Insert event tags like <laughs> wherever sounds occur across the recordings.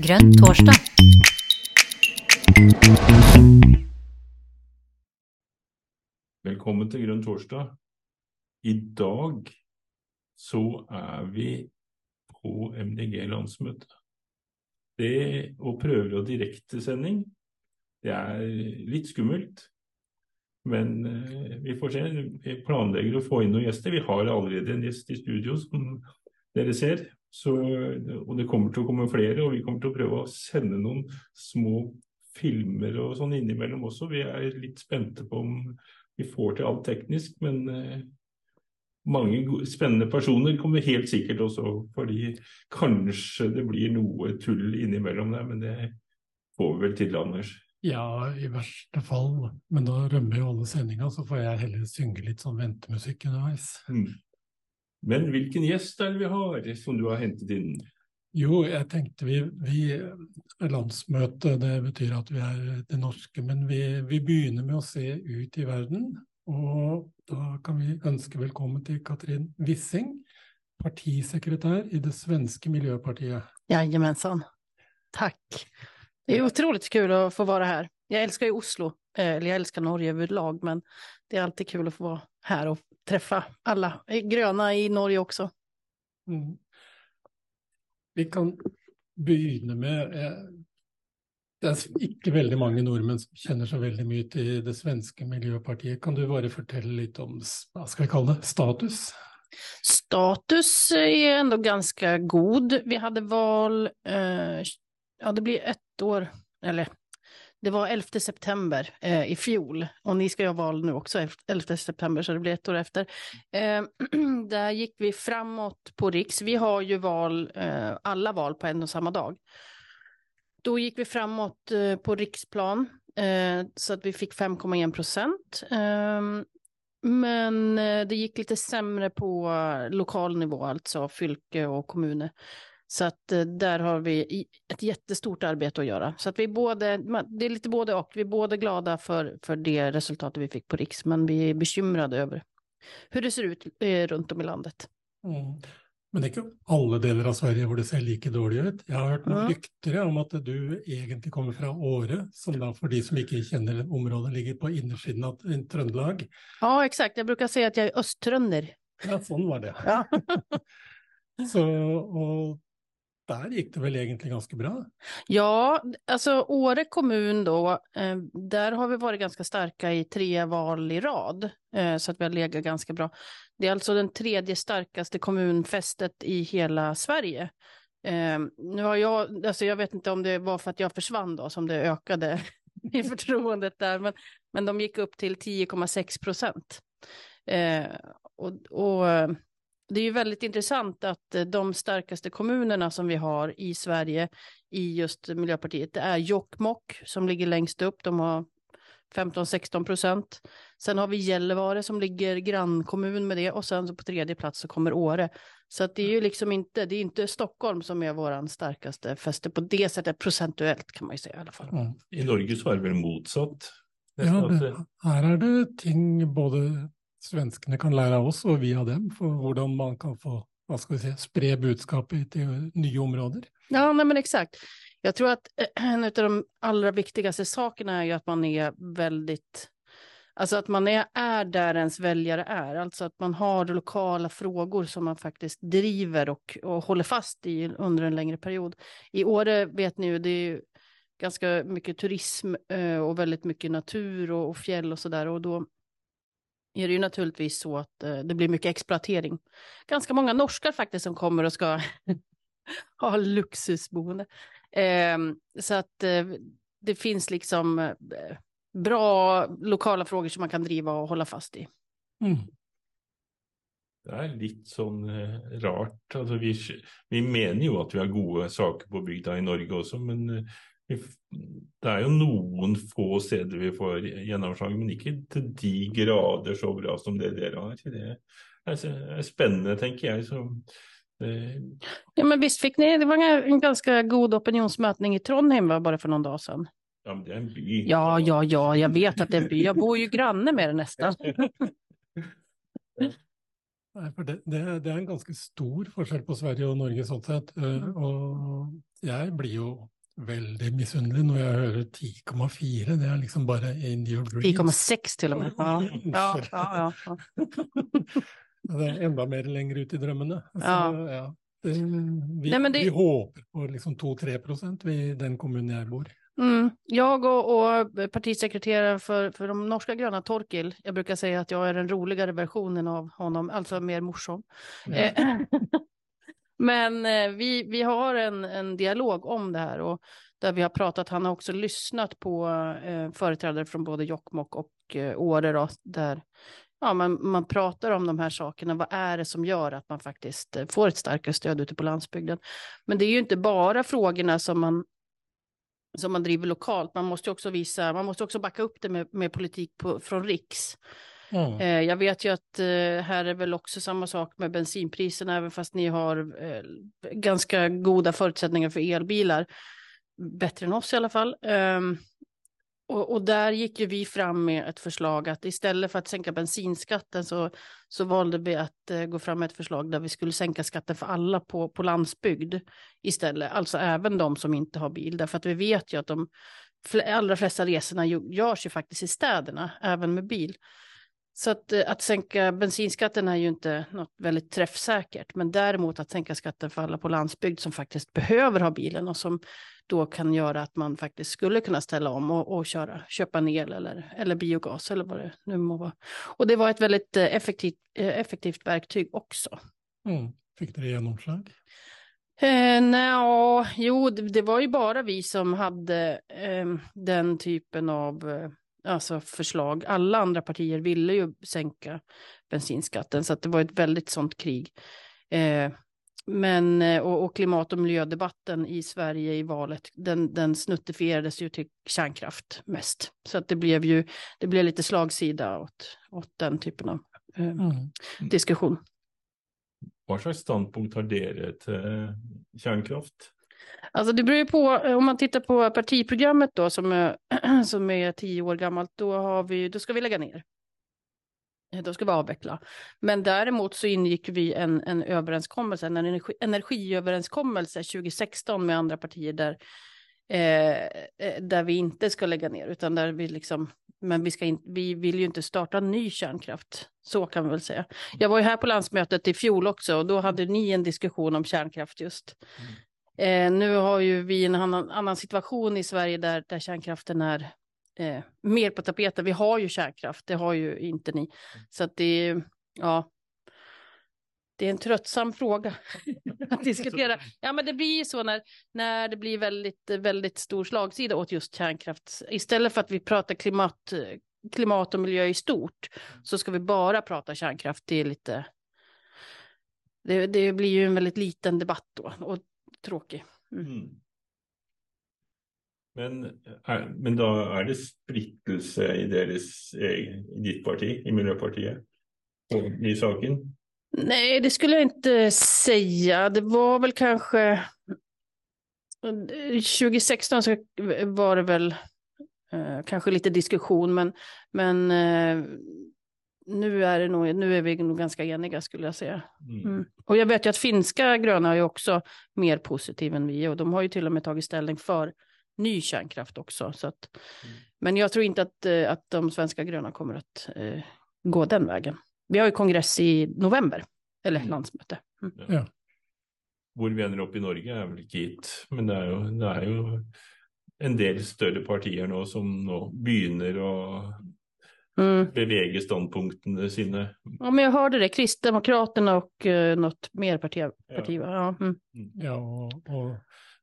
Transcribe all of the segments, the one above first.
Grønn torsdag. Velkommen til Grønn torsdag. I dag så er vi på MDG-landsmøte. Det å prøve å direktesending, det er litt skummelt. Men eh, vi får se. Vi planlegger å få inn noen gjester. Vi har allerede en gjest i studio, som dere ser. Så, og det kommer til å komme flere, og vi kommer til å prøve å sende noen små filmer og sånn innimellom også. Vi er litt spente på om vi får til alt teknisk, men eh, mange spennende personer kommer helt sikkert også, fordi kanskje det blir noe tull innimellom der, men det får vi vel til, Anders. Ja, i verste fall. Men da rømmer jo alle sendinga, så får jeg heller synge litt sånn ventemusikk underveis. Mm. Men hvilken gjest er det vi har som du har hentet inn? Jo, jeg tenkte vi, vi Landsmøte, det betyr at vi er det norske, men vi, vi, begynner med å se ut i verden. Og da kan vi ønske velkommen til Katrin Wissing, partisekretær i det svenske miljøpartiet. Jajamensan. Takk. Det er utrolig kul å få være her. Jeg elsker jo Oslo, eh, eller jeg elsker Norge overlag, men det er alltid kul å få være her og treffe alle grønne i Norge også. Mm. Vi kan begynne med eh, Det er ikke veldig mange nordmenn som kjenner så veldig mye til det svenske miljøpartiet. Kan du bare fortelle litt om hva skal vi kalle det, status? Status er enda ganske god. Vi hadde valg eh, Ja, det blir ett år, eller det var 11 september eh, i fjol och ni ska ju ha val nu också 11 september så det blir ett år efter. Eh, <clears throat> där gick vi framåt på Riks. Vi har ju val, eh, alla val på en och samma dag. Då gick vi framåt eh, på riksplan eh, så att vi fick 5,1 procent. Ehm, men eh, det gick lite sämre på lokal nivå, alltså fylke och kommuner. Så att eh, där har vi ett jättestort arbete att göra. Så att vi både, det är lite både och. Vi är både glada för, för det resultatet vi fick på Riks, men vi är bekymrade över hur det ser ut eh, rundt om i landet. Mm. Men det er ikke alle deler av Sverige hvor det ser like dårlig ut. Jeg har hørt noen mm. rykter om at du egentlig kommer fra Åre, som da for de som ikke kjenner området, ligger på innersiden av Trøndelag. Ja, exakt. Jeg bruker si at jeg er østtrønder. Ja, sånn var det. Ja. <laughs> Så, og der gikk det vel egentlig ganske bra? Ja, altså Åre kommun da, eh, der har vi vært ganske sterke i tre val i rad, eh, så at vi har ligget ganske bra. Det er altså den tredje sterkeste kommunfestet i hele Sverige. Eh, nu har jag, alltså jag vet ikke om det var for at jeg forsvant da, som det økte <laughs> i fortroendet der, men, men de gikk opp til 10,6 procent. Eh, og, og det är ju väldigt intressant att eh, de starkaste kommunerna som vi har i Sverige i just Miljöpartiet, det är Jokkmokk som ligger längst upp. De har 15-16 procent. Sen har vi Gällivare som ligger grannkommun med det och sen på tredje plats så kommer Åre. Så att det är ju liksom inte, det är inte Stockholm som är våran starkaste fäste på det sättet procentuellt kan man ju säga i alla fall. Mm. I Norge så är det väl motsatt? Ja, det, her er det ting både svenskene kan lære av oss, og vi av dem, for hvordan man kan få hva skal vi si, spre budskapet til nye områder. Ja, nei, men exakt. Jeg tror at en av de aller viktigste sakene er jo at man er veldig Alltså att man är, är där ens väljare är, alltså att man har lokala frågor som man faktiskt driver och, och håller fast i under en längre period. I Åre vet ni ju, det är ju ganska mycket turism eh, och väldigt mycket natur och, och fjäll och sådär och då är det ju naturligtvis så att eh, det blir mycket exploatering. Ganska många norskar faktiskt som kommer och ska <laughs> ha luxusboende. Eh, så att eh, det finns liksom eh, bra lokala frågor som man kan driva og holde fast i. Mm. Det er litt sånn rart. Altså, vi, vi, mener jo at vi har gode saker på bygda i Norge også, men det er jo noen få steder vi får gjennomslag, men ikke til de grader så bra som det dere har. Det er spennende, tenker jeg. Så, ja, men visst fikk ni, det var en ganske god opinionsmøtning i Trondheim bare for noen dager siden. Ja, men det er en by. Ja, ja, ja, jeg vet at det er en by. Jeg bor jo granne med det nesten. <laughs> Nei, for det, det, det, er en ganske stor forskjell på Sverige og Norge sånn sett. Mm. Og jeg blir jo veldig misunnelig når jeg hører 10,4. Det er liksom bare in your dreams. 10,6 til og med. <laughs> Ja, ja, ja. ja. det er enda mer lenger ut i drømmene. Så, ja. Det, vi, Nei, det... vi, håper på liksom 2-3% i den kommunen jeg bor i. Mm. Jeg og, og partisekretæren for, for, de norske grønne, Torkil, jeg bruker si at jeg er den roligere versionen av honom, altså mer morsom. Ja. Eh, <laughs> men eh, vi, vi har en, en dialog om det her och där vi har pratat, han har også lyssnat på eh, företrädare från både Jokkmokk og eh, Åre då, där ja, man, man pratar om de här sakerna. Vad är det som gjør at man faktiskt eh, får et starkare stöd ute på landsbygden? Men det er jo ikke bare frågorna som man som man driver lokalt. Man måste också visa, man måste det med, med politikk fra riks. Mm. Eh, jag vet ju att eh, här är väl också samma sak med bensinpriserna, även fast ni har eh, ganska goda förutsättningar för elbilar. Bättre än oss i alla fall. Um, och, och, där gick ju vi fram med ett förslag att istället för att sänka bensinskatten så, så valde vi att eh, gå fram med ett förslag där vi skulle sänka skatten för alla på, på landsbygd istället. Alltså även de som inte har bil. Därför att vi vet ju att de allra flesta resorna görs ju faktiskt i städerna, även med bil. Så att, eh, att sänka bensinskatten är ju inte något väldigt träffsäkert, men däremot att sänka skatten för alla på landsbygd som faktiskt behöver ha bilen och som då kan göra att man faktiskt skulle kunna ställa om och, och köra, köpa en el eller, eller biogas eller vad det nu må vara. Och det var ett väldigt eh, effektivt, eh, effektivt verktyg också. Mm. Fick det genomslag? Eh, Nja, jo, det, det, var ju bara vi som hade eh, den typen av alltså förslag. Alla andra partier ville ju sänka bensinskatten, så att det var ett väldigt sånt krig. Eh, men, eh, och, och, klimat och miljödebatten i Sverige i valet, den, den snuttifierades ju till kärnkraft mest. Så att det blev ju det blev lite slagsida åt, åt den typen av eh, mm. diskussion. Vad slags ståndpunkt har dere till kärnkraft? Alltså det beror ju på, eh, om man tittar på partiprogrammet då som är, <clears throat> som är tio år gammalt, då, har vi, då ska vi lägga ner. Eh, då ska vi avveckla. Men däremot så ingick vi en, en överenskommelse, en energi, energiöverenskommelse 2016 med andra partier där, eh, eh, där vi inte ska lägga ner, utan där vi liksom, men vi, ska in, vi vill ju inte starta ny kärnkraft. Så kan vi väl säga. Jag var ju här på landsmötet i fjol också och då hade ni en diskussion om kärnkraft just. Mm. Eh, nu har ju vi en annan, annan situation i Sverige där, där kärnkraften är eh, mer på tapeten. Vi har ju kärnkraft, det har ju inte ni. Så att det är, ja, det är en tröttsam fråga <laughs> att diskutera. Ja, men det blir ju så när, när det blir väldigt, väldigt stor slagsida åt just kärnkraft. Istället för att vi pratar klimat, klimat och miljö i stort så ska vi bara prata kärnkraft. Det är lite... Det, det blir ju en väldigt liten debatt då. Och tråkig. Mm. Mm. Men, er, men, da er det splittelse i, deres, i ditt parti, i Miljøpartiet, i saken? Nej, det skulle jag inte säga. Det var väl kanske... 2016 så var det väl eh, kanske lite diskussion, men, men eh, nu är, det nog, nu är vi nog ganska eniga skulle jag säga. Mm. mm. Och jag vet ju att finska gröna är också mer positiva än vi och de har ju till och med tagit ställning för ny kärnkraft också. Så att, mm. Men jag tror inte att, eh, att de svenska gröna kommer att eh, gå den vägen. Vi har ju kongress i november, eller mm. landsmöte. Mm. Ja. ja. Hvor vi ender opp i Norge er vel ikke gitt, men det er, jo, det er jo en del større partier nå som nå begynner å mm. bevege ståndpunktene sine. Ja, men jag hörde det, Kristdemokraterna och uh, något mer parti. parti ja. Ja, mm. mm. ja och, och,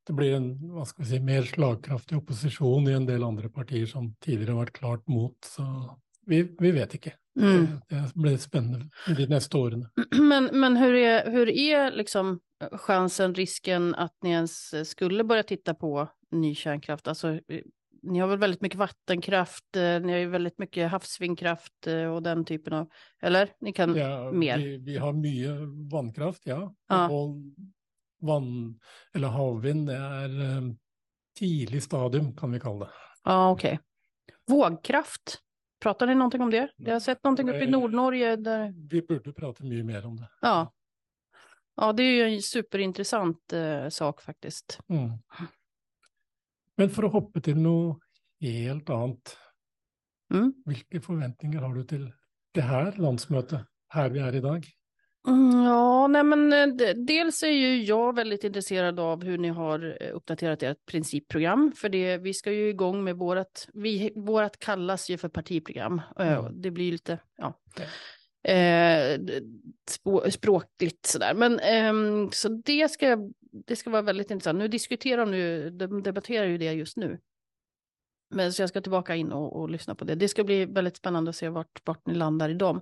det blir en vad ska vi si, mer slagkraftig opposisjon i en del andre partier som tidligere har vært klart mot. Så vi, vi vet ikke. Mm. Det, det blir spennende de neste årene. <clears throat> Men, men hur är, hur är liksom chansen, risken att ni ens skulle börja titta på ny kärnkraft? Alltså, ni har väl väldigt mycket vattenkraft, eh, ni har ju väldigt mycket havsvindkraft eh, och den typen av, eller? Ni kan ja, mer? Vi, vi har mye vannkraft, ja. ja. Og vann, eller havvind, det er um, tidlig stadium, kan vi kalle det. Ja, okej. Okay. Vågkraft? Pratar ni någonting om det? Jag har sett någonting uppe i Nordnorge där, Vi burde prate mye mer om det. ja. Ja, det är ju en superintressant eh, sak faktiskt. Mm. Men for å hoppe til noe helt annet, Mm. hvilke forventninger har du til det her landsmøtet, her vi er i dag? Mm, ja, nej men eh, dels är ju jag väldigt intresserad av hur ni har eh, uppdaterat ert principprogram. För det, vi ska ju igång med vårt, vi, vårat kallas ju för partiprogram. Eh, Mm. Det blir lite, ja, Ja. eh, d- språkligt sådär. Men så det ska, det ska vara väldigt intressant. Nu diskuterar de nu, de debatterar ju det just nu. Men så jag ska tillbaka in och, och lyssna på det. Det ska bli väldigt spännande att se vart, vart ni landar i dem.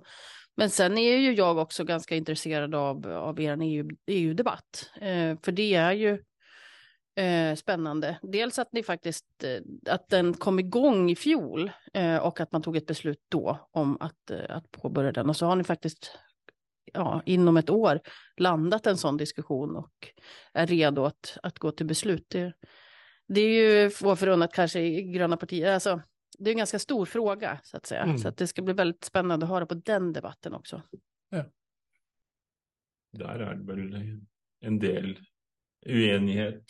Men sen är ju jag också ganska intresserad av, av er EU, EU-debatt. Eh, för det är ju eh, spännande. Dels att ni faktiskt, eh, att den kom igång i fjol eh, och att man tog ett beslut då om eh, att påbörja den. Och så har ni faktiskt ja, inom ett år landat en sån diskussion och är redo att, att gå till beslut. Det, det är ju få förunnat kanske i gröna partier. Alltså, det är en ganska stor fråga så att säga. Mm. Så att det ska bli väldigt spännande att höra på den debatten också. Der er det vel en del uenighet.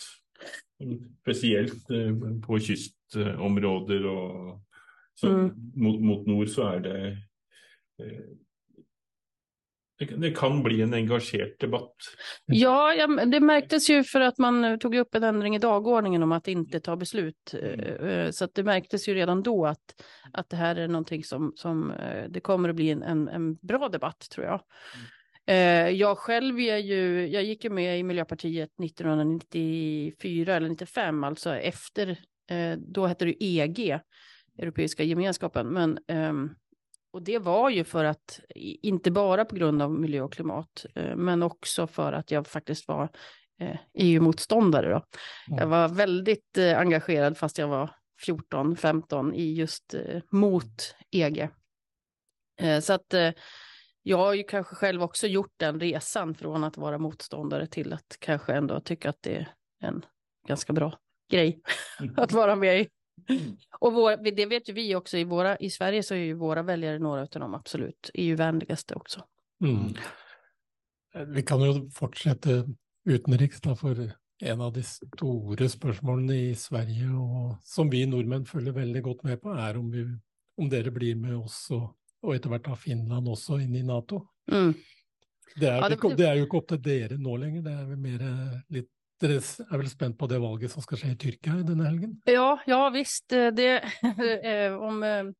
Spesielt eh, på kystområder och så Mm. mot, mot nord så er det eh, det, kan bli en engasjert debatt. Ja, det märktes ju för att man eh, tog upp en ändring i dagordningen om att inte ta beslut. Mm. Eh, Så det märktes ju redan då att, att det här är någonting som, som eh, det kommer att bli en, en, en bra debatt tror jag. Jeg Jag själv är ju, jag gick ju med i Miljöpartiet 1994 eller 95, alltså efter, eh, då hette det EG, Europeiska gemenskapen, men ehm, och det var ju för att, ikke inte bara på grund av miljö och klimat, eh, men också för att jag faktiskt var eh, EU-motståndare. Då. Jag Mm. var väldigt eh, engagerad fast jag var 14-15 i just eh, mot EG. Eh, så att eh, jag har ju kanske själv också gjort den resan från att vara motståndare till att kanske ändå tycka att det är en ganska bra grej <laughs> att vara med i. <clears throat> Och vår, det vet ju vi också i, våra, i Sverige så är ju våra väljare några av de absolut EU-vänligaste också. Mm. Vi kan jo fortsette utenriks, da, for en av de store spørsmålene i Sverige, og som vi nordmenn følger veldig godt med på, er om, vi, om dere blir med oss, og, og etter hvert da Finland også, inn i Nato. Mm. Det er, Ja, det- det er jo ikke opp til dere nå lenger, det er vel mer eh, litt Dere er vel spent på det valget som skal skje i Tyrkia denne helgen? Ja, ja visst. eh, Det, <laughs> eh, om eh,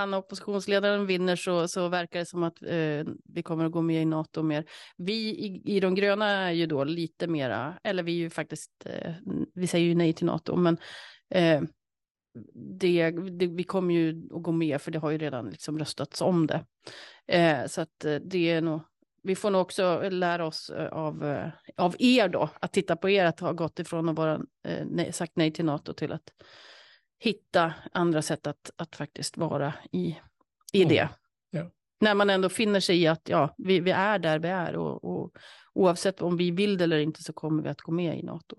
han opposisjonslederen vinner så, så virker det som at vi kommer å gå med i NATO mer. Vi i, i de grønne er jo da lite mer eller vi er jo faktisk vi sier jo nej til NATO, men det, det, vi kommer jo å gå med for det har jo redan liksom røstet om det. Så eh, det er nog, vi får nog också lära oss eh, av, eh, av er då, att titta på er att ha gått ifrån att vara eh, nej, sagt nej till NATO till att hitta andra sätt att, att faktiskt vara i, i Mm. det. Ja. När man ändå finner sig i att ja, vi, vi är där vi är och, och oavsett om vi vill det eller inte så kommer vi att gå med i NATO.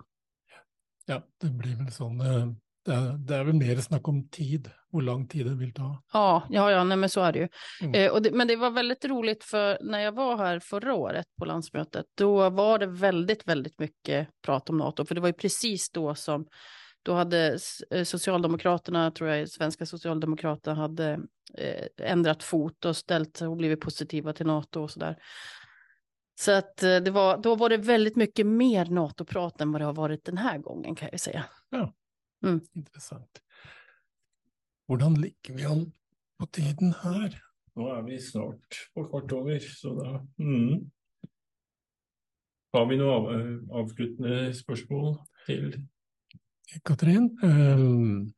Ja, det blir vel sånn eh, det er, det er vel mer snakk om tid, hvor lang tid det vil ta. Ja, ja, ja nej, men så er det jo. Mm. Eh, det, men det var veldig rolig, for når jeg var her forrige året på landsmøtet, da var det veldig, veldig mye prat om NATO, for det var jo precis da som Da hadde eh, Socialdemokraterna, tror jeg, svenska Socialdemokraterna hadde eh, ändrat fot og stelt, og och blivit positiva til NATO og sådär. Så att eh, det var, då var det väldigt mycket mer NATO-prat enn vad det har varit den här gången kan jag säga. Interessant. Hvordan ligger vi an på tiden her? Nå er vi snart på kvart over, så da mm. Har vi noen av, eh, avsluttende spørsmål til Katrin? Ehm,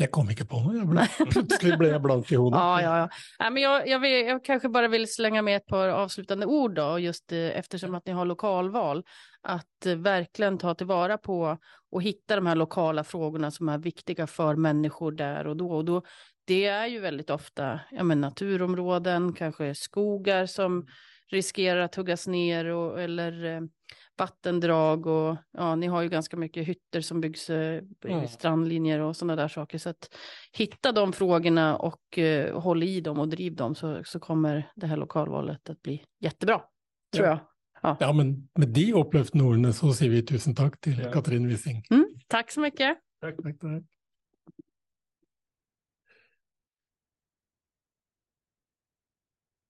jeg kom ikke på noe. Jeg ble, <laughs> plutselig ble jeg blank i hodet. Ja, ja, ja. Nej, men jag, jag, vill, jag kanske bara vill slänga med ett par avslutande ord då, just eh, eftersom att ni har lokalval, att eh, verkligen ta tillvara på och hitta de här lokala frågorna som är viktiga för människor där och då. Och då det är ju väldigt ofta ja, men naturområden, kanske skogar som riskerar att huggas ner och, eller eh, vattendrag och ja, ni har ju ganska mycket hytter som byggs eh, Mm. strandlinjer och sådana där saker. Så att hitta de frågorna och eh, håll i dem och driv dem så, så kommer det här lokalvalet att bli jättebra, tror Ja. jag. Ja, men med de upplevda ordene så sier vi tusen takk til Ja. Katrin Wissing. Mm, tack så mycket. Takk, takk, takk.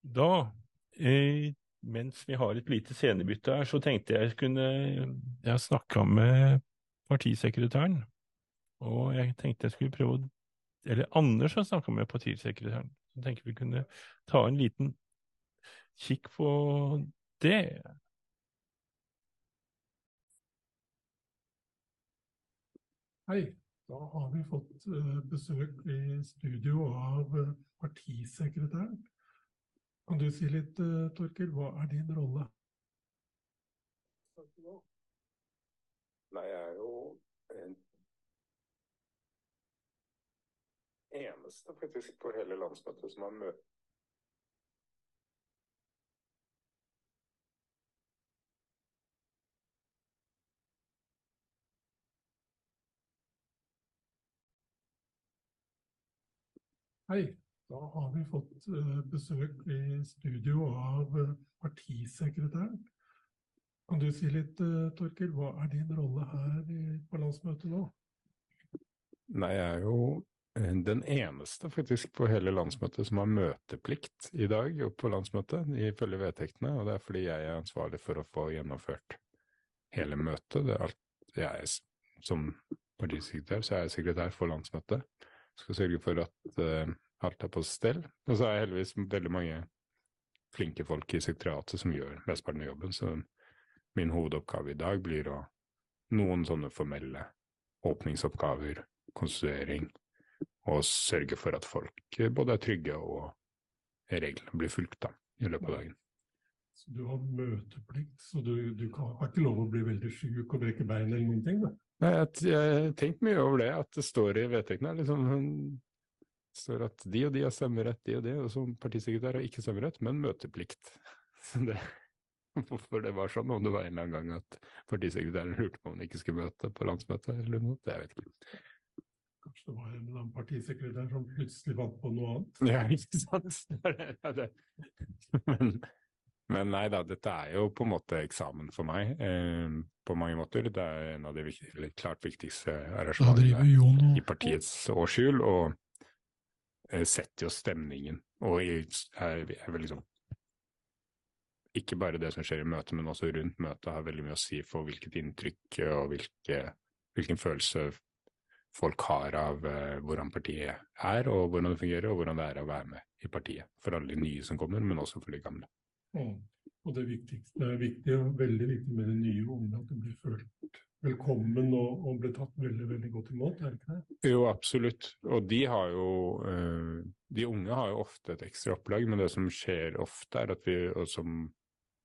Da, eh, mens vi har et lite scenebytte her, så tenkte jeg kunne Jeg snakka med partisekretæren, og jeg tenkte jeg skulle prøve å Eller Anders har snakka med partisekretæren. Så jeg tenker vi kunne ta en liten kikk på det. Hei, da har vi fått eh, besøk i studio av eh, partisekretæren. Kan du si litt, eh, Torkel, hva er din rolle? Nei, jeg er jo en eneste faktisk på hele landsmøtet som har møtt Hei, da har vi fått eh, besøk i studio av eh, partisekretæren. Kan du si litt, Torkil, Torkel, hva er din rolle her på landsmøtet nå? Nei, jeg er jo eh, den eneste faktisk på hele landsmøtet som har møteplikt i dag opp på landsmøtet, ifølge vedtektene. Og det er fordi jeg er ansvarlig for å få gjennomført hele møtet. Det er alt jeg er som partisekretær, så er sekretær for landsmøtet. Skal sørge for at eh, alt er på stell. Og så er jeg heldigvis veldig mange flinke folk i sekretariatet som gjør mesteparten av jobben. Så min hovedoppgave i dag blir å noen sånne formelle åpningsoppgaver, konstituering, og sørge for at folk eh, både er trygge og reglene blir fulgt da, i løpet av dagen. Så du har møteplikt, så du, du kan, har ikke lov å bli veldig syk og brekke bein eller noen ting? Da. Nei, Jeg har tenkt mye over det, at det står i vedtektene. Liksom, det står at de og de har stemmerett, de og de, og som partisekretær har ikke stemmerett, men møteplikt. <laughs> Så det, hvorfor det var sånn, om det var en eller annen gang at partisekretæren lurte på om han ikke skulle møte på landsmøtet eller noe, det vet jeg ikke. Kanskje det var en eller annen partisekretær som plutselig fant på noe annet? Ja, <laughs> ikke sant? <laughs> Men, men nei da, dette er jo på en måte eksamen for meg, eh, på mange måter. Det er en av de viktig, klart viktigste arrangementene i partiets årshjul, og setter jo stemningen. Og er, er vel liksom ikke bare det som skjer i møtet, men også rundt møtet har veldig mye å si for hvilket inntrykk og hvilke, hvilken følelse folk har av eh, hvordan partiet er, og hvordan det fungerer, og hvordan det er å være med i partiet. For alle de nye som kommer, men også for de gamle. Mm. Og det viktigste, det er viktig, veldig viktig med de nye unge, at de blir følt velkommen og, og ble tatt veldig, veldig godt imot, er det ikke det? Jo, absolutt. Og de har jo eh, De unge har jo ofte et ekstra opplag, men det som skjer ofte, er at vi, og som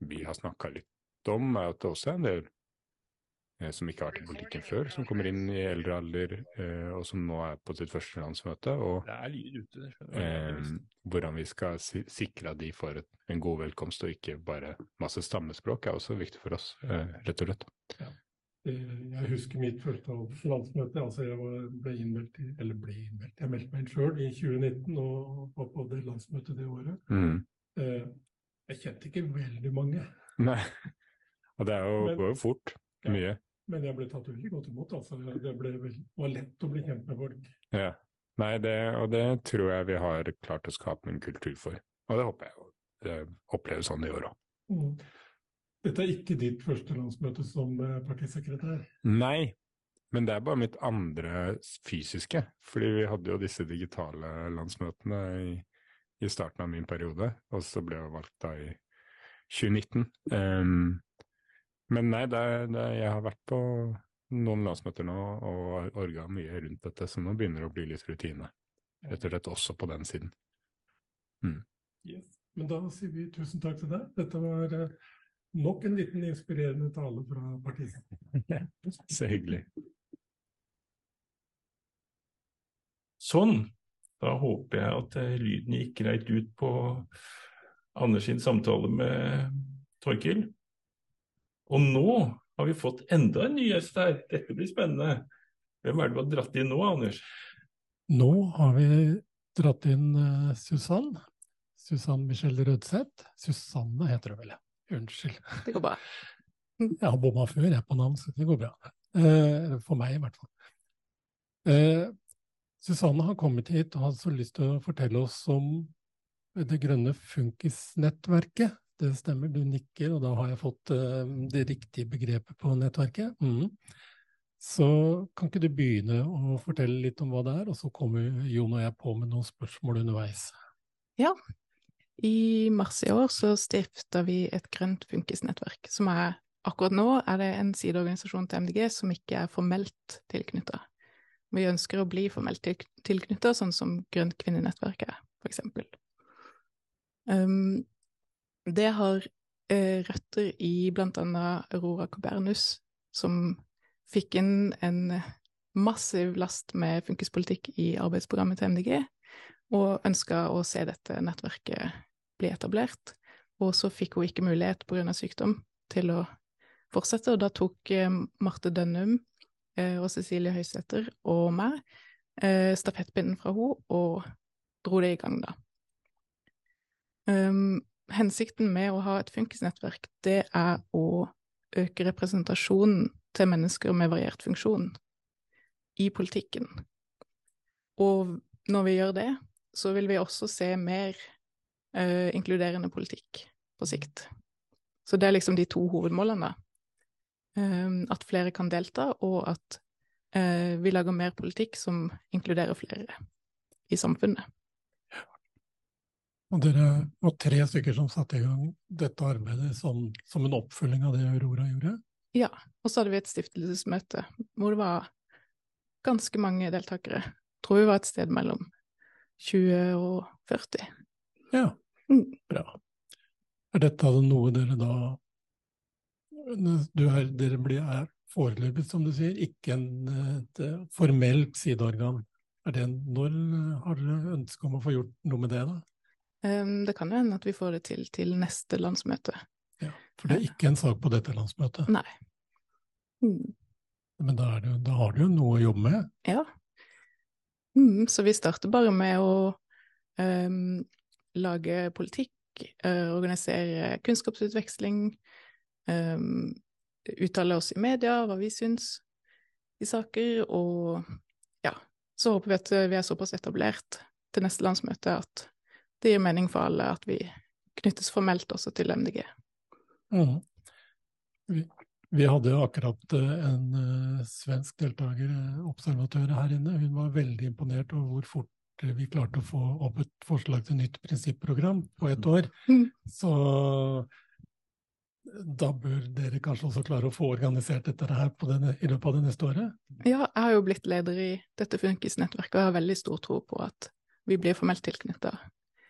vi har snakka litt om, er at det også er en del eh, som ikke har vært i politikken før, som kommer inn i eldre alder, eh, og som nå er på sitt første landsmøte. Og Det er lyd ute. det eh, hvordan vi skal si sikre at de får et, en god velkomst, og ikke bare masse stammespråk, er også viktig for oss, eh, rett og slett. Eh, Jeg husker mitt første landsmøte. altså Jeg var, ble innmeldt, i- eller ble innmeldt, jeg meldte meg inn sjøl i 2019 og var på det landsmøtet det året. Mm. Eh, Jeg kjente ikke veldig mange, Nei. Og det er jo, Men- går jo fort. Ja. Mye. men jeg ble tatt veldig godt imot. altså Det ble vel, var lett å bli kjent med folk. Ja. Nei, det, og det tror jeg vi har klart å skape en kultur for. Og det håper jeg å oppleve sånn i år òg. Mm. Dette er ikke ditt første landsmøte som eh, partisekretær. Nei, men det er bare mitt andre fysiske. Fordi vi hadde jo disse digitale landsmøtene i, i starten av min periode, og så ble jeg valgt da i 2019. Um, men nei, det, er- det, er- jeg har vært på noen landsmøter nå og orga mye rundt dette, så nå begynner det å bli litt rutine. Rett og slett også på den siden. Yes. Men da sier vi tusen takk til deg. Dette var eh, nok en liten inspirerende tale fra partiet. <laughs> Så hyggelig. Sånn. Da håper jeg at eh, lyden gikk greit ut på Anders sin samtale med Torkil. Og nå har vi fått enda en ny gjest her. Dette blir spennende. Hvem er det du har dratt inn nå, Anders? Nå har vi dratt inn uh, Susann. Susann Michelle Rødseth. Susanne heter hun vel. Unnskyld. Det går bra. <laughs> Jeg har bomma før, jeg, på navn, så det går bra. Eh, for meg, i hvert fall. Eh, Susanne har kommet hit og har så lyst til å fortelle oss om det grønne funkisnettverket. Det stemmer, du nikker, og da har jeg fått eh, det riktige begrepet på nettverket. Mm. Så kan ikke du begynne å fortelle litt om hva det er, og så kommer Jon og jeg på med noen spørsmål underveis. Ja. I mars i år så stifta vi et grønt funkisnettverk, som er akkurat nå er det en sideorganisasjon til MDG som ikke er formelt tilknytta. Vi ønsker å bli formelt tilknytta, sånn som Grønt kvinnenettverk er, for eksempel. Um, det har uh, røtter i blant annet Aurora Cobernus, som fikk inn en massiv last med funkispolitikk i arbeidsprogrammet til MDG, og ønska å se dette nettverket bli etablert. Og så fikk hun ikke mulighet pga. sykdom til å fortsette, og da tok eh, Marte Dønnum eh, og Cecilie Høysæter og meg eh, stafettpinnen fra henne og dro det i gang, da. Um, hensikten med å ha et funkisnettverk, det er å øke representasjonen til mennesker med variert funksjon i politikken. Og når vi gjør det, så vil vi også se mer uh, inkluderende politikk på sikt. Så det er liksom de to hovedmålene. Um, at flere kan delta, og at uh, vi lager mer politikk som inkluderer flere i samfunnet. Og dere var tre stykker som satte i gang dette arbeidet som, som en oppfølging av det Aurora gjorde? Ja, og så hadde vi et stiftelsesmøte hvor det var ganske mange deltakere. Jeg tror vi var et sted mellom 20 og 40. Ja, mm. bra. Er dette noe dere da er, Dere blir, er foreløpig, som du sier, ikke en, et formelt sideorgan. Det, når har dere ønske om å få gjort noe med det, da? Um, det kan jo hende at vi får det til til neste landsmøte. Ja, For det er ikke en sak på dette landsmøtet? Nei. Mm. Men da, det, da, har du jo noe å jobbe med? Ja. Mm, så vi starter bare med å um, lage politikk, uh, organisere kunnskapsutveksling, um, uttale oss i media hva vi syns i saker, og ja, så håper vi at vi er såpass etablert til neste landsmøte at det gir mening for alle at vi knyttes formelt også til MDG. Mm. Vi, vi, hadde jo akkurat eh, en uh, svensk deltaker, eh, observatør, her inne. Hun var veldig imponert over hvor fort vi klarte å få opp et forslag til nytt prinsipprogram på ett år. Mm. Så da bør dere kanskje også klare å få organisert dette her denne, i løpet av det neste året? Ja, jeg har jo blitt leder i dette Funkis-nettverket og jeg har veldig stor tro på at vi blir formelt tilknytta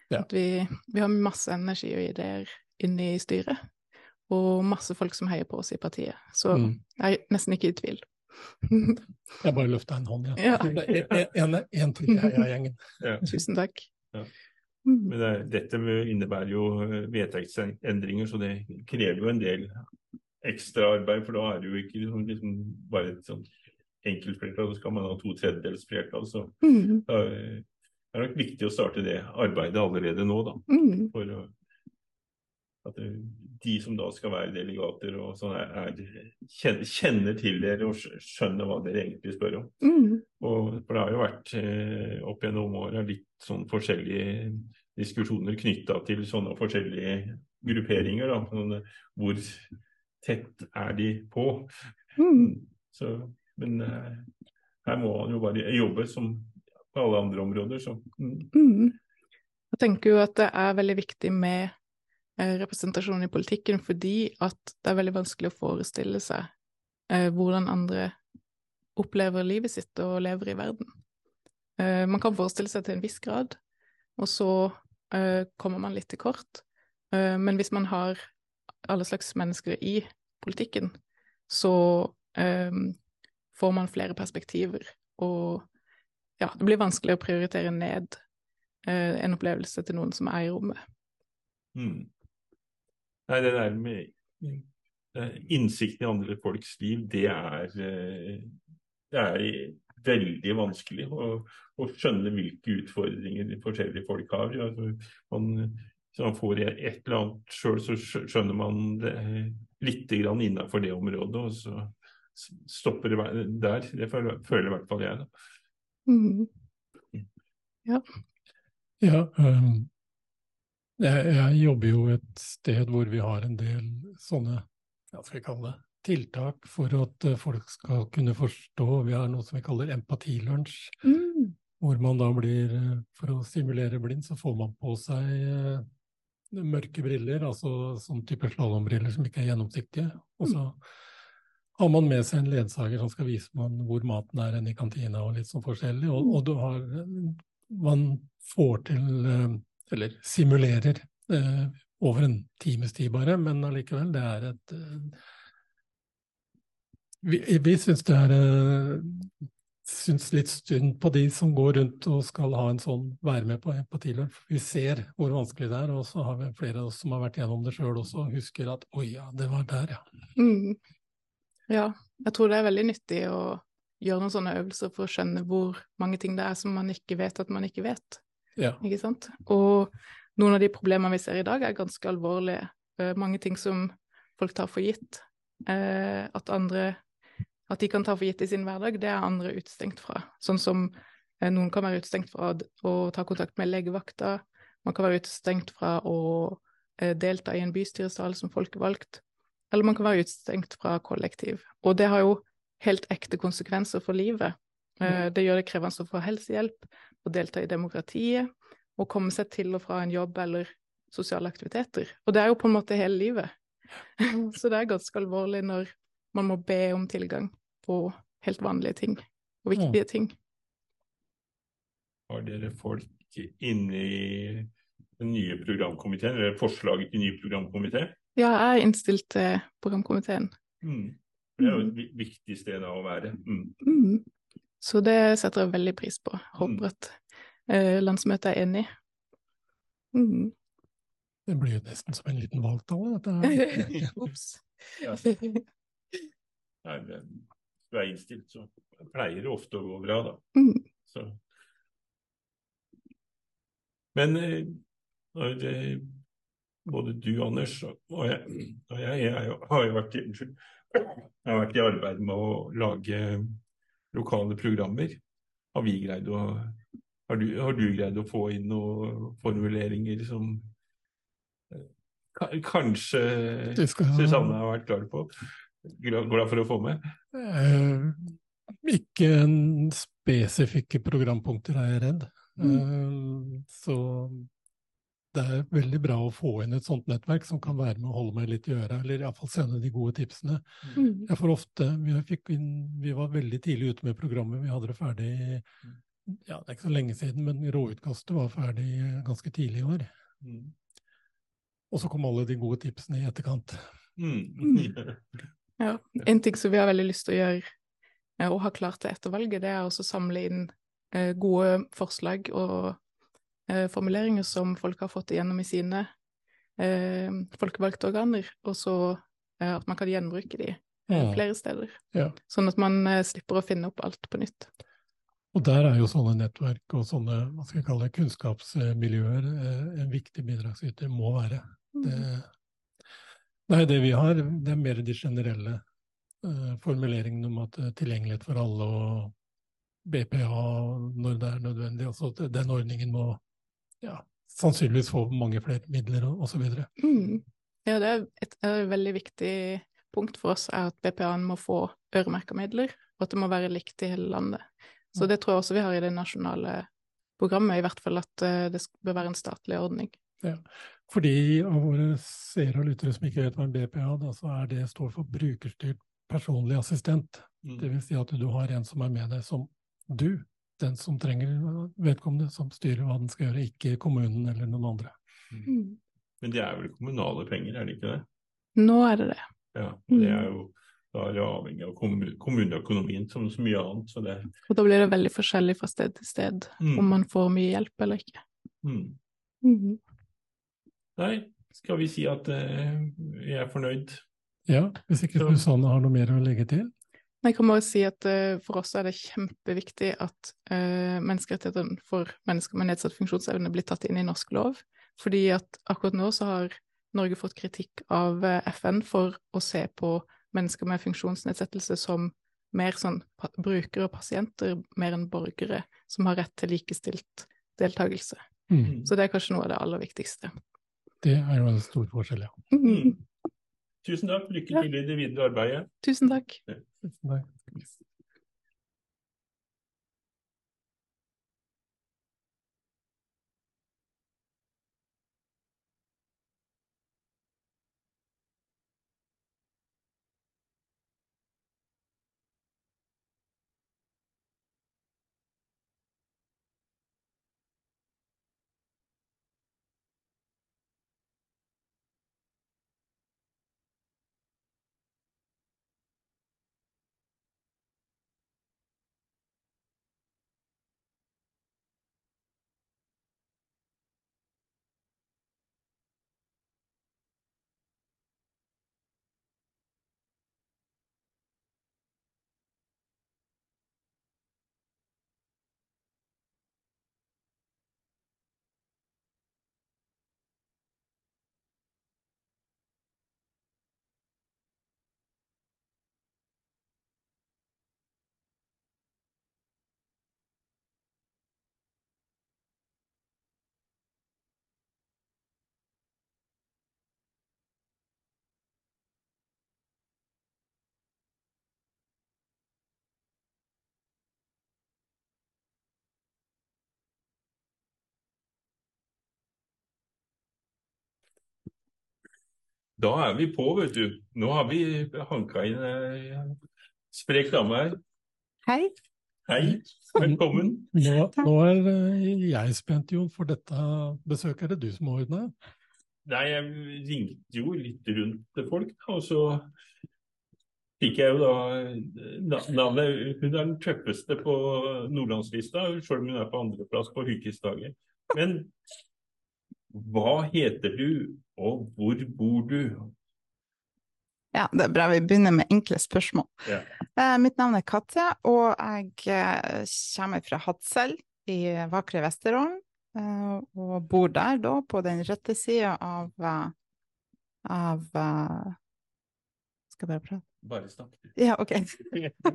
ja. At vi, vi, har masse energi og ideer inne i styret, og masse folk som heier på oss i partiet. Så mm. jeg er nesten ikke i tvil. Jeg bare løfta en hånd, ja. ja. En, en til i heiagjengen. Ja. Tusen takk. Ja. Mm. Men det, dette innebærer jo eh, vedtektsendringer, så det krever jo en del ekstra arbeid. For da er det jo ikke liksom, liksom bare et sånn enkeltflertall, så skal man ha to tredjedels flertall. Så mm. da, det er nok viktig å starte det arbeidet allerede nå, da. Mm. For at de som da skal være delegater og sånn, er, er, kjenner til dere og skjønner hva dere egentlig spør om. Mm. Og, for det har jo vært eh, opp gjennom åra litt sånn forskjellige diskusjoner knytta til sånne forskjellige grupperinger. Da, sånn, hvor tett er de på? Mm. Så, men eh, her må man jo bare jobbe som på alle andre områder. Så. Mm. Mm. Jeg tenker jo at det er veldig viktig med representasjon i politikken fordi at det er veldig vanskelig å forestille seg eh, hvordan andre opplever livet sitt og lever i verden. Eh, man kan forestille seg til en viss grad, og så eh, kommer man litt til kort. Eh, men hvis man har alle slags mennesker i politikken, så eh, får man flere perspektiver og ja, det blir vanskelig å prioritere ned eh, en opplevelse til noen som er i rommet. Mm. Nei, det der med eh, innsikten i andre folks liv, det er, eh, det er veldig vanskelig å, å, skjønne hvilke utfordringer de forskjellige folk har. Altså, man, hvis man får et eller annet sjøl, så skjønner man det litt innenfor det området, og så stopper det der. Det føler, føler i hvert fall jeg. da. Mm. Ja. ja um, jeg, jeg, jobber jo et sted hvor vi har en del sånne hva skal jeg kalle det, tiltak for at uh, folk skal kunne forstå. Vi har noe som vi kaller empatilunsj. Mm. Hvor man da blir, uh, for å simulere blind, så får man på seg uh, mørke briller, altså sånn type slalåmbriller som ikke er gjennomsiktige. Og så har man med seg en ledsager som skal vise man hvor maten er enn i kantina, og litt sånn forskjellig. Og, og, du har Man får til eh, Eller simulerer eh, over en times tid bare, men allikevel, det er et eh, Vi, vi syns det er eh, syns litt synd på de som går rundt og skal ha en sånn, være med på empatiløp. Vi ser hvor vanskelig det er, og så har vi flere av oss som har vært gjennom det sjøl også, husker at oi ja, det var der, ja. Mm. Ja, jeg tror det er veldig nyttig å gjøre noen sånne øvelser for å skjønne hvor mange ting det er som man ikke vet at man ikke vet. Ja. Ikke sant? Og noen av de problemene vi ser i dag, er ganske alvorlige. Eh, mange ting som folk tar for gitt. Eh, at andre At de kan ta for gitt i sin hverdag, det er andre utestengt fra. Sånn som eh, noen kan være utestengt fra å ta kontakt med legevakta. Man kan være utestengt fra å delta i en bystyresal som folkevalgt. Eller man kan være utestengt fra kollektiv. Og det har jo helt ekte konsekvenser for livet. Det gjør det krevende å få helsehjelp, å delta i demokratiet, å komme seg til og fra en jobb eller sosiale aktiviteter. Og det er jo på en måte hele livet. <laughs> Så det er ganske alvorlig når man må be om tilgang på helt vanlige ting, og viktige ting. Har dere folk inne i den nye programkomiteen, eller forslaget til ny programkomité? Ja, jeg er innstilt til programkomiteen. Mm. Det er jo et mm. viktig sted å være. Mm. Mm. Så det setter jeg veldig pris på. Håper mm. at eh, landsmøtet er enig. Mm. Det blir jo nesten som en liten valgtale, dette <laughs> Ops. ja. <laughs> Nei, men du er innstilt, så pleier det ofte å gå bra, da. Så. Men når eh, det både du, Anders, og jeg, og jeg, jeg har jo vært, unnskyld, jeg har vært i arbeid med å lage lokale programmer. Har å har du, har du greid å få inn noen formuleringer som eh, kanskje skal... Susanne har vært klar på? Glad for å få med? Eh, ikke spesifikke programpunkter, er jeg redd. Mm. Eh, så det er veldig bra å få inn et sånt nettverk som kan være med å holde meg litt i øra, eller iallfall sende de gode tipsene. Mm. Jeg får ofte, vi, inn, vi, var veldig tidlig ute med programmet, vi hadde det ferdig ja, det er ikke så lenge siden, men råutkastet var ferdig ganske tidlig i år. Mm. Og så kom alle de gode tipsene i etterkant. Mm. <laughs> ja, En ting som vi har veldig lyst til å gjøre, eh, og har klart til etter valget, det er å samle inn eh, gode forslag og eh, formuleringer som folk har fått igjennom i sine eh, folkevalgte organer, og så eh, at man kan gjenbruke de ja. flere steder. Ja. Sånn at man eh, slipper å finne opp alt på nytt. Og der er jo sånne nettverk og sånne hva skal jeg kalle kunnskapsmiljøer eh, en viktig bidragsyter må være. Mm. Det, nei, det vi har, det er mer de generelle uh, formuleringene om at tilgjengelighet for alle og BPA når det er nødvendig. Altså den ordningen må ja, sannsynligvis få mange flere midler osv. Mm. Ja, det er et, et, veldig viktig punkt for oss er at BPA-en må få øremerka midler, og at det må være likt i hele landet. Så det tror jeg også vi har i det nasjonale programmet, i hvert fall at uh, det bør være en statlig ordning. Ja. For de av våre seere og lyttere som ikke vet hva en BPA er, så er det står for brukerstyrt personlig assistent. Mm. Det vil si at du har en som er med deg som du den som trenger vedkommende, som styrer hva den skal gjøre, ikke kommunen eller noen andre. Mm. mm. Men det er vel kommunale penger, er det ikke det? Nå er det det. Ja, og det er jo da er det avhengig av kommuneøkonomien som så mye annet. Så det... Og da blir det veldig forskjellig fra sted til sted mm. om man får mye hjelp eller ikke. Mm. Mm. Nei, skal vi si at uh, jeg er fornøyd Ja, hvis ikke Så- Susanne har noe mer å legge til? Men jeg kan bare si at uh, for oss er det kjempeviktig at uh, menneskerettighetene for mennesker med nedsatt funksjonsevne blir tatt inn i norsk lov. Fordi at akkurat nå så har Norge fått kritikk av eh, FN for å se på mennesker med funksjonsnedsettelse som mer sånn pa brukere og pasienter, mer enn borgere, som har rett til likestilt deltakelse. Mm. Så det er kanskje noe av det aller viktigste. Det er jo en stor forskjell, ja. Mm. Tusen takk. Lykke til i det videre arbeidet. Tusen takk. Nei. Da er vi på, vet du. Nå har vi hanka inn ei sprek dame her. Hei. Hei, velkommen. Nå, nå er eh, jeg spent, Jon, for dette besøket er det du som har ordna. Nei, jeg ringte jo litt rundt til folk, da, og så fikk jeg jo da navnet Hun er den tøffeste på nordlandslista, selv om hun er på andreplass på Hykisdagen. Men hva heter du, og hvor bor du? Ja, det er bra vi begynner med enkle spørsmål. Ja. Eh, mitt navn er Katja, og jeg eh, kommer fra Hadsel i vakre Vesterålen. eh, og bor der da, på den rette sida av, eh, av eh, Skal jeg bare prate? Bare snakk. du. Ja, OK.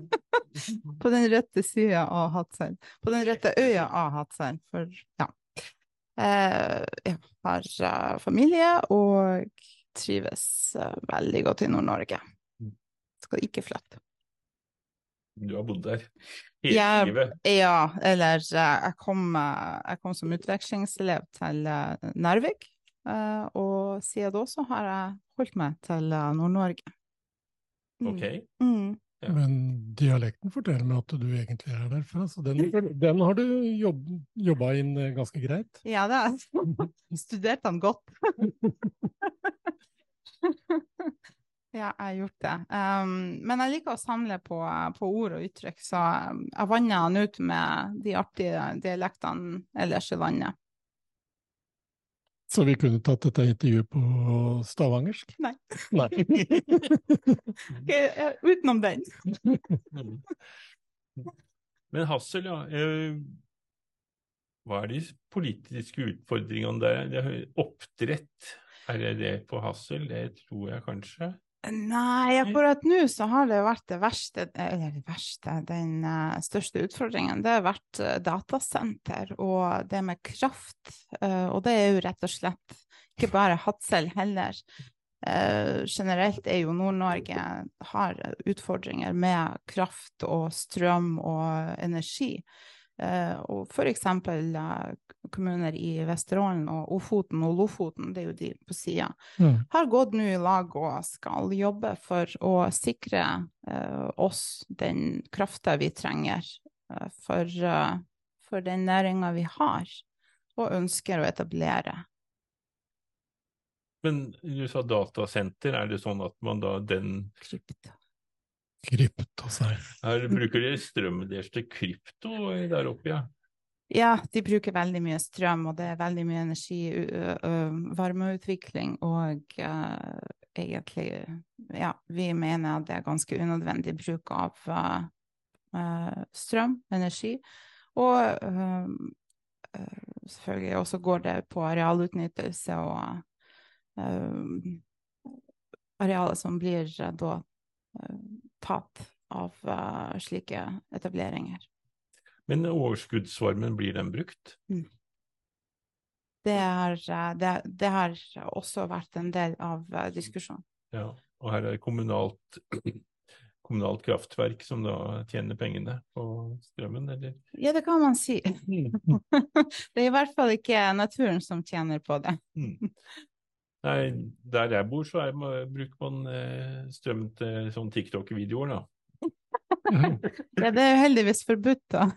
<laughs> På den rette sida av Hadsel. På den rette øya av Hadsel, for ja. Eh, jeg har eh, familie og trives eh, veldig godt i Nord-Norge. Skal ikke flytte. Du har bodd der hele Jeg- livet. Ja, eller jeg kom, jeg kom som utvekslingselev til Narvik, og siden da så har jeg holdt meg til Nord-Norge. Mm. Ok. Mm. Ja. Men dialekten forteller meg at du egentlig er derfra, så den, den har du jobb, jobba inn eh, ganske greit. Ja, det er <laughs> studert den godt. <laughs> ja, jeg har gjort det. Um, men jeg liker å samle på, på ord og uttrykk, så um, jeg vanner den ut med de artige dialektene ellers i landet. Så vi kunne tatt dette intervjuet på stavangersk? Nei. Nei. <laughs> Utenom den. <laughs> Men Hassel, ja. Eh, hva er de politiske utfordringene der? Er oppdrett, er det det på Hassel? Det tror jeg kanskje. Nei, akkurat nå så har det vært det verste, eller det verste, den eh, største utfordringen, det har vært eh, datasenter og det med kraft. eh, og det er jo rett og slett ikke bare Hadsel heller. Eh, generelt er jo Nord-Norge har utfordringer med kraft og strøm og energi. Eh, og eksempel eh, kommuner i Vesterålen og Ofoten og Lofoten, det er jo de på sida, Mm. har gått nå i lag og skal jobbe for å sikre eh, oss den krafta vi trenger eh, for, eh, for den næringa vi har og ønsker å etablere. Men du sa datasenter, er det sånn at man da den Krypto. Krypto seg. her Bruker dere strømmen deres til krypto der oppe, ja? Ja, de bruker veldig mye strøm, og det er veldig mye energi, varmeutvikling og uh, egentlig Ja, vi mener at det er ganske unødvendig bruk av uh, uh, strøm, energi. Og uh, selvfølgelig også går det på arealutnyttelse og arealet som blir da tatt av slike etableringer. Men overskuddsvarmen, blir den brukt? Mm. Det, er, det, det, har også vært en del av diskusjonen. Ja, og her er det kommunalt, <clears throat> kommunalt kraftverk som da tjener pengene på strømmen, eller? Ja, det kan man si. <laughs> det er i hvert fall ikke naturen som tjener på det. Mm. Nei, der jeg bor, så er, bruker man eh, strøm til sånn TikTok-videoer, da. <laughs> ja, det er jo heldigvis forbudt, da.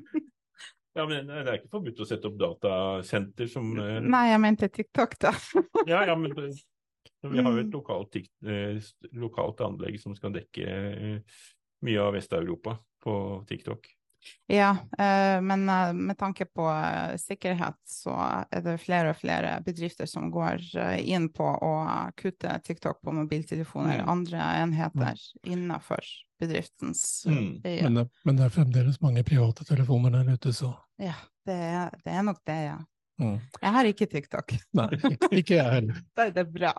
<laughs> ja, men det er ikke forbudt å sette opp datasenter som eh, Nei, jeg mente TikTok, da. <laughs> ja, ja, men vi har jo et lokalt, eh, lokalt anlegg som skal dekke mye av Vest-Europa på TikTok. Ja, eh, men eh, med tanke på eh, sikkerhet, så er det flere og flere bedrifter som går inn på å kutte TikTok på mobiltelefoner og andre enheter mm. innenfor bedriftens mm. men, det, men, det, er fremdeles mange private telefoner der ute, så Ja, det det er nok det, ja. Mm. Jeg har ikke TikTok. Nei, ikke jeg heller. <laughs> da er det bra.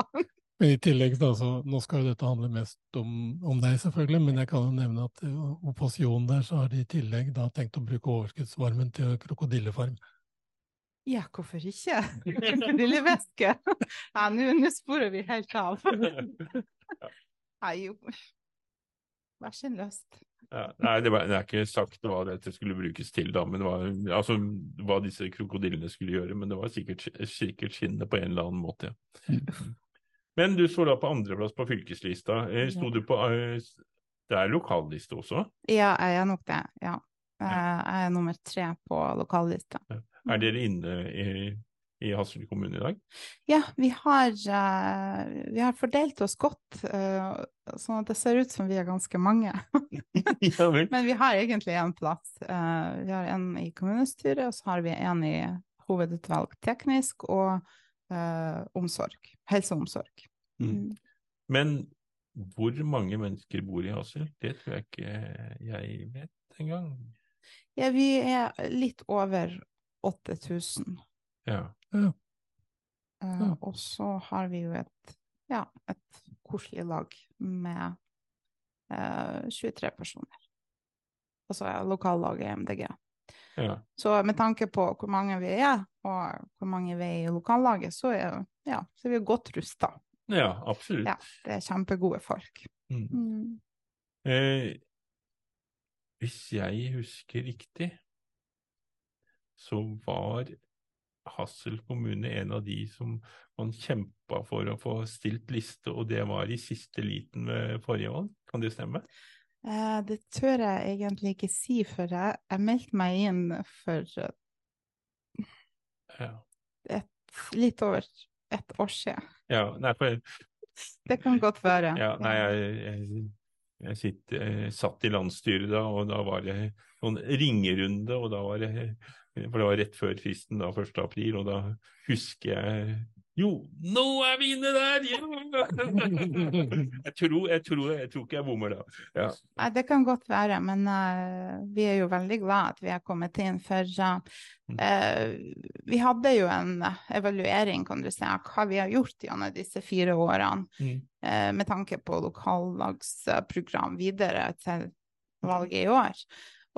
Men i tillegg, da, så, Nå skal jo dette handle mest om, om, deg, selvfølgelig, men jeg kan jo nevne at uh, på der så har de i tillegg da tenkt å bruke overskuddsvarmen til krokodillefarm. Ja, hvorfor ikke? Krokodillevæske! ja, nå sporer vi helt av. <laughs> Nei, jo Vær så løst. Ja, nei, det, var, det, er ikke sagt hva dette skulle brukes til, da, men det var, altså, hva disse krokodillene skulle gjøre. Men det var sikkert, sikkert skinnet på en eller annen måte. Ja. Men du står da på andreplass på fylkeslista. Sto ja. du på eh, Det er lokalliste også? Ja, jeg er nok det. Ja. Eh, jeg er nummer tre på lokallista. Er dere inne i, i Hassel kommune i dag? Ja, vi har, vi har fordelt oss godt, sånn at det ser ut som vi er ganske mange. <laughs> ja, Men vi har egentlig én plass. Vi har en i kommunestyret, og så har vi en i hovedutvalg teknisk. og uh, omsorg. Helse og omsorg. Mm. mm. Men hvor mange mennesker bor i Hassel? Det tror jeg ikke jeg vet engang. Ja, vi er litt over 8000. Ja. ja. Uh, og så har vi jo et, ja, et koselig lag med uh, eh, 23 personer. Altså lokallaget MDG. Ja. Så med tanke på hvor mange vi er, og hvor mange vi er i lokallaget, så er, ja, så vi er godt rusta. Ja, absolutt. Ja, det er kjempegode folk. Mm. Mm. Eh, hvis jeg husker riktig, så var Hassel kommune en av de som man kjempa for å få stilt liste, og det var i siste liten ved forrige valg. Kan det stemme? Eh, det tør jeg egentlig ikke si, for jeg, jeg meldte meg inn for ja. et, litt over et år siden. Ja, nei, for... Det kan godt være. Ja, nei, jeg, jeg, jeg, sitt, jeg, satt i landsstyret da, og da var det noen ringerunde, og da var det For det var rett før fristen, da, 1. april, og da husker jeg jo, nå er vi inne der! <laughs> Jeg, tror, jeg, tror, jeg tror ikke jeg bommer da. Ja. Ja, det kan godt være, men uh, vi er jo veldig glad at vi har kommet inn. For uh, vi hadde jo en evaluering, kan du si, av hva vi har gjort gjennom disse fire årene. Mm. Uh, med tanke på lokallagsprogram videre til valget i år.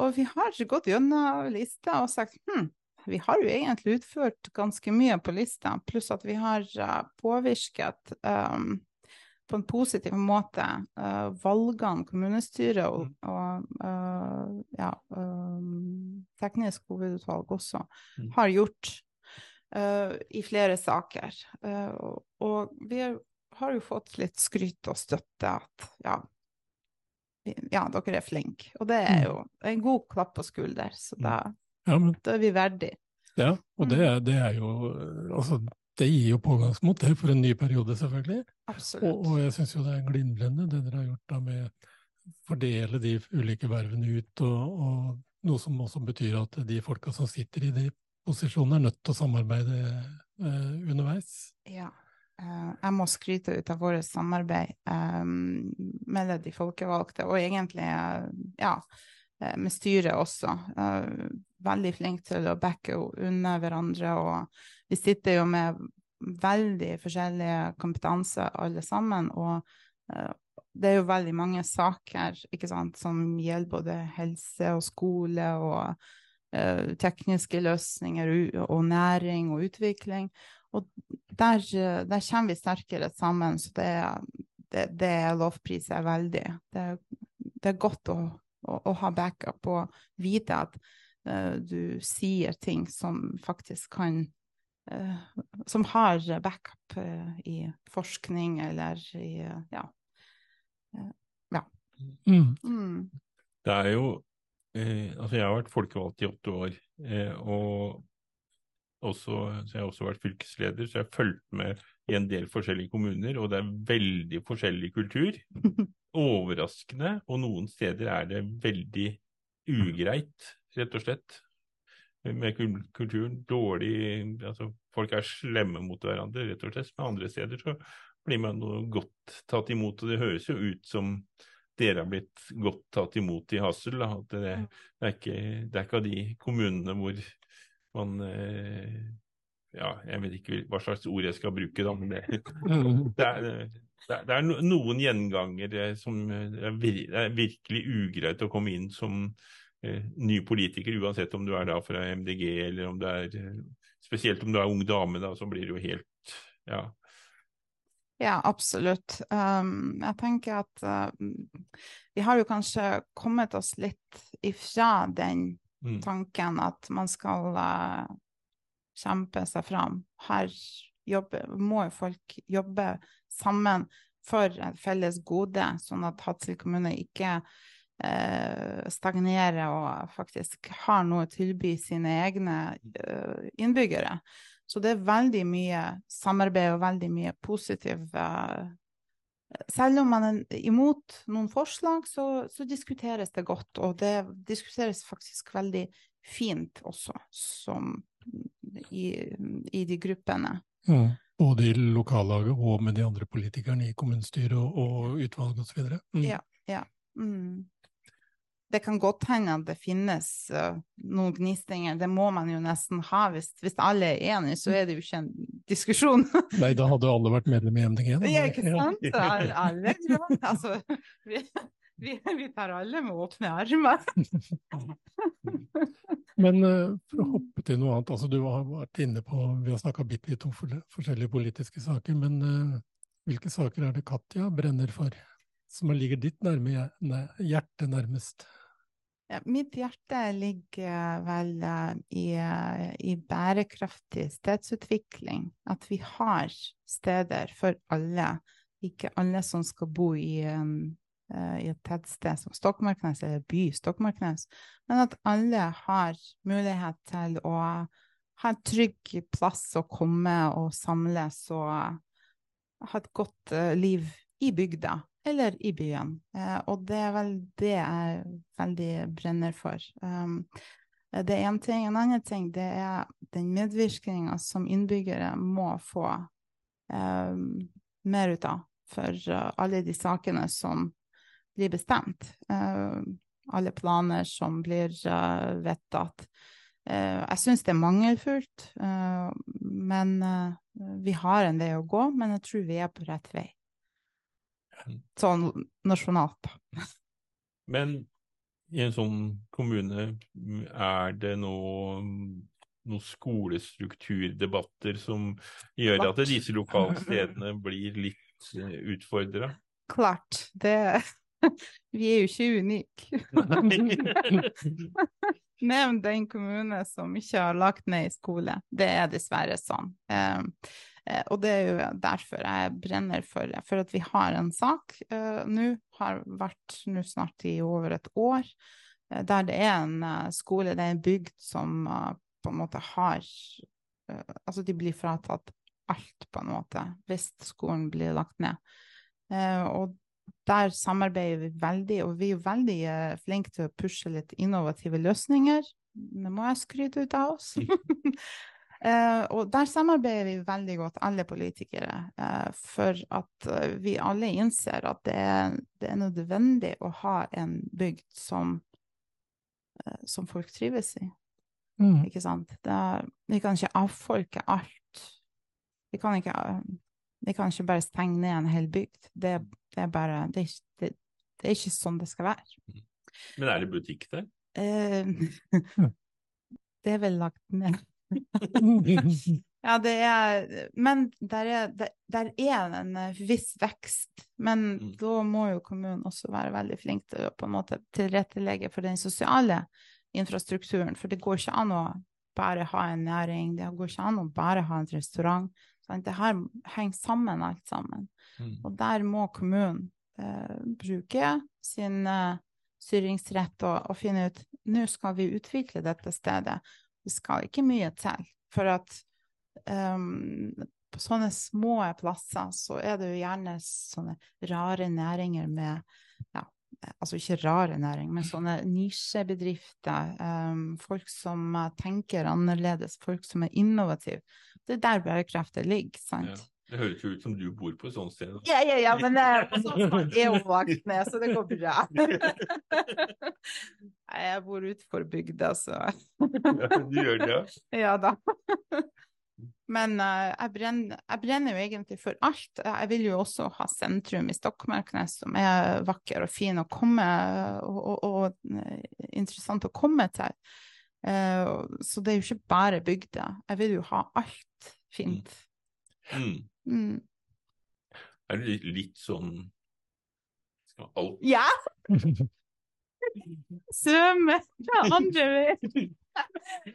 Og vi har gått gjennom lista og sagt hm, vi har jo egentlig utført ganske mye på lista, pluss at vi har uh, påvirket um, på en positiv måte uh, valgene kommunestyret og, mm. og uh, ja, um, teknisk hovedutvalg også mm. har gjort i flere saker. Og, og, vi har jo fått litt skryt og støtte at ja, ja, dere er flinke. Og det er mm. jo en god klapp på skulder, så da ja, men, da er vi verdig. Ja, og det, mm. det, er jo Altså, det gir jo pågangsmot, det, for en ny periode, selvfølgelig. Og, og jeg syns jo det er glimrende, det dere har gjort da med fordele de ulike vervene ut, og, og, noe som også betyr at de folka som sitter i de posisjonene, er nødt til å samarbeide eh, underveis. Ja. eh, jeg må skryte ut av vårt samarbeid um, med de folkevalgte, og egentlig eh, ja, eh, med styret også. Eh, veldig flink til å backe unna hverandre, og vi sitter jo med veldig forskjellige kompetanser alle sammen. og eh, det er jo veldig mange saker sant, som gjelder både helse og skole og uh, tekniske løsninger og, næring og utvikling. Og der, der, kommer vi sterkere sammen, så det, det, det lovpriser veldig. Det, det, er godt å, å, å, ha backup og vite at uh, du sier ting som faktisk kan uh, Som har backup i forskning eller i ja, ja. Mm. Mm. Det er jo eh, Altså, jeg har vært folkevalgt i åtte år, eh, og også, så jeg har også vært fylkesleder, så jeg har fulgt med i en del forskjellige kommuner, og det er veldig forskjellig kultur. <laughs> Overraskende, og noen steder er det veldig ugreit, rett og slett, med kulturen. Dårlig altså Folk er slemme mot hverandre, rett og slett. Men andre steder så blir man godt tatt imot. Og det høres jo ut som dere har blitt godt tatt imot i Hassel. Det, det, er ikke, det er ikke av de kommunene hvor man eh, Ja, jeg vet ikke hva slags ord jeg skal bruke, da, men det, <laughs> det er, det er, noen gjengangere som det er virkelig ugreit å komme inn som eh, ny politiker, uansett om du er da fra MDG eller om det er Spesielt om du er ung dame, da, så blir det jo helt Ja. Ja, absolutt. Um, jeg tenker at uh, vi har jo kanskje kommet oss litt ifra den mm. tanken at man skal uh, kjempe seg fram. Her jobbe, må jo folk jobbe sammen for et felles gode, sånn at Hadsel kommune ikke eh, stagnerer og faktisk har noe å tilby sine egne eh, innbyggere. Så det er veldig mye samarbeid og veldig mye positiv uh, Selv om man er imot noen forslag, så, så, diskuteres det godt. Og det diskuteres faktisk veldig fint også, som i, i de gruppene. Mm. Både i lokallaget og med de andre politikerne i kommunestyret og, og utvalg osv. Mm. Ja. ja. Mm det kan godt hende at det finnes uh, noen gnistinger. Det må man jo nesten ha. Hvis, hvis, alle er enige, så er det jo ikke en diskusjon. <laughs> Nei, da hadde alle vært medlem i MDG. Ja, ikke sant? Alle, alle altså, <laughs> vi, vi, tar alle med åpne armer. <laughs> Men uh, for å hoppe til noe annet. altså Du har vært inne på, vi har snakka bitte litt om forskjellige politiske saker. Men uh, hvilke saker er det Katja brenner for? Som ligger ditt nærme, hjerte nærmest? Ja, mitt hjerte ligger vel uh, i, i, bærekraftig stedsutvikling. At vi har steder for alle. Ikke alle som skal bo i, en i et tettsted som Stokmarknes, eller by Stokmarknes, men at alle har mulighet til å ha en trygg plass å komme og samles og ha et godt liv i bygda eller i byen. Eh, og det er vel det jeg veldig brenner for. Um, det er én ting. En annen ting det er den medvirkninga som innbyggere må få um, mer ut av for alle de sakene som blir bestemt. Uh, alle planer som blir uh, vedtatt. Uh, jeg syns det er mangelfullt, men vi har en vei å gå. Men jeg tror vi er på rett vei sånn nasjonalt. Men i en sånn kommune, er det nå noen skolestrukturdebatter som gjør at disse lokalstedene blir litt eh, utfordra? Klart. Det <laughs> Vi er jo ikke unike. <laughs> Nevn den kommune som ikke har lagt ned i skole. Det er dessverre sånn. Um, Eh, og det er jo derfor jeg brenner for, for at vi har en sak uh, nå, har vært nå snart i over et år, uh, der det er en skole, det er en bygd som på en måte har Altså de blir fratatt alt, på en måte, hvis skolen blir lagt ned. og der samarbeider vi veldig, og vi er veldig flinke til å pushe litt innovative løsninger. Det må jeg skryte ut av oss. Uh, <laughs> og der samarbeider vi veldig godt, alle politikere, uh, for at uh, vi alle innser at det er, det er nødvendig å ha en bygd som, eh, som folk trives i. Mm. Ikke sant? Det er, vi kan ikke avfolke alt. Vi kan ikke, vi kan ikke bare stenge ned en hel bygd. Det, det er bare det er, ikke- det, det er ikke sånn det skal være. Men er det butikk der? Eh, <laughs> det er vel lagt ned. <laughs> Ja, det er Men der er, der, der er en eh, viss vekst. Men Mm. da må jo kommunen også være veldig flink til å på en måte tilrettelegge for den sosiale infrastrukturen. For det går ikke an å bare ha en næring, det går ikke an å bare ha en restaurant. Sant? Det her henger sammen, alt sammen. Mm. Og der må kommunen eh, bruke sin eh, styringsrett og, og finne ut nå skal vi utvikle dette stedet. Det skal ikke mye til. For at um, på sånne små plasser så er det jo gjerne sånne rare næringer med ja, altså ikke rare næring, men sånne nisjebedrifter. ehm, folk som eh, tenker annerledes, folk som er innovative. Det er der bærekraften ligger, sant? Ja. Det høres jo ut som du bor på et sånt sted. Ja, ja, ja, men det er, er jo vakt med, så det går bra. <laughs> Nei, jeg bor utenfor bygda, så Ja, du gjør det, ja. <laughs> ja da. Men uh, jeg, brenner, jeg brenner jo egentlig for alt. Jeg vil jo også ha sentrum i Stokmarknes, som er vakker og fin å komme og, og, og eh, interessant å komme til. Uh, så det er jo ikke bare bygda. Jeg vil jo ha alt fint. Mm. Mm. Er du litt, litt sånn skal alt Ja! <laughs> Svømme fra andre veien. <laughs>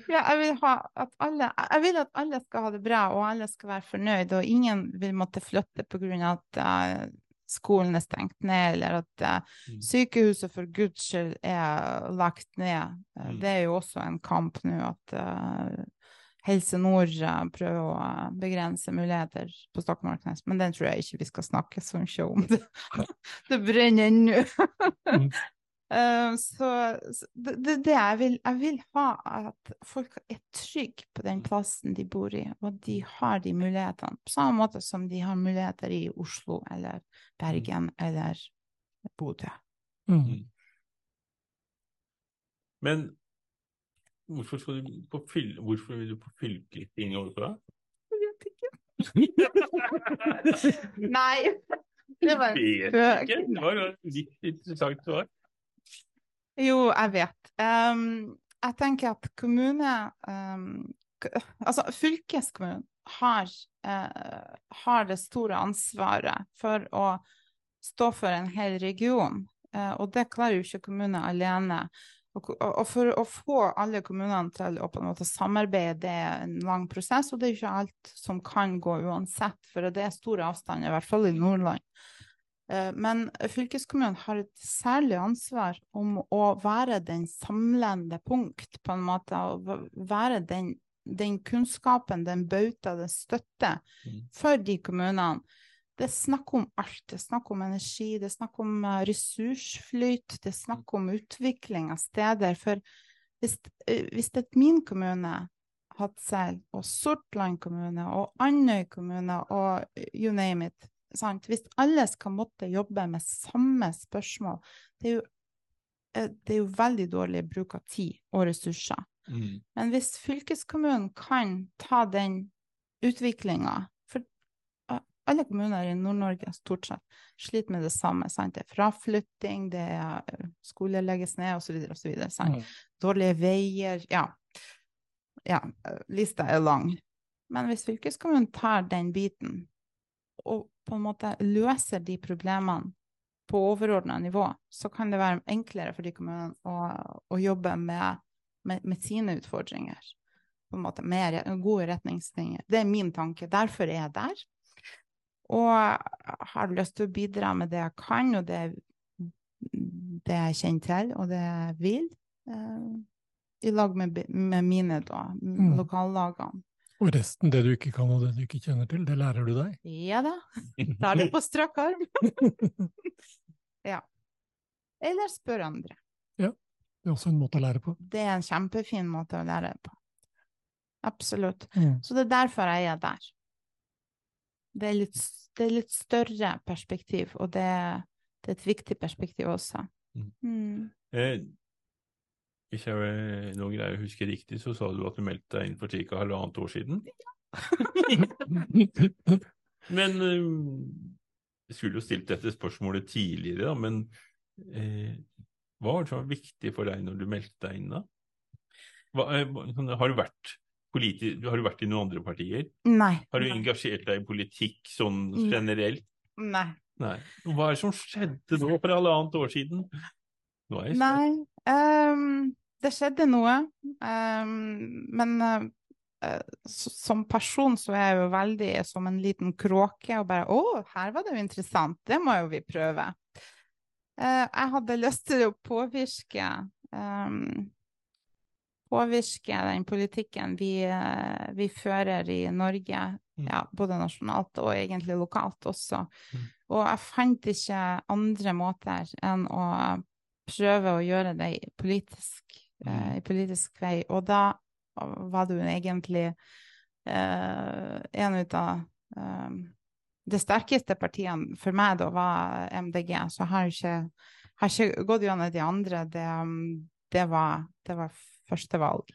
Ja, jeg vil at alle Jeg vil at alle skal ha det bra, og alle skal være fornøyd, og ingen vil måtte flytte pga. at uh, skolen er stengt ned, eller at Mm. sykehuset for guds skyld er lagt ned. Mm. Det er jo også en kamp nå at Helse Nord prøver å begrense muligheter på Stokmarknes, men den tror jeg ikke vi skal snakke så mye om. Det, <laughs> det brenner ennå. Mm. Eh, så det, det, det jeg vil, jeg vil ha at folk er trygge på den plassen de bor i, og at de har de mulighetene, på samme måte som de har muligheter i Oslo eller Bergen eller Bodø. Mm. Men hvorfor, skal du på fyll, hvorfor vil du på fylkesting overfor deg? <laughs> Nei, det var en spøk. Det var et litt interessant svar. Jo, jeg vet. Um, jeg tenker at kommune um, Altså, fylkeskommunen har, uh, har det store ansvaret for å stå for en hel region, Uh, og det klarer jo ikke kommunen alene. Og, og for å få alle kommunene til å på en måte samarbeide, det er en lang prosess, og det er ikke alt som kan gå uansett, for det er store avstander, i hvert fall i Nordland. Eh, Men fylkeskommunen har et særlig ansvar om å være den samlende punkt, på en måte. Å være den, den kunnskapen, den bauta, den støtte Mm. for de kommunene. Det er snakk om alt. Det er snakk om energi, det er snakk om eh, ressursflyt, det er snakk om utvikling av steder. For hvis, eh, hvis det er min kommune, Hadsel, og Sortland kommune, og Andøy kommune, og you name it, sant? Hvis alle skal måtte jobbe med samme spørsmål, det er jo, eh, det er jo veldig dårlig bruk av tid og ressurser. Mm. Men hvis fylkeskommunen kan ta den utviklinga For alle kommuner i Nord-Norge stort sett sliter med det samme. Sant? Det er fraflytting, det er skole legges ned osv. osv. Mm. Dårlige veier. Ja. ja, lista er lang. Men hvis fylkeskommunen tar den biten og på en måte løser de problemene på overordna nivå, så kan det være enklere for de kommunene å, å jobbe med, med, med sine utfordringer. På en måte med gode retningslinjer. Det er min tanke. Derfor er jeg der. Og har lyst til å bidra med det jeg kan, og det, det jeg kjenner til, og det jeg vil. eh, I lag med, med mine da, Mm. lokallagene. Og resten, det du ikke kan og det du ikke kjenner til, det lærer du deg. Ja da. <laughs> Tar det på strak arm. <laughs> ja. Eller spør andre. Ja. Det er også en måte å lære på. Det er en kjempefin måte å lære på. Absolutt. Mm. Så det er derfor jeg er der. Det er litt, det er litt større perspektiv, og det, det er et viktig perspektiv også. Mm. Mm. Eh, hvis jeg noen greier å huske riktig, så sa du at du meldte deg inn for ca. halvannet år siden. Ja. <laughs> <laughs> Men eh, jeg skulle jo stilt dette spørsmålet tidligere, da, men eh, hva var det som var viktig for deg når du meldte deg inn da? Hva, eh, har, du vært har du vært i noen andre partier? Nei. Har du Nei. engasjert deg i politikk sånn Mm. generelt? Nei. Nei. Hva er det som skjedde nå for halvannet år siden? Nå er jeg. Nei. Ehm, det skjedde noe. um, men eh, som person så er jeg jo veldig som en liten kråke og bare Å, her var det jo interessant. Det må jo vi prøve. Uh, jeg hadde lyst til å påvirke um, Påvirke den politikken vi, uh, vi fører i Norge, Mm. ja, både nasjonalt og egentlig lokalt også. Mm. Og jeg fant ikke andre måter enn å prøve å gjøre det i politisk, eh, Mm. i politisk vei. Og da var du egentlig eh, en ut av eh, Det sterkeste partiene for meg da var MDG, så jeg har ikke, har ikke gått gjennom de andre. Det, det, var, det var første valg.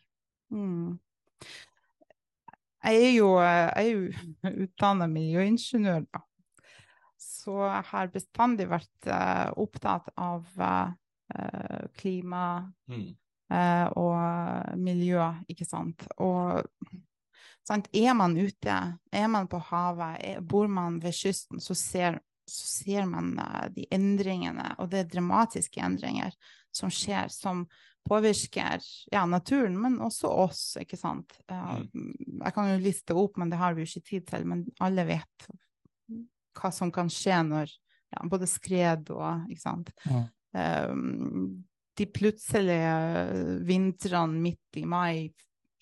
Mm. Jeg er jo, jeg er jo <laughs> utdannet miljøingeniør, da. Så jeg har bestandig vært uh, opptatt av eh, klima Mm. eh, og miljø, ikke sant. Og sant, er man ute, er man på havet, er, bor man ved kysten, så ser, så ser man eh, de endringene, og det er dramatiske endringer som skjer, som påvirker ja, naturen, men også oss, ikke sant. Eh, Jeg kan jo liste opp, men det har vi jo ikke tid til, men alle vet hva som kan skje når ja, både skred og, ikke sant. Ja. Um, de plutselige vintrene midt i mai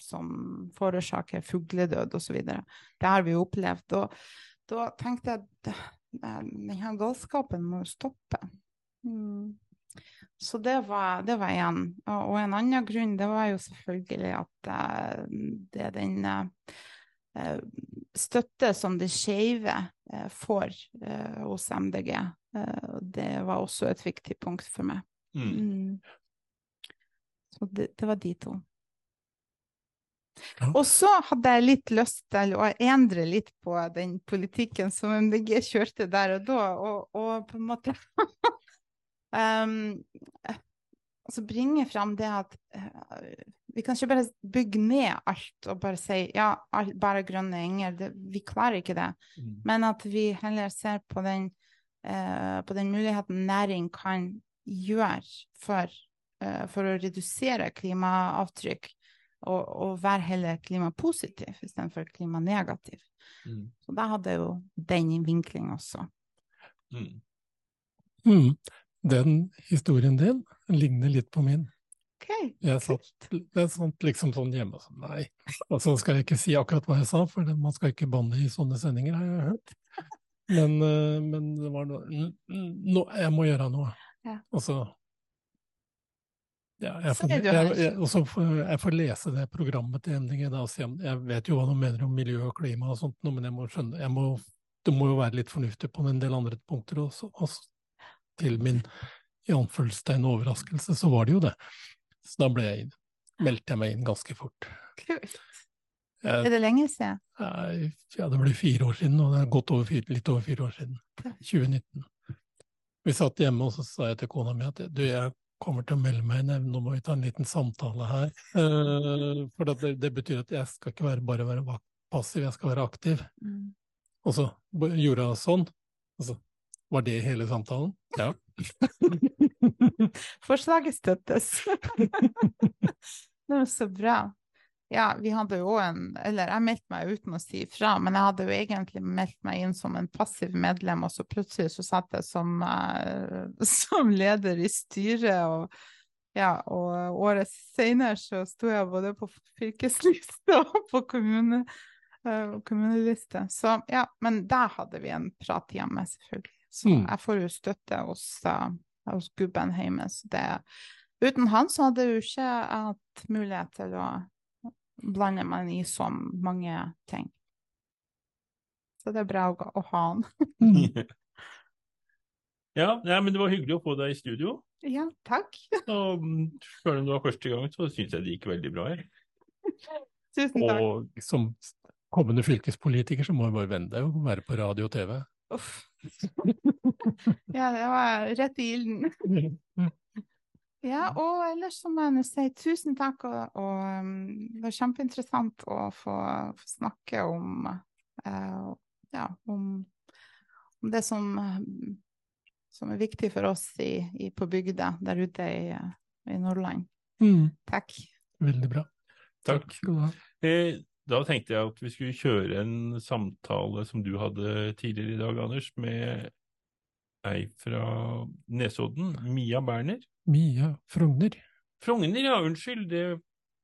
som forårsaker fugledød osv. Det har vi opplevd. Og da tenkte jeg at denne galskapen må stoppe. Mm. Så det var, det en. Og, en annen grunn, det var jo selvfølgelig at eh, det er den eh, støtte som det skeive eh, får eh, hos MDG. Eh, det var også et viktig punkt for meg. Mm. Mm. Så det, det var de to. Og så hadde jeg litt lyst til å endre litt på den politikken som MDG kjørte der og da, og, og på en måte um, <laughs> altså bringe fram det at uh, vi kan ikke bare bygge ned alt og bare si ja, alt, bare grønne enger. Det, vi klarer ikke det. Mm. Men at vi heller ser på den, på den muligheten næring kan gjøre for, eh, for å redusere klimaavtrykk, og, og være heller klimapositiv istedenfor klimanegativ. Mm. Så da hadde jo den vinkling også. Mm. Mm. Den historien din ligner litt på min. Okay. Jeg satt, det er sånt, liksom sånn hjemme og sånn, nei. Og så skal jeg ikke si akkurat hva jeg sa, for man skal ikke banne i sånne sendinger, har jeg hørt. Men, eh, men det var noe n- n- nå, Jeg må gjøre noe. Ja. Og så ja, jeg, får, jeg, jeg, også, får jeg får lese det programmet til MDG. Da, og si, jeg vet jo hva de mener om miljø og klima og sånt, men jeg må skjønne må, Det må jo være litt fornuftig på en del andre punkter også. også. Til min i anførselstegn overraskelse, så var det jo det. Så da ble jeg inn, meldte jeg meg inn ganske fort. kult. Jeg, Er det lenge siden? jeg, ja, det blir fire år siden, og det er gått over fire, litt over fire år siden. 2019. Vi satt hjemme, og så sa jeg til kona mi at du, jeg kommer til å melde meg inn, nå må vi ta en liten samtale her. Eh, for det, det betyr at jeg skal ikke være, bare være passiv, jeg skal være aktiv. Mm. Og så gjorde hun sånn, og så var det hele samtalen. Ja. <laughs> Forslaget støttes. <laughs> det var så bra. Ja, vi hadde jo en Eller jeg meldte meg uten å si ifra, men jeg hadde jo egentlig meldt meg inn som en passiv medlem, og så plutselig så satt jeg som, eh, <laughs> som leder i styret, og ja, og året senere så sto jeg både på fylkesliste <laughs> og på kommune, eh, kommuneliste. Så ja, men der hadde vi en prat hjemme, selvfølgelig. Så Mm. jeg får jo støtte hos, eh, hos gubben hjemme. Så det, uten han så hadde jeg jo ikke hatt mulighet til å blander man i så mange ting. Så det er bra å, å ha den. <laughs> Ja, ja, men det var hyggelig å få deg i studio. Ja, takk. Og mm, selv om det var første gang, så syns jeg det gikk veldig bra her. <laughs> Tusen takk. Og som kommende fylkespolitiker så må jeg bare venne deg og være på radio og TV. Uff. <laughs> Ja, det var rett i ilden. Ja, og ellers så må jeg nå si tusen takk, og, og um, det var kjempeinteressant å få, få snakke om, uh, ja, om, om det som, um, som er viktig for oss i, i, på bygda der ute i, i Nordland. Takk. Veldig bra. Takk. skal du ha. Eh, da tenkte jeg at vi skulle kjøre en samtale som du hadde tidligere i dag, Anders, med ei fra Nesodden, Mia Berner. Mia Frogner. Frogner, ja, unnskyld. Det,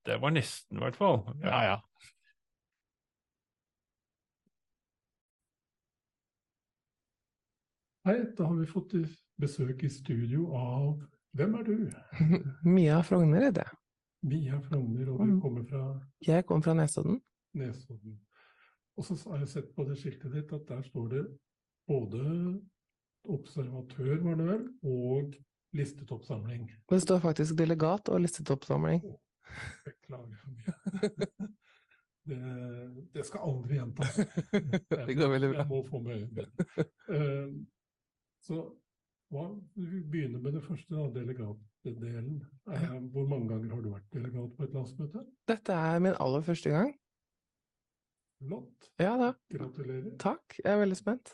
det var nesten, i hvert fall. Ja, ja. Hei, da har vi fått besøk i studio av Hvem er du? <laughs> Mia Frogner heter jeg. Mia Frogner, og du Mm. kommer fra Jeg kommer fra Nesodden. Nesodden. Og så har jeg sett på det skiltet ditt at der står det både observatør, var det vel, og listetoppsamling. Det står faktisk delegat og listetoppsamling. Beklager for mye. <laughs> Det, det skal aldri gjentas. <laughs> Det går veldig bra. Jeg må få med øynene. Eh, Så hva, vi begynner med det første, da, delegatdelen. Eh, Hvor mange ganger har du vært delegat på et landsmøte? Dette er min aller første gang. Flott. Ja da, Gratulerer. takk. Jeg er veldig spent.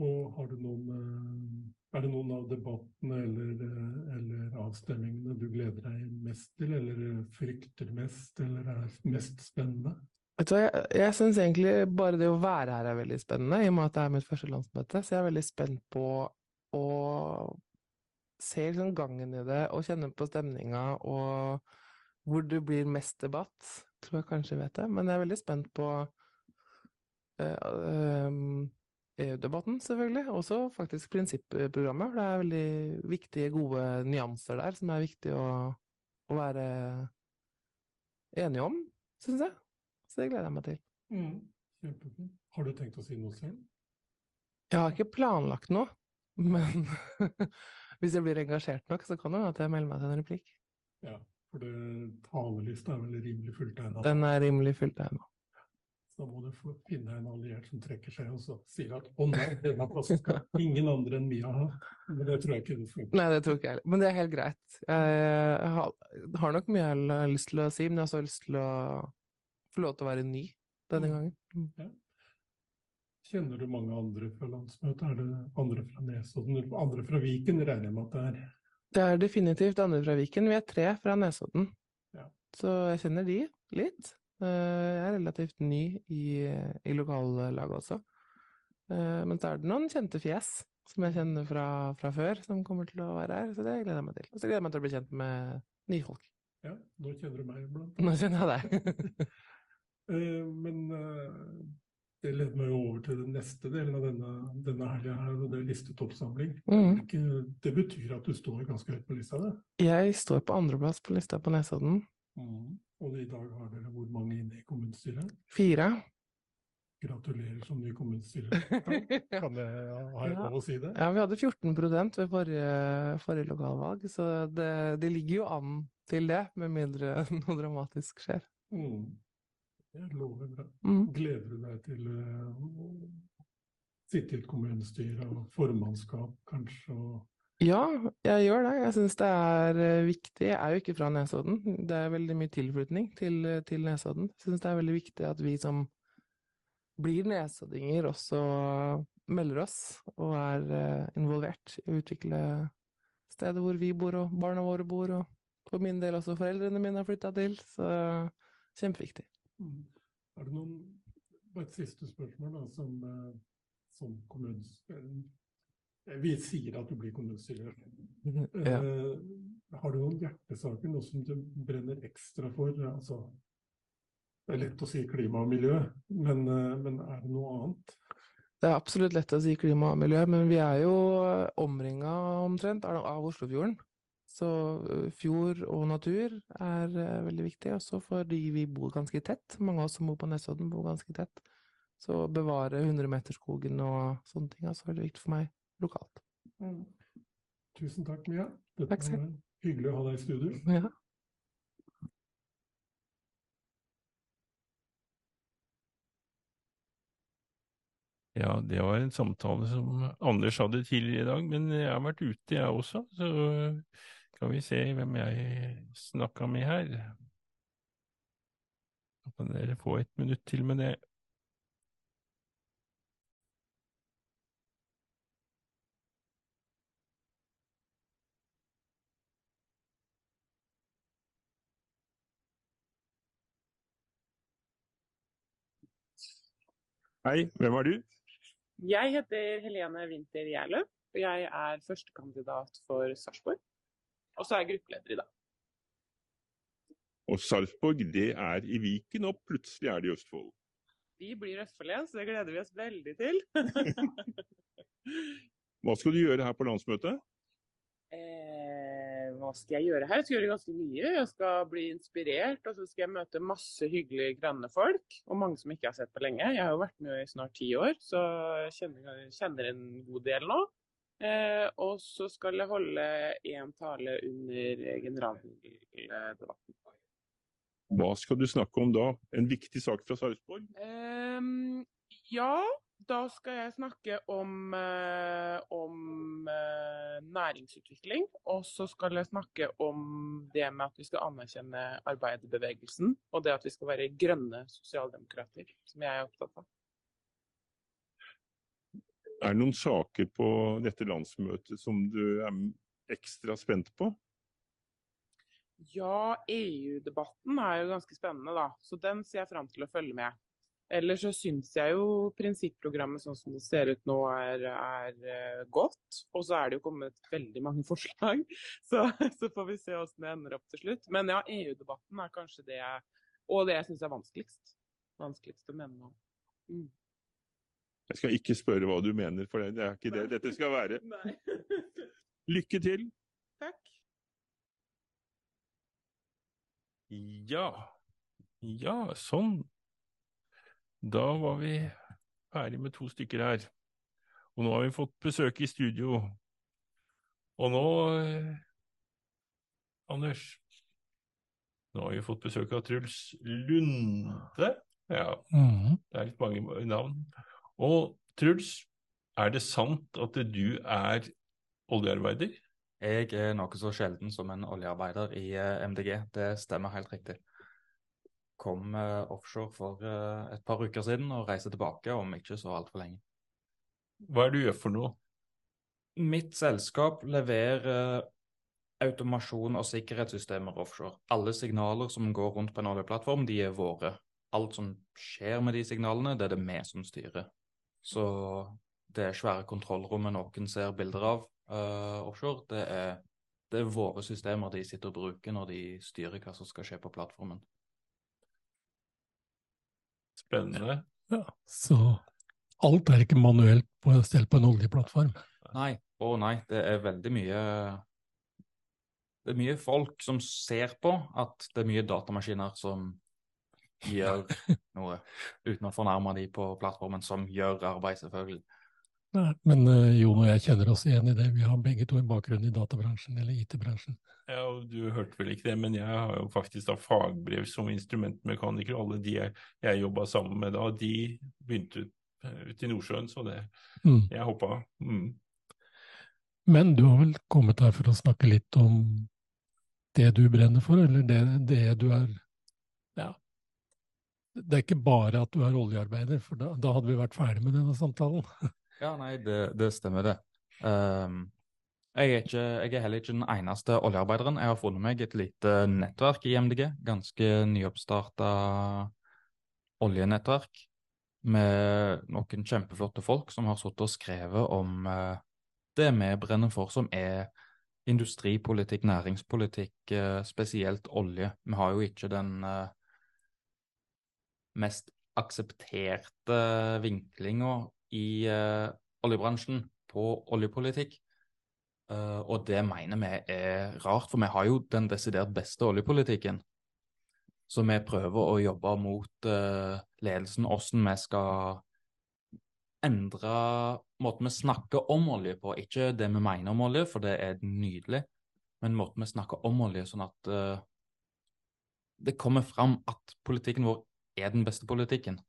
Og har du noen eh, Er det noen av debattene eller, eh, eller avstemmingene du gleder deg mest til, eller eh, frykter mest, eller er mest spennende? Jeg, jeg syns egentlig bare det å være her er veldig spennende, i og med at det er mitt første landsmøte. Så jeg er veldig spent på å se liksom gangen i det, og kjenne på stemninga, og hvor det blir mest debatt. Tror jeg kanskje vet det, men jeg er veldig spent på øh, ehm, EU-debatten, selvfølgelig. Også faktisk prinsipprogrammet. Det er veldig viktige, gode nyanser der som er viktig å, å være enige om, syns jeg. Så det gleder jeg meg til. Kjempefint. Har du tenkt å si noe selv? Jeg har ikke planlagt noe, men <laughs> hvis jeg blir engasjert nok, så kan det hende at jeg melder meg til en replikk. Ja, for det, talerlista er vel rimelig fulltegna. Den er rimelig fylt ennå. Da må du få finne en alliert som trekker seg og så sier at å nei, denne plassen skal ingen andre enn Mia ha. Men det tror jeg ikke du får. Nei, det tror ikke jeg heller. Men det er helt greit. Jeg har, nok mye jeg har lyst til å si, men jeg har også lyst til å få lov til å være ny denne Mm. gangen. Mm. Kjenner du mange andre fra landsmøtet? Er det andre fra Nesodden? Andre fra Viken regner jeg med at det er. Det er definitivt andre fra Viken. Vi er tre fra Nesodden. Ja. Så jeg kjenner de litt. Eh, Jeg er relativt ny i, i lokallaget også. Eh, Men så er det noen kjente fjes som jeg kjenner fra, fra før, som kommer til å være her. Så det gleder jeg meg til. Og så gleder jeg meg til å bli kjent med nye folk. Ja, nå kjenner du meg iblant. Nå kjenner jeg deg. <laughs> Eh, Men eh, det leder meg over til den neste delen av denne, denne helga her, og det er listetoppsamling. Mm. Det betyr at du står ganske høyt på lista, det. Jeg står på andreplass på lista på Nesodden. Og i dag har dere hvor mange inne i kommunestyret? Fire. Gratulerer som ny kommunestyreleder. <laughs> Kan jeg, har jeg Ja. lov å si det? Ja, vi hadde 14 ved forrige, forrige lokalvalg, så det, det ligger jo an til det, med mindre <laughs> noe dramatisk skjer. Mm. Det lover bra. Mm. Gleder du deg til eh, å sitte i et kommunestyre og formannskap, kanskje? Og... Ja, jeg gjør det. Jeg syns det er eh, viktig. Jeg er jo ikke fra Nesodden. Det er veldig mye tilflytning til, til Nesodden. Jeg syns det er veldig viktig at vi som blir nesoddinger, også melder oss og er eh, involvert i å utvikle stedet hvor vi bor og barna våre bor, og for min del også foreldrene mine har flytta til. Så kjempeviktig. Mm. Er det noen Bare et siste spørsmål, da, som, eh, som kommunestyre... Vi sier at du blir kommunestyrer. Ja. Uh, har du noen hjertesaker, noe som du brenner ekstra for? Altså, det er lett å si klima og miljø, men, uh, men er det noe annet? Det er absolutt lett å si klima og miljø, men vi er jo omringa omtrent av Oslofjorden. Så eh, fjord og natur er eh, veldig viktig, også fordi vi bor ganske tett. Mange av oss som bor på Nesodden, bor ganske tett. Så å bevare 100-meterskogen og sånne ting er så veldig viktig for meg lokalt. Tusen takk, Mia. Dette Takk selv. var hyggelig å ha deg i studio. Ja. Ja, det var en samtale som Anders hadde tidligere i dag, men jeg har vært ute jeg også, så kan vi se hvem jeg snakka med her. Så kan dere få et minutt til med det. Hei, hvem er du? Jeg heter Helene Winther Gjerløv, jeg er førstekandidat for Sarpsborg. Og så er jeg gruppeleder i dag. Og Sarpsborg, det er i Viken, og plutselig er det i Østfold. Vi blir Østfold igjen, så det gleder vi oss veldig til. <laughs> Hva skal du gjøre her på landsmøtet? <laughs> eh, hva skal jeg gjøre her? Jeg skal gjøre ganske mye. Jeg skal bli inspirert, og så skal jeg møte masse hyggelige, grønne folk. Og mange som ikke har sett på lenge. Jeg har jo vært med i snart ti år, så jeg kjenner, kjenner en god del nå. Eh, og så skal jeg holde én tale under generaldebatten. Hva skal du snakke om da? En viktig sak fra Sarpsborg? Eh, ja, da skal jeg snakke om, eh, om eh, næringsutvikling. Og så skal jeg snakke om det med at vi skal anerkjenne arbeiderbevegelsen. Og det at vi skal være grønne sosialdemokrater, som jeg er opptatt av. Er det noen saker på dette landsmøtet som du er ekstra spent på? Ja, EU-debatten er jo ganske spennende, da. Så den ser jeg fram til å følge med. Ellers så syns jeg jo prinsipprogrammet sånn som det ser ut nå er, er eh, godt. Og så er det jo kommet veldig mange <laughs> forslag, så, så får vi se hvordan det ender opp til slutt. Men ja, EU-debatten er kanskje det jeg Og det jeg syns er vanskeligst. Vanskeligst å mene noe om. Mm. Jeg skal ikke spørre hva du mener, for det er ikke det dette skal være. <laughs> <laughs> Lykke til! Takk. Ja, ja, sånn. Da var vi ferdig med to stykker her. Og nå har vi fått besøk i studio. Og nå, eh, Anders, nå har vi fått besøk av Truls Lunde. Ja, Mhm. det er litt mange navn. Og Truls, er det sant at du er oljearbeider? Jeg er noe så sjelden som en oljearbeider i eh, MDG, det stemmer helt riktig. Kom eh, offshore for eh, et par uker siden og reiser tilbake om ikke så altfor lenge. Hva er det du gjør for noe? Mitt selskap leverer automasjon og sikkerhetssystemer offshore. Alle signaler som går rundt på en oljeplattform, de er våre. Alt som skjer med de signalene, det er det vi som styrer. Så det svære kontrollrommet noen ser bilder av uh, offshore. Det er, det er våre systemer de sitter og bruker når de styrer hva som skal skje på plattformen. Spennende. Ja, så alt er ikke manuelt på, selv på en oljeplattform. Nei, å nei, det er veldig mye Det er mye folk som ser på at det er mye datamaskiner som gjør <laughs> noe, uten å fornærme de på plattformen, som gjør arbeid, selvfølgelig. Nei, men eh, Jon og jeg kjenner oss igjen i det. Vi har begge to en bakgrunn i databransjen eller IT-bransjen. Ja, og du hørte vel ikke det, men jeg har jo faktisk da fagbrev som instrumentmekaniker. og Alle de jeg, jeg jobba sammen med da, de begynte ut, ut i Nordsjøen, så det, Mm. jeg hoppa. Mm. Men du har vel kommet her for å snakke litt om det du brenner for, eller det, det du er Ja. Det er ikke bare at du er oljearbeider, for da, da hadde vi vært ferdig med denne samtalen. <laughs> Ja, nei, det, det stemmer det. Um, jeg, er ikke, jeg er heller ikke den eneste oljearbeideren. Jeg har funnet meg et lite nettverk i MDG. Ganske nyoppstarta oljenettverk. Med noen kjempeflotte folk som har sittet og skrevet om uh, det vi brenner for, som er industripolitikk, næringspolitikk, uh, spesielt olje. Vi har jo ikke den uh, mest aksepterte vinklinga i eh, oljebransjen på oljepolitikk. Eh, og det mener vi er rart, for vi har jo den desidert beste oljepolitikken. Så vi prøver å jobbe mot eh, ledelsen, hvordan vi skal endre måten vi snakker om olje på. Ikke det vi mener om olje, for det er nydelig, men måten vi snakker om olje, sånn at det kommer fram at politikken vår er den beste politikken.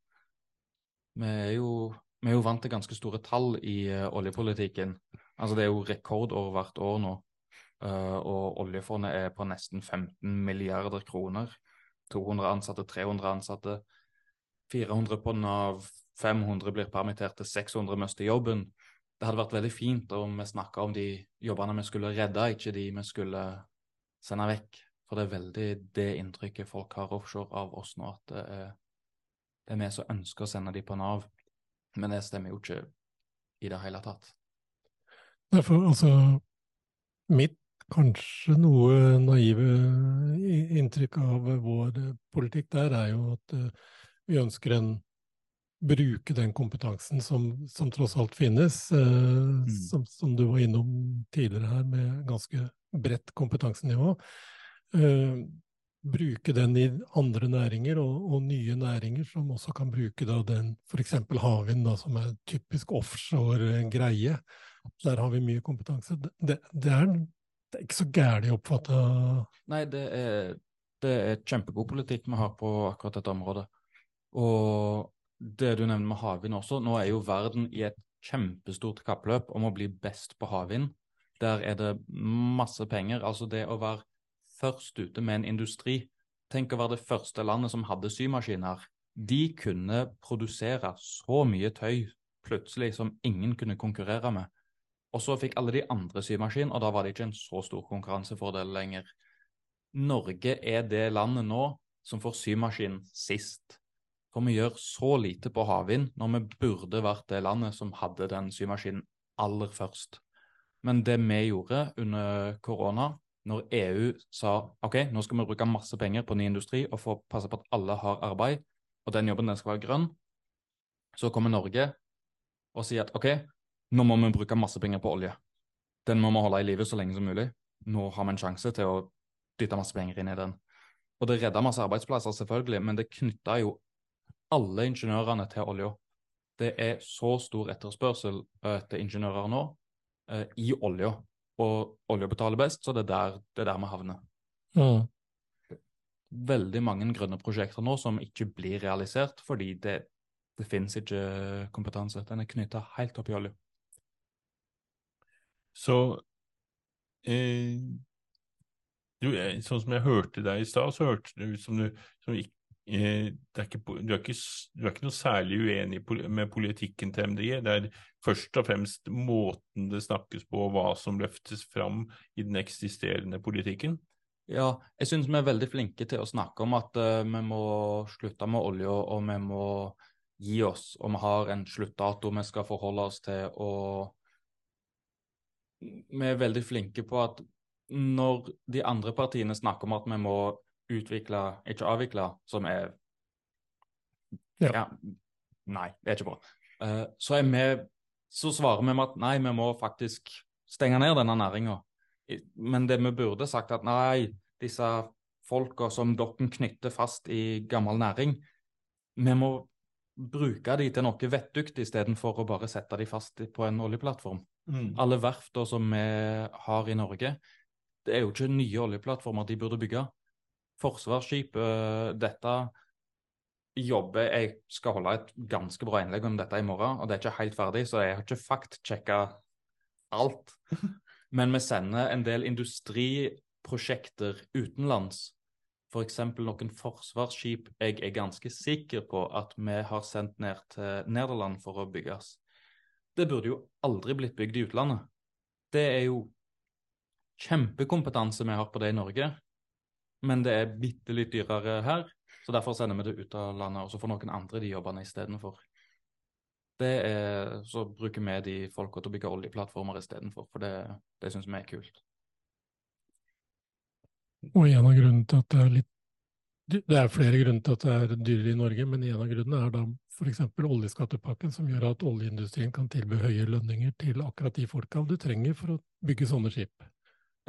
Vi er jo, vi er jo vant til ganske store tall i uh, oljepolitikken. Altså Det er jo rekordår hvert år nå. Uh, og oljefondet er på nesten 15 milliarder kroner. 200 ansatte, 300 ansatte. 400 på Nav, 500 blir permitterte, 600 mister jobben. Det hadde vært veldig fint om vi snakka om de jobbene vi skulle redde, ikke de vi skulle sende vekk. For det er veldig det inntrykket folk har offshore av oss nå, at det er, det er vi som ønsker å sende de på Nav. Men det stemmer jo ikke i det hele tatt. Derfor, altså Mitt kanskje noe naive inntrykk av vår politikk der er jo at uh, vi ønsker en bruke den kompetansen som, som tross alt finnes, uh, mm. som, som, du var innom tidligere her, med ganske bredt kompetansenivå. Bruke den i andre næringer og, og, nye næringer som også kan bruke da den f.eks. havvind, som er typisk offshore-greie. Der har vi mye kompetanse. Det, det, er, det er, ikke så gærent oppfatta Nei, det er, det er kjempegod politikk vi har på akkurat dette området. Og det du nevner med havvind også, nå er jo verden i et kjempestort kappløp om å bli best på havvind. Der er det masse penger. Altså det å være først ute med en industri. Tenk å være det første landet som hadde symaskiner. De kunne produsere så mye tøy plutselig som ingen kunne konkurrere med. Og så fikk alle de andre symaskin, og da var det ikke en så stor konkurransefordel lenger. Norge er det landet nå som får symaskin sist. For vi gjør så lite på havvind, når vi burde vært det landet som hadde den symaskinen aller først. Men det vi gjorde under korona, når EU sa ok, nå skal vi bruke masse penger på ny industri og få passe på at alle har arbeid, og den jobben den skal være grønn, så kommer Norge og sier at ok, nå må vi bruke masse penger på olje. Den må vi holde i live så lenge som mulig. Nå har vi en sjanse til å dytte masse penger inn i den. Og det redda masse arbeidsplasser, selvfølgelig, men det knytta jo alle ingeniørene til olja. Det er så stor etterspørsel etter ingeniører nå eh, i olja og olje betaler best, så det er der, det er der vi havner. Mm. Veldig mange grønne prosjekter nå som ikke blir realisert fordi det, det finnes ikke kompetanse. Den er knytta helt opp i olje. Så eh, du, sånn som jeg hørte deg i stad, så hørtes det ut som du som ikke er ikke, du, er ikke, du, er ikke, noe særlig uenig med politikken til MDG. Det er først og fremst måten det snakkes på, og hva som løftes fram i den eksisterende politikken. Ja, jeg syns vi er veldig flinke til å snakke om at uh, vi må slutte med olje, og vi må gi oss. Og vi har en sluttdato vi skal forholde oss til. Og vi er veldig flinke på at når de andre partiene snakker om at vi må utvikle, ikke avvikle, som er ja. ja. Nei, det er ikke bra. Uh, så, er vi, så svarer vi med at nei, vi må faktisk stenge ned denne næringa. Men det vi burde sagt, at nei, disse folka som dere knytter fast i gammel næring, vi må bruke de til noe vettug istedenfor å bare sette de fast på en oljeplattform. Mm. Alle verftene som vi har i Norge, det er jo ikke nye oljeplattformer de burde bygge forsvarsskip. Eh, dette jobber Jeg skal holde et ganske bra innlegg om dette i morgen, og det er ikke helt ferdig, så jeg har ikke faktsjekka alt. <laughs> Men vi sender en del industriprosjekter utenlands. F.eks. For noen forsvarsskip jeg er ganske sikker på at vi har sendt ned til Nederland for å bygges. Det burde jo aldri blitt bygd i utlandet. Det er jo kjempekompetanse vi har på det i Norge men det er bitte litt dyrere her. Så derfor sender vi det ut av landet, og så får noen andre de jobbene istedenfor. Så bruker vi de folka til å bygge oljeplattformer istedenfor, for det, det syns vi er kult. Og en av grunnene til at det er litt Det er flere grunner til at det er dyrere i Norge, men en av grunnene er da f.eks. oljeskattepakken, som gjør at oljeindustrien kan tilby høye lønninger til akkurat de folka du trenger for å bygge sånne skip.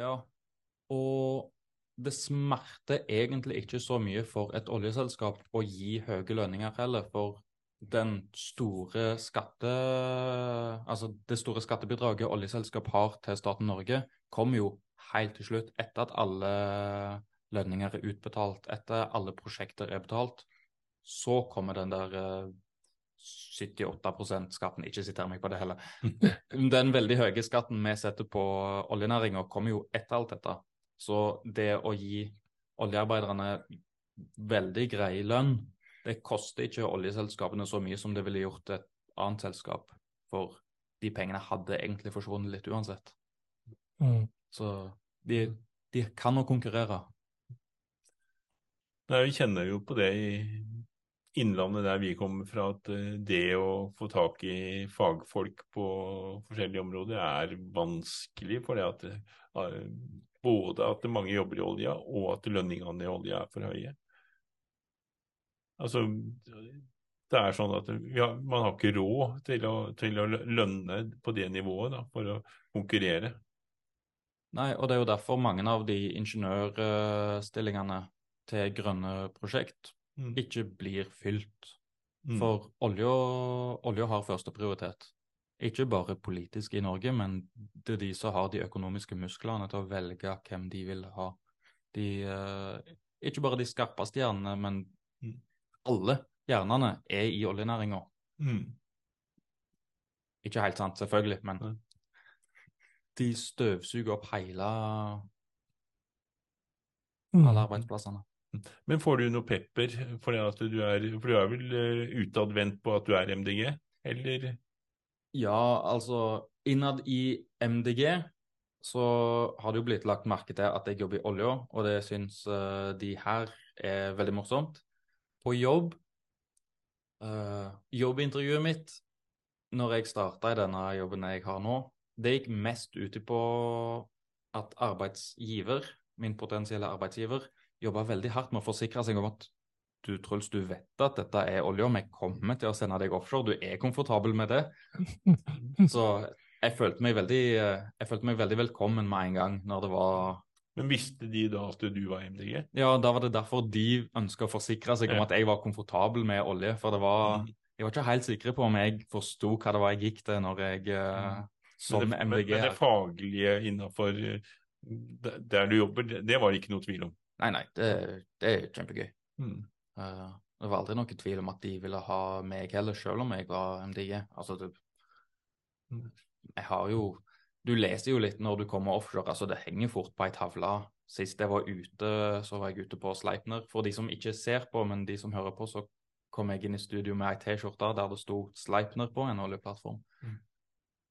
Ja, og det smerter egentlig ikke så mye for et oljeselskap å gi høye lønninger heller, for den store skatte... Altså det store skattebidraget oljeselskap har til staten Norge, kommer jo helt til slutt, etter at alle lønninger er utbetalt, etter alle prosjekter er betalt. Så kommer den der eh, 78% skatten, ikke siter meg på det heller. <laughs> Den veldig høye skatten vi setter på oljenæringa, kommer jo etter alt dette. Så det å gi oljearbeiderne veldig grei lønn, det koster ikke oljeselskapene så mye som det ville gjort et annet selskap. For de pengene hadde egentlig forsvunnet litt uansett. Mm. Så de, de kan å konkurrere. Nei, vi kjenner jo på det i Innlandet der vi kommer fra, at eh, det å få tak i fagfolk på forskjellige områder er vanskelig. For det at eh, både at mange jobber i olja, og at lønningene i olja er for høye. Altså, det er sånn at har, man har ikke råd til å, til å, lønne på det nivået da, for å konkurrere. Nei, og det er jo derfor mange av de ingeniørstillingene til grønne prosjekt mm. ikke blir fylt. Mm. For olja, olja har førsteprioritet. Ikke bare politisk i Norge, men det er de som har de økonomiske musklene til å velge hvem de vil ha. De, eh, ikke bare de skarpeste hjernene, men mm. alle hjernene er i oljenæringa. Mm. Ikke helt sant, selvfølgelig, men de støvsuger opp hele mm. alle arbeidsplassene. Men får du noe pepper for, at du er, for du er vel uh, utadvendt på at du er MDG, eller? Ja, altså innad i MDG så har det jo blitt lagt merke til at jeg jobber i olja, og det syns uh, de her er veldig morsomt. På jobb uh, Jobbintervjuet mitt når jeg starta i denne jobben jeg har nå, det gikk mest ut på at arbeidsgiver, min potensielle arbeidsgiver, jobba veldig hardt med å forsikre seg om at du Truls, du vet at dette er olje, og vi kommer til å sende deg offshore. Du er komfortabel med det. <laughs> Så jeg følte meg veldig, jeg følte meg veldig velkommen med en gang når det var Men visste de da at du var MDG? Ja, da var det derfor de ønska å forsikre seg om at jeg var komfortabel med olje. For det var mm. Jeg var ikke helt sikre på om jeg forsto hva det var jeg gikk til når jeg mm. som men det, MDG. Men det faglige innafor der du jobber, det var det ikke noe tvil om? Nei, nei, det, det er kjempegøy. Mm. Uh, det var aldri noen tvil om at de ville ha meg heller, selv om jeg var MDG. Altså, mm. jeg har jo Du leser jo litt når du kommer offshore, altså det henger fort på ei tavle. Sist jeg var ute, så var jeg ute på Sleipner. For de som ikke ser på, men de som hører på, så kom jeg inn i studio med ei T-skjorte der det sto Sleipner på, en oljeplattform. Mm.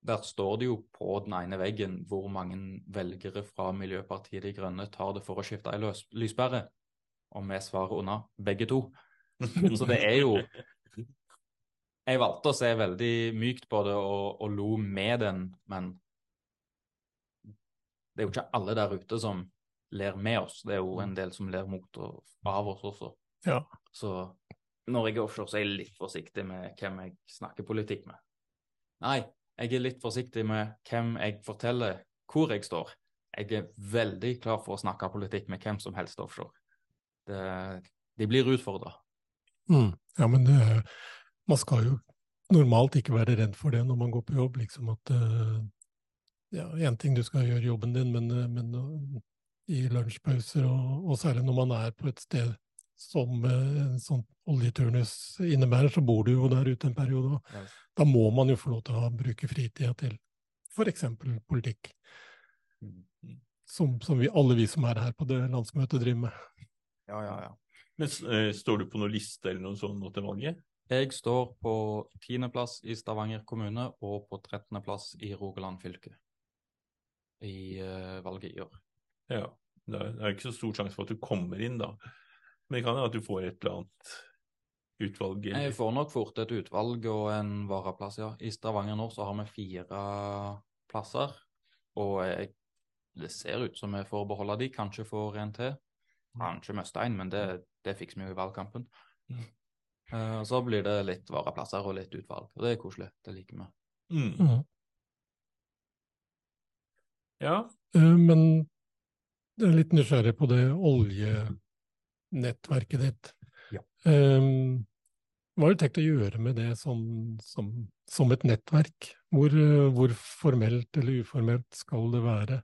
Der står det jo på den ene veggen hvor mange velgere fra Miljøpartiet De Grønne tar det for å skifte ei lyspære. Og vi svarer unna begge to. Så det er jo Jeg valgte å se veldig mykt på det og, og lo med den, men det er jo ikke alle der ute som ler med oss. Det er jo en del som ler mot og av oss også. Ja. Så når jeg er offshore, så er jeg litt forsiktig med hvem jeg snakker politikk med. Nei, jeg er litt forsiktig med hvem jeg forteller hvor jeg står. Jeg er veldig klar for å snakke politikk med hvem som helst offshore. Det, de blir utfordra. Mm. Ja, men det, man skal jo normalt ikke være redd for det når man går på jobb. liksom at uh, ja, Én ting du skal gjøre jobben din, men, men i lunsjpauser, og, og, særlig når man er på et sted som en sånn oljeturnus innebærer, så bor du jo der ute en periode. og ja. Da må man jo få lov til å bruke fritida til f.eks. politikk. Som, som vi, alle vi som er her på det landsmøtet driver med. Ja, ja, ja. Men uh, Står du på noen liste eller noe sånt nå til valget? Jeg står på tiendeplass i Stavanger kommune og på trettendeplass i Rogaland fylke i uh, valget i år. Ja, det er, det er ikke så stor sjanse for at du kommer inn, da. Men det kan hende at du får et eller annet utvalg? Jeg får nok fort et utvalg og en varaplass, ja. I Stavanger nå så har vi fire plasser, og jeg, det ser ut som vi får beholde de, kanskje får en til. Kanskje Møstein, men det, det fikser vi jo i valgkampen. Eh, og så blir det litt vareplasser og litt utvalg, og det er koselig. Det liker vi. Mm. Ja. Eh, Men jeg er litt nysgjerrig på det oljenettverket ditt. Ja. Um, hva har du tenkt å gjøre med det som, som, som et nettverk? Hvor, hvor formelt eller uformelt skal det være?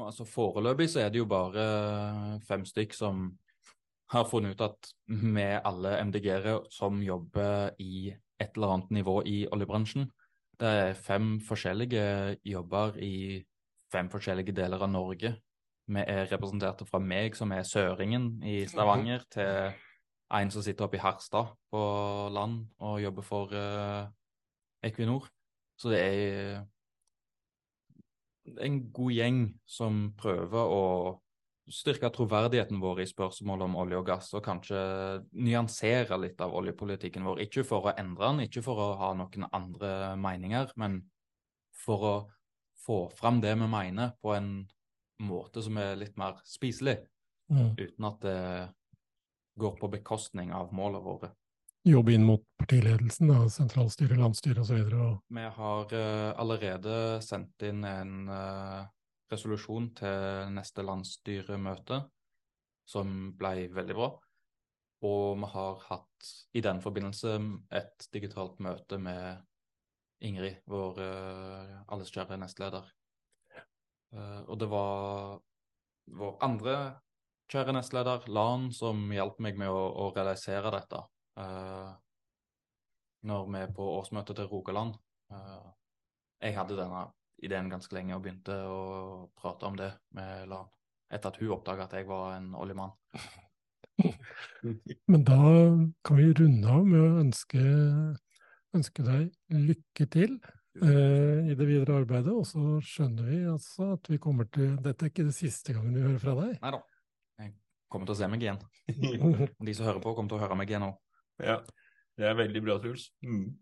Altså Foreløpig så er det jo bare fem stykk som har funnet ut at vi alle MDG-ere som jobber i et eller annet nivå i oljebransjen, det er fem forskjellige jobber i fem forskjellige deler av Norge. Vi er representerte fra meg, som er søringen i Stavanger, til en som sitter oppe i Harstad på land og jobber for uh, Equinor. Så det er en god gjeng som prøver å styrke troverdigheten vår i spørsmål om olje og gass, og kanskje nyansere litt av oljepolitikken vår. Ikke for å endre den, ikke for å ha noen andre meninger, men for å få fram det vi mener på en måte som er litt mer spiselig, Mm. uten at det går på bekostning av målene våre. Jobbe inn mot partiledelsen, da, sentralstyre, landsstyre osv. Vi har uh, allerede sendt inn en uh, resolusjon til neste landsstyremøte, som ble veldig bra. Og vi har hatt i den forbindelse et digitalt møte med Ingrid, vår uh, alles kjære nestleder. Uh, og det var vår andre kjære nestleder, Lan, som hjalp meg med å, å realisere dette. Eh, når vi er på årsmøtet til Rogaland. Uh, jeg hadde denne ideen ganske lenge og begynte å prate om det med Lan. Etter at hun oppdaga at jeg var en oljemann. <laughs> Men da kan vi runde av med å ønske, ønske deg lykke til eh, i det videre arbeidet. Og så skjønner vi altså at vi kommer til Dette er ikke det siste gangen vi hører fra deg. Nei da. Jeg kommer til å se meg igjen. <laughs> De som hører på, kommer til å høre meg igjen òg. Ja. Det er veldig bra, Truls. Mm.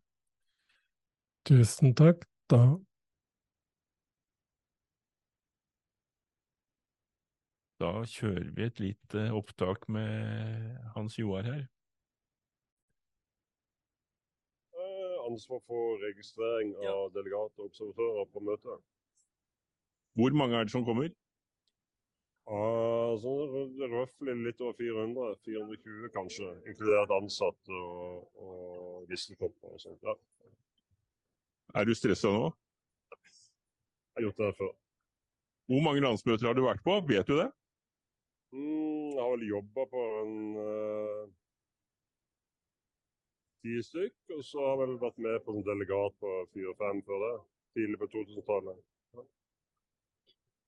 Tusen takk. Da Da kjører vi et lite opptak med Hans Joar her. Eh, Ansvar for registrering av delegater og observatører på møtet. Hvor mange er det som kommer? Ah, så røftlig litt over 400. 420 kanskje, inkludert ansatte og, og og sånt. Ja. Er du stressa nå? Jeg har gjort det før. Hvor mange landsmøter har du vært på? Vet du det? Mm, jeg har vel jobba på en eh, ti stykk, og så har jeg vel vært med på en delegat på fire-fem før det. Tidlig på 2000-tallet.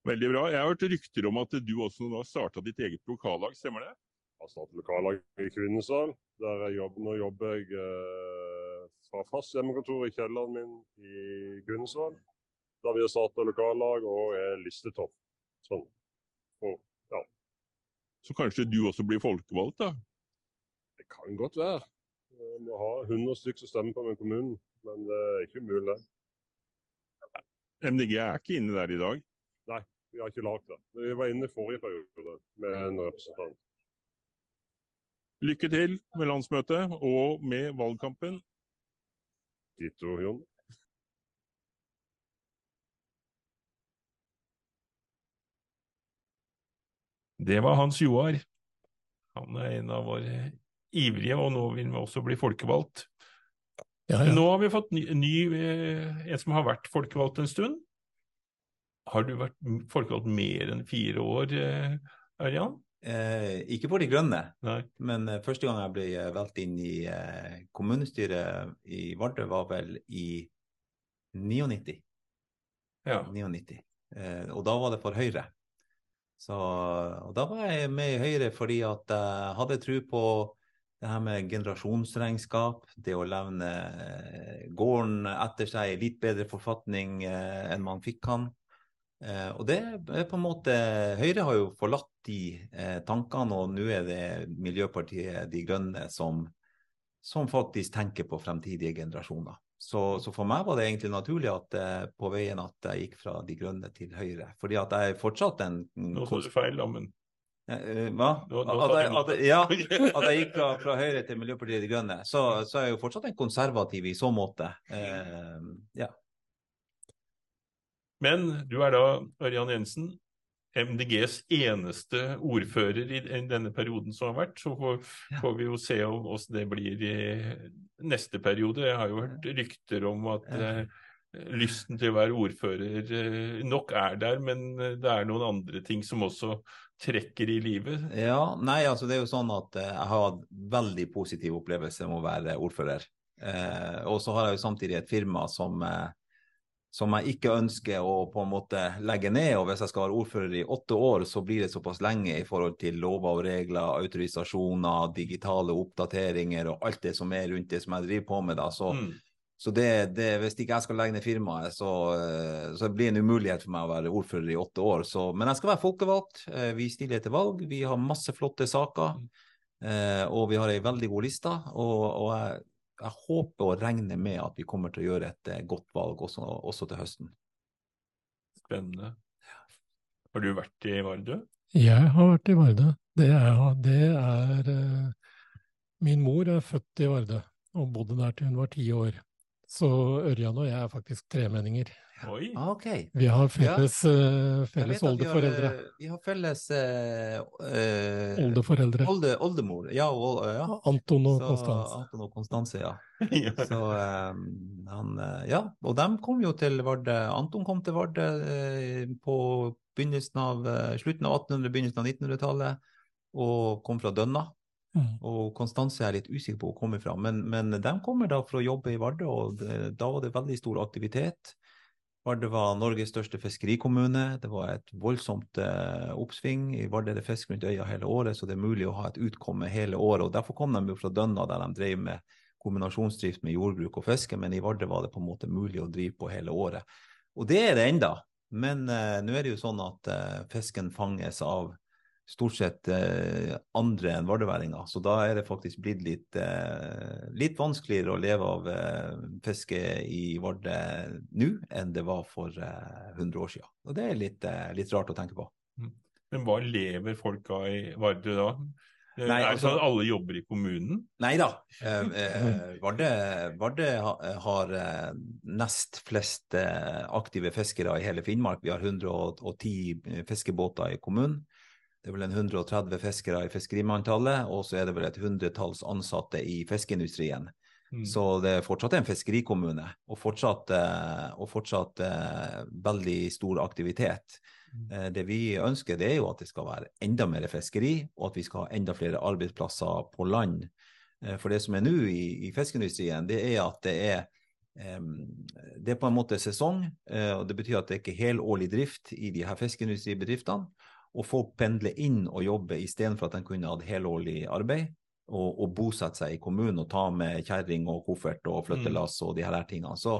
Veldig bra. Jeg har hørt rykter om at du også nå har starta ditt eget lokallag, stemmer det? Jeg har startet lokallag i Kvinesdal. Der jeg jobber, nå jobber jeg eh, fra fast hjemmekontor i kjelleren min i Kvinesdal. Der vi har starta lokallag og er listetopp. Sånn. Og, ja. Så kanskje du også blir folkevalgt, da? Det kan godt være. Jeg må ha 100 stykker som stemmer på meg i kommunen, men det er ikke umulig. MDG er ikke inne der i dag. Vi har ikke lagd det. Vi var inne i forrige periode med en representant. Lykke til med landsmøtet og med valgkampen. Ditto, Jon. Det var Hans Joar. Han er en av våre ivrige, og nå vil vi også bli folkevalgt. Ja, ja. Nå har vi fått ny, ny eh, en som har vært folkevalgt en stund. Har du vært folkevalgt mer enn fire år, eh, Ørjan? Eh, ikke for De grønne, Nei. men eh, første gang jeg ble eh, valgt inn i eh, kommunestyret i Vardø, var vel i 99. Ja. 99. Eh, og da var det for Høyre. Så, og da var jeg med i Høyre fordi at jeg hadde tro på det her med generasjonsregnskap, det å levne gården etter seg i litt bedre forfatning enn man fikk han. Eh, og det er på en måte Høyre har jo forlatt de eh, tankene, og nå er det Miljøpartiet De Grønne som, som faktisk tenker på fremtidige generasjoner. Så, så for meg var det egentlig naturlig at eh, på veien at jeg gikk fra De Grønne til Høyre. Fordi at jeg er fortsatt en Nå sa du feil, da, men Eh, Hva? Nå- nå At jeg, at, ja, <laughs> at jeg gikk fra, fra Høyre til Miljøpartiet De Grønne, så, så er jeg jo fortsatt en konservativ i så måte. Eh, ja. Men du er da, Ørjan Jensen, MDGs eneste ordfører i denne perioden som har vært. Så får, får vi jo se om hvordan det blir i neste periode. Jeg har jo hørt rykter om at eh, lysten til å være ordfører eh, nok er der, men eh, det er noen andre ting som også trekker i livet. Ja, nei, altså det er jo sånn at eh, jeg har hatt veldig positiv opplevelse med å være ordfører. Eh, og så har jeg jo samtidig et firma som, eh, som jeg ikke ønsker å på en måte legge ned. Og hvis jeg skal være ordfører i åtte år, så blir det såpass lenge i forhold til lover og regler, autorisasjoner, digitale oppdateringer og alt det som er rundt det som jeg driver på med. da, så Mm. så det, det, hvis ikke jeg skal legge ned firmaet, så, eh, så blir det en umulighet for meg å være ordfører i åtte år. Så, men jeg skal være folkevalgt. Eh, Vi stiller til valg. Vi har masse flotte saker. eh, Og vi har ei veldig god liste. Og, og jeg, jeg håper og regner med at vi kommer til å gjøre et eh, godt valg også, også til høsten. Spennende. Har du vært i Vardø? Jeg har vært i Vardø. Det er, det er eh, Min mor er født i Vardø og bodde der til hun var ti år. Så Ørjan og jeg er faktisk tremenninger. Oi. Ah, okay. Vi har felles, ja. Felles oldeforeldre. vi har, eh, Vi har felles uh, eh, Oldeforeldre. Olde, oldemor. Ja, og, ja. Anton og Så- Konstanse. Anton og Konstanse, <laughs> ja. Så um, han eh, Ja, og de kom jo til Vardø. Anton kom til Vardø uh, på begynnelsen av uh, slutten av 1800-, begynnelsen av 1900-tallet, og kom fra Dønna. Mm. Og Konstanse er litt usikker på hvor hun kommer fra, men, men de kommer da for å jobbe i Vardø, og det, da var det veldig stor aktivitet. Vardø var Norges største fiskerikommune. Det var et voldsomt eh, oppsving. I Vardø er det fisk rundt øya hele året, så det er mulig å ha et utkomme hele året. og Derfor kom de jo fra Dønna, der de drev med kombinasjonsdrift med jordbruk og fiske, men i Vardø var det på en måte mulig å drive på hele året. Og det er det enda. Men eh, nå er det jo sånn at eh, fisken fanges av stort sett eh, andre enn vardøværinger. Så da er det faktisk blitt litt, eh, litt vanskeligere å leve av eh, fiske i Vardø nå enn det var for eh, 100 år siden. Og det er litt, eh, litt rart å tenke på. Men hva lever folk av i Vardø da? Eh, Nei, er det altså- sånn at alle jobber i kommunen? Nei da. <laughs> Eh, eh, Vardø, Vardø har eh, nest flest eh, aktive fiskere i hele Finnmark. Vi har 110 fiskebåter i kommunen. Det er vel en 130 fiskere i fiskerimanntallet, og så er det vel et hundretalls ansatte i fiskeindustrien. Mm. Så det er fortsatt en fiskerikommune, og fortsatt, eh, og fortsatt eh, veldig stor aktivitet. Eh, Det vi ønsker, det er jo at det skal være enda mer fiskeri, og at vi skal ha enda flere arbeidsplasser på land. For det som er nå i, i fiskeindustrien, det er at det er det er på en måte sesong, og det betyr at det ikke er helårlig drift i de her fiskeindustribedriftene. Og folk pendler inn og jobber istedenfor at de kunne hatt helårlig arbeid. Og, og bosette seg i kommunen og ta med kjerring og koffert og flyttelass og de her tingene. Så,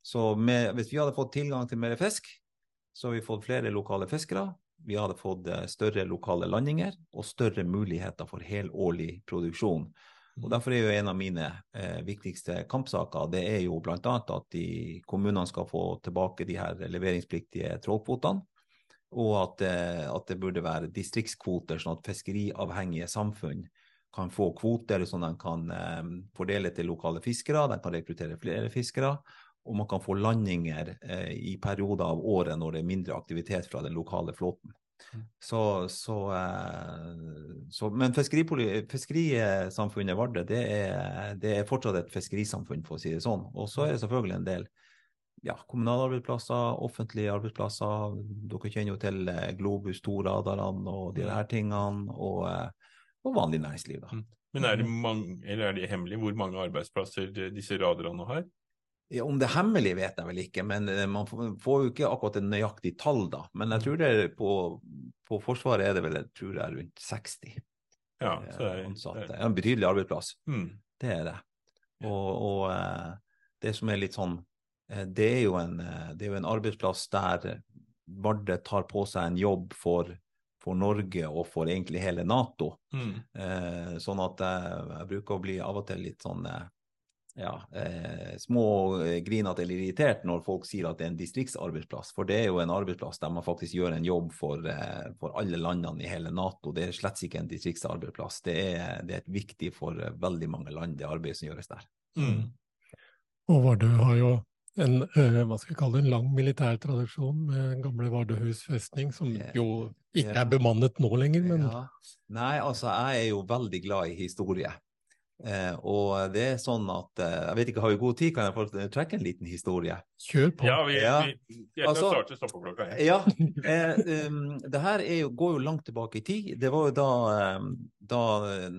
så med, hvis vi hadde fått tilgang til mer fisk, så hadde vi fått flere lokale fiskere. Vi hadde fått eh, større lokale landinger og større muligheter for helårlig produksjon. Og Derfor er jo en av mine eh, viktigste kampsaker det er jo bl.a. at de kommunene skal få tilbake de her leveringspliktige trålkvotene. Og at, det, at det burde være distriktskvoter, sånn at fiskeriavhengige samfunn kan få kvoter som de kan eh, fordele til lokale fiskere. De kan rekruttere flere fiskere. Og man kan få landinger eh, i perioder av året når det er mindre aktivitet fra den lokale flåten. Så, så, eh, så, men fiskerisamfunnet Vardø det er, det er fortsatt et fiskerisamfunn, for å si det sånn. Og så er det selvfølgelig en del ja, kommunale arbeidsplasser, offentlige arbeidsplasser. Dere kjenner jo til Globus Globus, Toradarene og de her tingene, og, eh, og vanlig næringsliv. da. Men er det, mange, eller er det hemmelig hvor mange arbeidsplasser disse radarene har? Ja, om det er hemmelig vet jeg vel ikke, men eh, man får jo ikke akkurat et nøyaktig tall da. Men jeg tror det på, på Forsvaret er det vel jeg tror er rundt 60 Ja, eh, så det er- ansatte. Det er en betydelig arbeidsplass. Mm. Det er det. Og, og eh, det som er litt sånn, eh, det er jo en, eh, det er jo en arbeidsplass der Vardø tar på seg en jobb for, for Norge og for egentlig hele Nato. Mm. Eh, sånn at jeg, jeg bruker å bli av og til litt sånn eh, ja, eh, smågrinete eh, grinete eller irritert når folk sier at det er en distriktsarbeidsplass. For det er jo en arbeidsplass der man faktisk gjør en jobb for, eh, for alle landene i hele Nato. Det er slett ikke en distriktsarbeidsplass. Det er, det er et viktig for eh, veldig mange land, det arbeidet som gjøres der. Mm. Og Vardø har jo en, eh, hva skal jeg kalle det, en lang militær tradisjon med gamle Vardøhus festning, som jo ikke er bemannet nå lenger, men Ja. Nei, altså jeg er jo veldig glad i historie. Eh, og det er sånn at eh, Jeg vet ikke, har vi god tid? Kan jeg få trekke en liten historie? kjør på. Ja, vi, Ja. vi, vi Altså- starte stoppeklokka. Ja, <laughs> eh, um, det her er jo, går jo langt tilbake i tid. Det var jo da, da eh,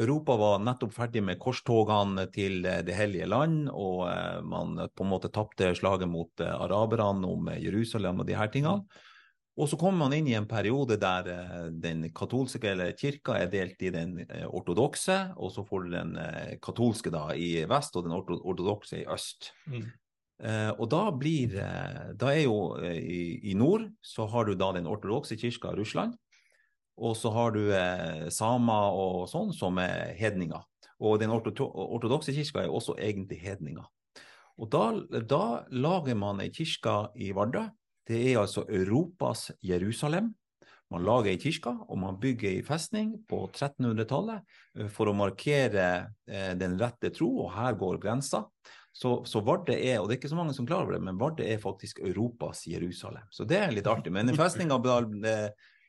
Europa var nettopp ferdig med korstogene til eh, Det hellige land, og eh, man på en måte tapte slaget mot araberne om Jerusalem og de her tingene. Og så kommer man inn i en periode der eh, den katolske eller kirka er delt i den eh, ortodokse, og så får du den eh, katolske da i vest og den orto ortodokse i øst. Mm. Eh, og da blir Da er jo i, i nord så har du da den ortodokse kirka i Russland. Og så har du eh, samer og sånn som er hedninger. Og den orto ortodokse kirka er også egentlig hedninger. Og da, da lager man ei kirke i Vardø. Det er altså Europas Jerusalem. Man lager ei kirke, og man bygger ei festning på 1300-tallet eh, for å markere eh, den rette tro, og her går grensa. Så, så Vardø er, og det er ikke så mange som klarer over det, men Vardø er faktisk Europas Jerusalem. Så det er litt artig. Men den festninga, <laughs> det,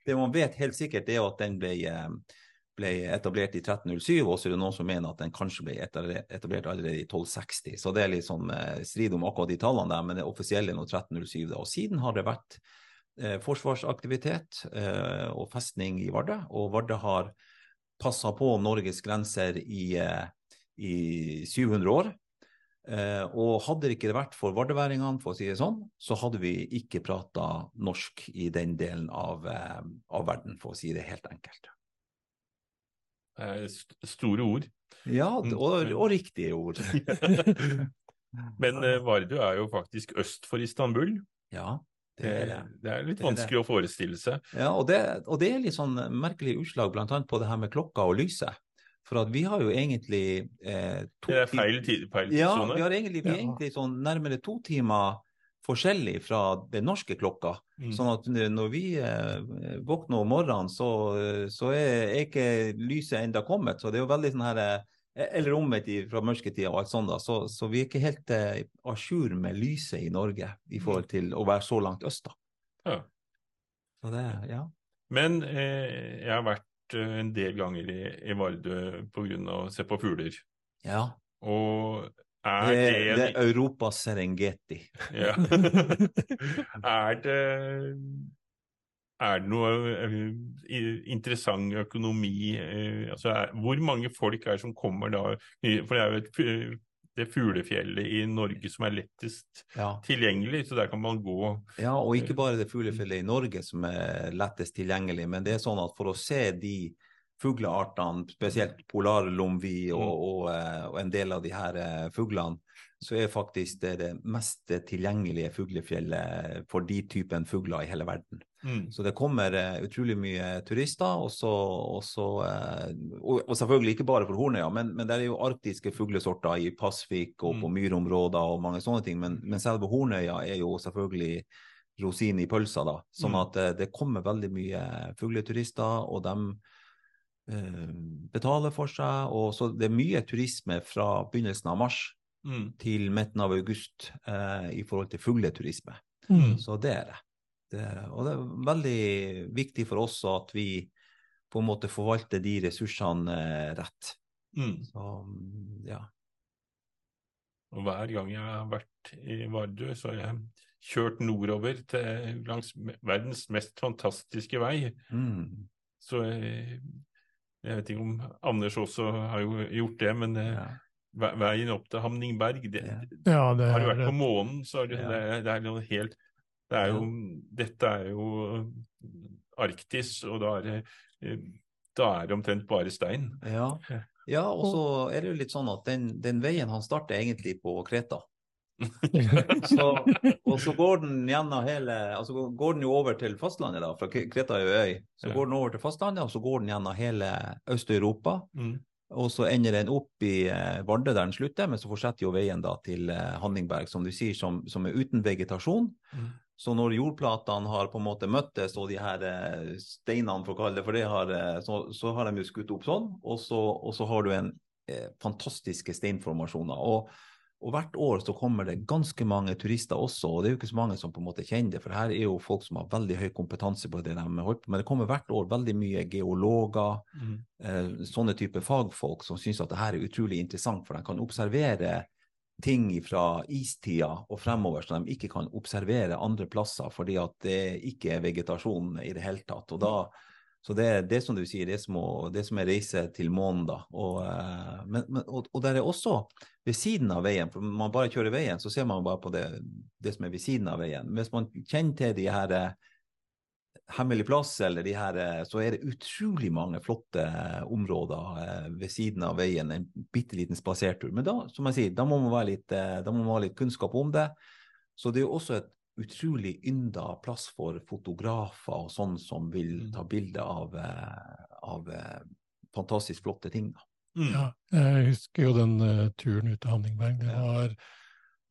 det man vet helt sikkert, er at den ble, eh, ble etablert i 1307, og så er det noen som mener at den kanskje ble etablert allerede i 1260. Så det er litt sånn eh, strid om akkurat de tallene der, men det offisielle er nå 1307. Da. Og siden har det vært eh, forsvarsaktivitet eh, og festning i Vardø, og Vardø har passa på Norges grenser i, eh, i 700 år. Eh, og hadde det ikke vært for vardøværingene, for å si det sånn, så hadde vi ikke prata norsk i den delen av, eh, av verden, for å si det helt enkelt. Er store ord. Ja, Mm. og, og riktige ord. <laughs> Men Vardu er jo faktisk øst for Istanbul. Ja, det er det. Eh, Det er litt Det er vanskelig å forestille seg. Ja, og det, og det er litt sånn merkelig utslag annet på det her med klokka og lyset. For at vi har jo egentlig eh, to Det er feil tid- feil Ja, vi har egentlig, vi er egentlig sånn nærmere to timer forskjellig fra den norske klokka. Mm. Sånn at når vi eh, våkner om morgenen, så, eh, så er, er ikke lyset enda kommet. Så det er jo veldig sånn her eh, Eller omvendt fra mørketida og alt sånt, da. Så, så vi er ikke helt eh, à jour med lyset i Norge i forhold til å være så langt øst, da. Ja. Så det, ja. Men eh, jeg har vært eh, en del ganger i, i Vardø pga. å se på fugler. Ja. Og er Det, det, det er Europas Serengeti. Ja. <laughs> er det er det noe eh, interessant økonomi eh, altså er, Hvor mange folk er det som kommer da For det er jo et, det fuglefjellet i Norge som er lettest Ja. tilgjengelig, så der kan man gå Ja, og ikke bare det fuglefjellet i Norge som er lettest tilgjengelig, men det er sånn at for å se de fugleartene, spesielt polarlomvi og, og, eh, og en del av de her eh, fuglene, så er faktisk det det mest tilgjengelige fuglefjellet for de typen fugler i hele verden. Mm. Så det kommer eh, utrolig mye turister, og, så, og, så, og, selvfølgelig ikke bare for Hornøya, men, men det er jo arktiske fuglesorter i Pasvik og på myrområder og mange sånne ting. Men, men selve Hornøya er jo selvfølgelig rosinen i pølsa, da. Sånn Mm. at det kommer veldig mye fugleturister, og de eh, betaler for seg. Og så det er mye turisme fra begynnelsen av mars Mm. til midten av august eh, i forhold til fugleturisme. Mm. Så det er det. det er, det. og det er veldig viktig for oss at vi på en måte forvalter de ressursene eh, rett. Mm. Så mm, ja. Hver gang jeg har vært i Vardø, så har jeg kjørt nordover til langs verdens mest fantastiske vei. Mm. Så eh, jeg vet ikke om Anders også har jo gjort det, men ja. veien opp til Hamningberg det, Ja, det Har du vært på månen, så er det, Ja. det, er, det er noe helt det er jo, Dette er jo Arktis, og da er det eh, da er det omtrent bare stein. Ja. ja, og så er det jo litt sånn at den, den veien han starter egentlig på Kreta. Så, og så går den gjennom hele altså går den jo over til fastlandet, da, fra Kreta er jo øy. Så Ja. går den over til fastlandet, og så går den gjennom hele Øst-Europa. Mm. Og så ender den opp i eh, Vardø der den slutter, men så fortsetter jo veien da til eh, Hanningberg, som du sier, som, som er uten vegetasjon. Mm. Så når jordplatene har på en måte møttes, og de her eh, steinene, for å kalle det for det, har, eh, så, så har de jo skutt opp sånn, og så, og så har du en eh, fantastiske steinformasjoner. Og, og hvert år så kommer det ganske mange turister også, og det er jo ikke så mange som på en måte kjenner det, for her er jo folk som har veldig høy kompetanse på det de holder på med. Det kommer hvert år veldig mye geologer, Mm. eh, sånne type fagfolk som syns at det her er utrolig interessant, for de kan observere ting fra istida og fremover som de ikke kan observere andre plasser, fordi at det ikke er vegetasjon i det hele tatt. Og da, så det, det som du sier, det er som, å, det er som er reise til månen, da. Og, eh, men, men, og, og der er også ved siden av veien, for man bare kjører veien, så ser man bare på det, det som er ved siden av veien. Hvis man kjenner til de her hemmelige Hemmelig plass, eller de her, eh, så er det utrolig mange flotte eh, områder eh, ved siden av veien. En bitte liten spasertur. Men da, som jeg sier, da må man litt, eh, da må man ha litt kunnskap om det. Så det er jo også et utrolig ynda plass for fotografer og sånn som vil ta bilde av, eh, av eh, fantastisk flotte ting. Da. Mm. Ja, jeg husker jo den uh, turen ut til Hanningberg. Det var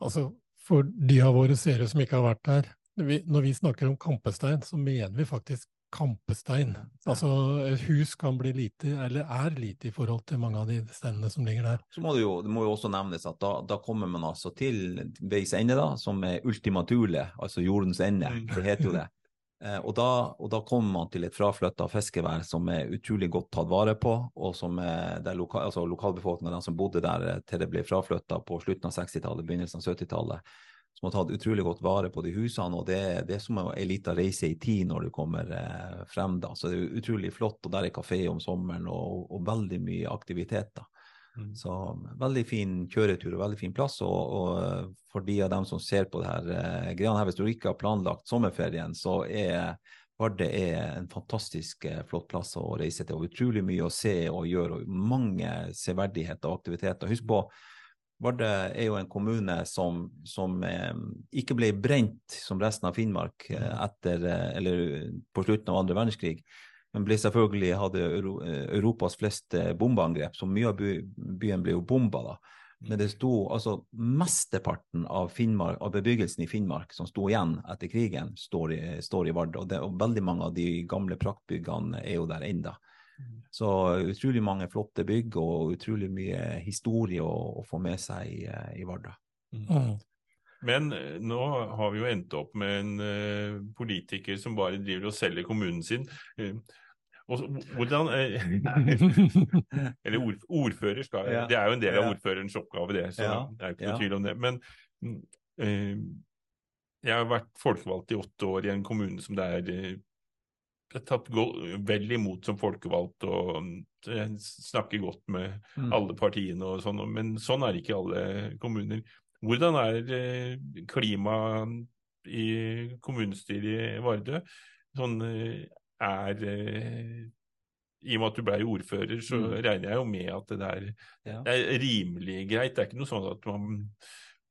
altså for de av våre seere som ikke har vært der. Vi, når vi snakker om kampestein, så mener vi faktisk kampestein. Altså et hus kan bli lite, eller er lite i forhold til mange av de steinene som ligger der. Så må det jo, det må jo også nevnes at da, da kommer man altså til veis ende, da, som er ultimatule, altså jordens ende. Det heter jo det. Eh, og, da, og da kommer man til et fraflytta fiskevær som er utrolig godt tatt vare på, og som er der loka, altså lokalbefolkninga, de som bodde der eh, til det ble fraflytta på slutten av 60-tallet, begynnelsen av 70-tallet, som har tatt utrolig godt vare på de husene. og Det, det er som ei lita reise i tid når du kommer eh, frem. da, så Det er utrolig flott. og Der er kafé om sommeren og, og veldig mye aktivitet. Da. Så veldig fin kjøretur og veldig fin plass. Og, og for de av dem som ser på det her eh, greiene her, hvis du ikke har planlagt sommerferien, så er Vardø er en fantastisk eh, flott plass å reise til. og Utrolig mye å se og gjøre, og mange severdigheter og aktiviteter. Husk på, Vardø er jo en kommune som, som eh, ikke ble brent som resten av Finnmark eh, etter, eh, eller på slutten av andre verdenskrig, men ble selvfølgelig hadde eh, Europas fleste bombeangrep, så mye av by, byen ble jo bomba da. Men det sto altså mesteparten av, Finnmark, av bebyggelsen i Finnmark som sto igjen etter krigen, står i, står i Vard. Og, det, og veldig mange av de gamle praktbyggene er jo der ennå. Så utrolig mange flotte bygg og utrolig mye historie å, å få med seg i, eh, i Vardø. Mm. Men eh, nå har vi jo endt opp med en eh, politiker som bare driver og selger kommunen sin. Eh, og hvordan <laughs> Eller ord, ordfører skal Ja. Det er jo en del av ordførerens oppgave, det. Så Ja. det er ikke noe tvil om det. Men mm, eh, jeg har vært folkevalgt i åtte år i en kommune som det er eh, tatt vel imot som folkevalgt og mm, jeg snakker godt med Mm. alle partiene og sånn, men sånn er det ikke i alle kommuner. Hvordan er eh, klimaet i kommunestyret i Vardø? Sånn eh, er eh, I og med at du ble ordfører, så Mm. regner jeg jo med at det der Ja. er rimelig greit. Det er ikke noe sånn at man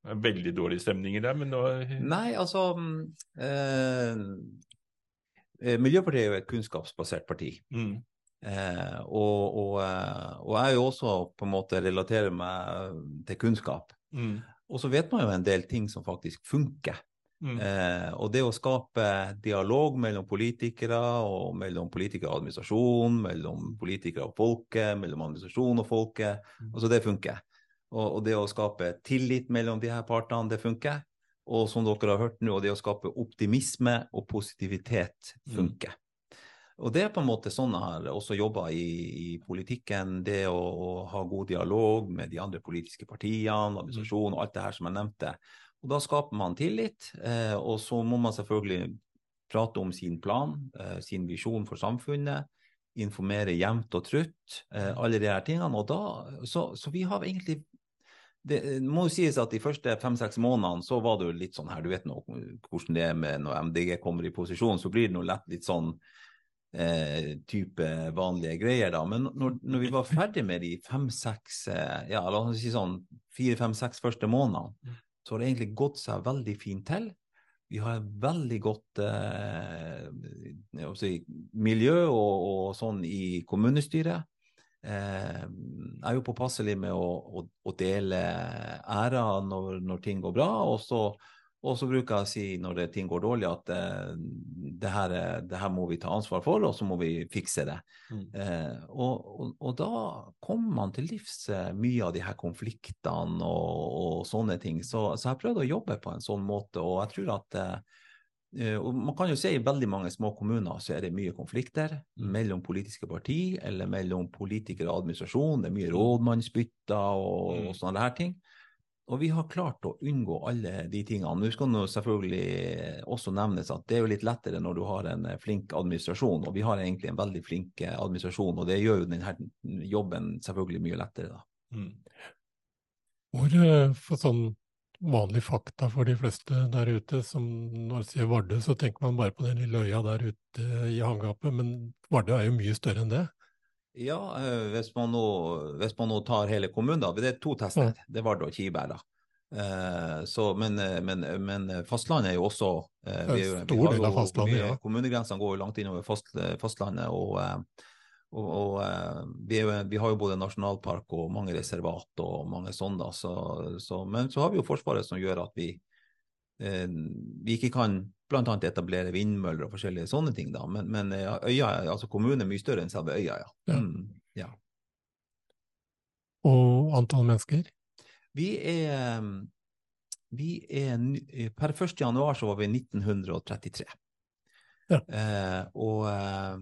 er veldig dårlige stemninger der, men nå Nei, altså mm, eh, Miljøpartiet er jo et kunnskapsbasert parti. Mm. Eh, og, og, og jeg er jo også på en måte relaterer meg til kunnskap. Mm. Og så vet man jo en del ting som faktisk funker. Mm. Eh, og det å skape dialog mellom politikere og mellom politikere og administrasjon, mellom politikere og folket, mellom administrasjon og folket, altså det funker. Og, og det å skape tillit mellom de her partene, det funker. Og som dere har hørt nå, det å skape optimisme og positivitet funker. Og det er på en måte sånn jeg har også jobba i, i politikken. Det å, å ha god dialog med de andre politiske partiene, administrasjonen og alt det her som jeg nevnte. Og da skaper man tillit, eh, og så må man selvfølgelig prate om sin plan, eh, sin visjon for samfunnet. Informere jevnt og trutt, eh, alle de her tingene. Og da, så, så vi har egentlig det må jo sies at de første fem-seks månedene så var det jo litt sånn her, du vet nå hvordan det er med når MDG kommer i posisjon, så blir det nå lett litt sånn eh, type vanlige greier, da. Men når, når vi var ferdig med de fem-seks, eh, ja, la oss si sånn fire-fem-seks første månedene, så har det egentlig gått seg veldig fint til. Vi har et veldig godt eh, si, miljø og, og sånn i kommunestyret. eh, jeg er jo påpasselig med å, å, å dele æra når, når ting går bra, og så, og så bruker jeg å si når det, ting går dårlig at eh, det, her, er- det her må vi ta ansvar for, og så må vi fikse det. Mm. Eh, og, og, og da kommer man til livs eh, mye av de her konfliktene og, og sånne ting. Så, så jeg prøvde å jobbe på en sånn måte, og jeg tror at eh, eh, Man kan jo se i veldig mange små kommuner så er det mye konflikter mellom politiske parti eller mellom politikere og administrasjon. Det er mye rådmannsbytter og, og sånne her ting. Og vi har klart å unngå alle de tingene. Nå skal det selvfølgelig også nevnes at det er jo litt lettere når du har en eh, flink administrasjon, og vi har egentlig en veldig flink eh, administrasjon, og det gjør jo denne jobben selvfølgelig mye lettere. da. Mm. Hvor, eh, for sånn vanlig fakta for de fleste der ute, som når man sier Vardø, så tenker man bare på den lille øya der ute i havgapet, men Vardø er jo mye større enn det. Ja, eh, hvis man nå, hvis man nå tar hele kommunen, da. Det er to tester. Det er Vardø og Kiberg. da. Eh, så, men, eh, men, men fastlandet er jo også eh, Det vi en stor del av fastlandet, ja. Kommunegrensene går jo langt innover fast, fastlandet. og, og, og vi, er vi har jo både nasjonalpark og mange reservat og mange sånne. Så, så, men så har vi jo Forsvaret som gjør at vi, eh, vi ikke kan bl.a. etablere vindmøller og forskjellige sånne ting. da, Men, men eh, øya, altså kommunen er mye større enn selve øya. ja. Ja. Mm, ja. Og antall mennesker. Vi er, vi er Per 1. januar så var vi 1933. Ja. Eh, og eh,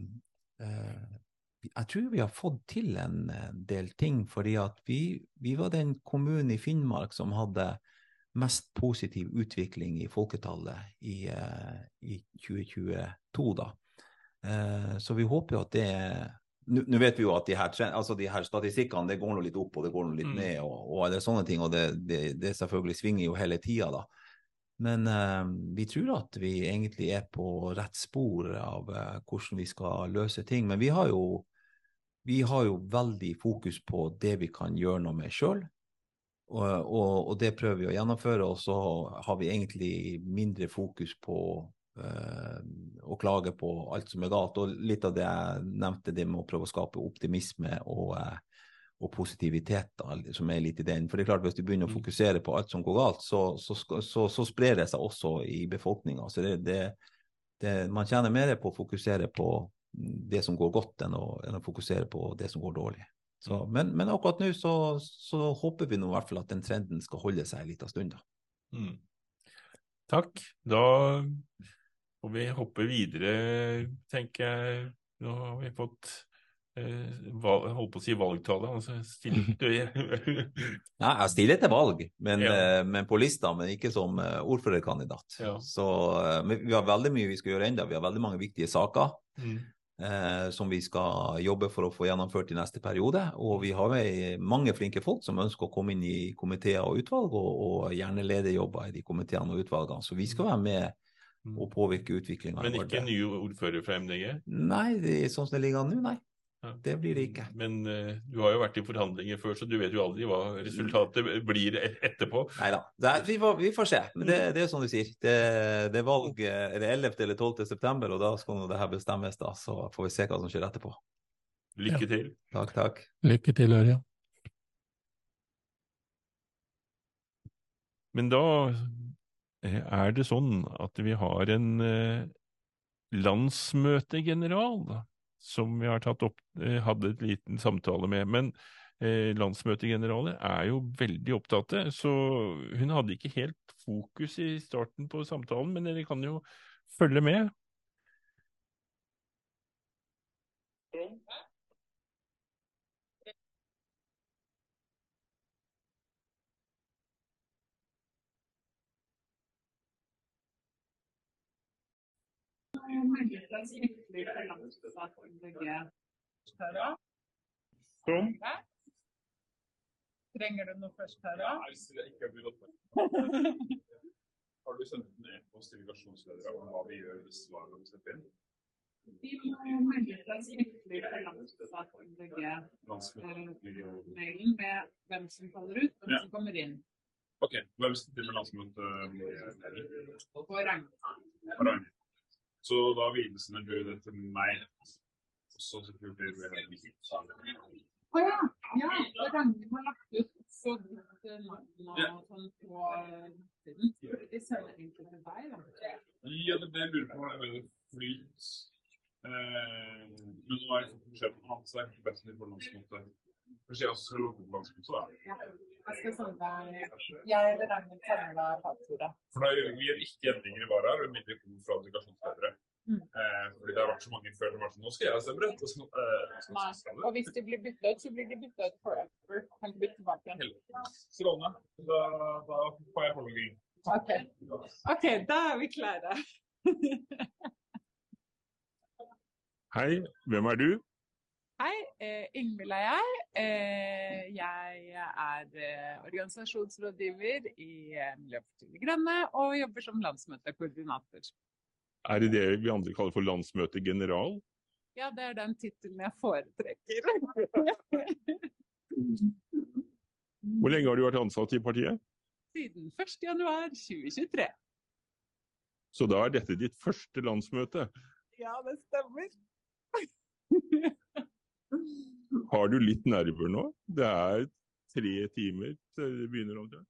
eh, jeg tror vi har fått til en eh, del ting, fordi at vi, vi var den kommunen i Finnmark som hadde mest positiv utvikling i folketallet i, eh, i 2022, da. Eh, så vi håper jo at det Nå vet vi jo at de her, altså de her statistikkene det går nå litt opp og det går nå litt Mm. ned, og, og er sånne ting, og det, det, det selvfølgelig svinger jo hele tida, da. Men uh, vi tror at vi egentlig er på rett spor av uh, hvordan vi skal løse ting. Men vi har jo vi har jo veldig fokus på det vi kan gjøre noe med sjøl. Og, og, og det prøver vi å gjennomføre. Og så har vi egentlig mindre fokus på eh, å klage på alt som er galt. Og litt av det jeg nevnte, det med å prøve å skape optimisme og, eh, og positivitet, da, som er litt i den. For det er klart, hvis du begynner å fokusere på alt som går galt, så, så, så, så sprer det seg også i befolkninga. Så det, det, det, man tjener mer på å fokusere på det som går godt, enn å, enn å fokusere på det som går dårlig. Så, men, men akkurat nå så, så håper vi nå i hvert fall at den trenden skal holde seg en liten stund. da. Mm. Takk. Da får vi hoppe videre, tenker jeg. Nå har vi fått eh, valg, holdt på å si valgtale. Altså stilt Nei, <laughs> jeg stiller til valg, men, Ja. eh, men på lista, men ikke som eh, ordførerkandidat. Ja. Så eh, vi har veldig mye vi skal gjøre enda. Vi har veldig mange viktige saker Mm. Eh, som vi skal jobbe for å få gjennomført i neste periode. Og vi har mange flinke folk som ønsker å komme inn i komiteer og utvalg, og, og gjerne lederjobber i de komiteene og utvalgene. Så vi skal være med og påvirke utviklinga. Mm. Men ikke nye ordfører fra MDG? Nei, det er sånn som det ligger an nå, nei. Det blir det ikke. Men uh, du har jo vært i forhandlinger før, så du vet jo aldri hva resultatet blir etterpå. Nei da. Vi, får- vi får se. Men det, det er som du sier. Det, det er valg eh, er det 11. eller 12. september, og da skal nå det her bestemmes. da, Så får vi se hva som skjer etterpå. Lykke til. Takk, takk. Lykke til, Ørjan. Men da eh, er det sånn at vi har en eh, landsmøtegeneral da, som vi har tatt opp, eh, hadde et liten samtale med. Men eh, landsmøtegeneraler er jo veldig opptatte, så hun hadde ikke helt fokus i starten på samtalen, men dere kan jo følge med. Trond? Trenger du noe først her, da? <laughs> Har du sendt en e-post til delegasjonsledere om hva vi gjør hvis valget slipper inn? Vi må melde seg skriftlig på landsmøtet-mailen med hvem som faller ut, hvem som kommer inn. Ok, hvem sitter med landsmøte? På Ragnar. Så da videresender du det til meg. Og så selvfølgelig Å ja. ja. Det Ragnhild har lagt ut så godt navn sånn på nettsiden. De sender egentlig til deg, da. Ja, det det jeg lurer på er flyt. Eh, men nå er jeg fokusert på hans det er ikke best på landsmøtet. Kanskje jeg også skal lukke på landsmåte, da? Ja. Jeg skal sende deg Jeg Ragnhild sender deg passordet. For da gjør vi gjør ikke endringer i varer og mindre kom fra delegasjonsledere. Mm. Eh, fordi det har vært så mange før som var sånn, nå skal jeg ha stemmerett. og så, eh, Og hvis de blir bytta ut, så blir de bytta ut forever. Kan ikke bytte tilbake igjen. Strålende. Da, da får jeg forlogging. OK. OK, da er vi klare. <laughs> Hei, hvem er du? Hei, eh, Ingvild er jeg. Eh, jeg er eh, organisasjonsrådgiver i eh, Miljøpartiet De Grønne og jobber som landsmøtekoordinator. Er det det vi andre kaller for landsmøtegeneral? Ja, det er den tittelen jeg foretrekker. <laughs> Hvor lenge har du vært ansatt i partiet? Siden 1.1.2023. Så da er dette ditt første landsmøte. Ja, det stemmer. <laughs> Har du litt nerver nå? Det er tre timer til det begynner omtrent.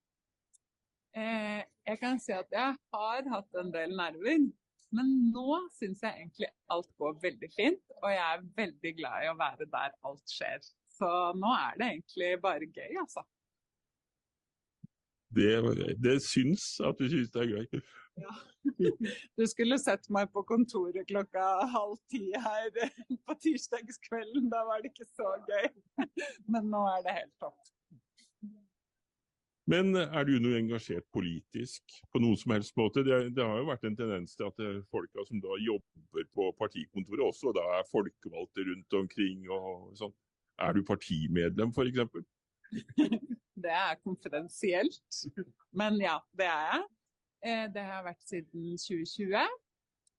Eh, jeg kan si at jeg har hatt en del nerver, men nå syns jeg egentlig alt går veldig fint, og jeg er veldig glad i å være der alt skjer. Så nå er det egentlig bare gøy, altså. Det, det syns at du syns det er gøy. Du skulle sett meg på kontoret klokka halv ti her på tirsdagskvelden. Da var det ikke så gøy. Men nå er det helt topp. Men er du noe engasjert politisk på noen som helst måte? Det, det har jo vært en tendens til at det- folka som da jobber på partikontoret også da er folkevalgte rundt omkring og sånn. Er du partimedlem f.eks.? <laughs> Det er konfidensielt. Men ja, det er jeg. Eh, Det har jeg vært siden 2020.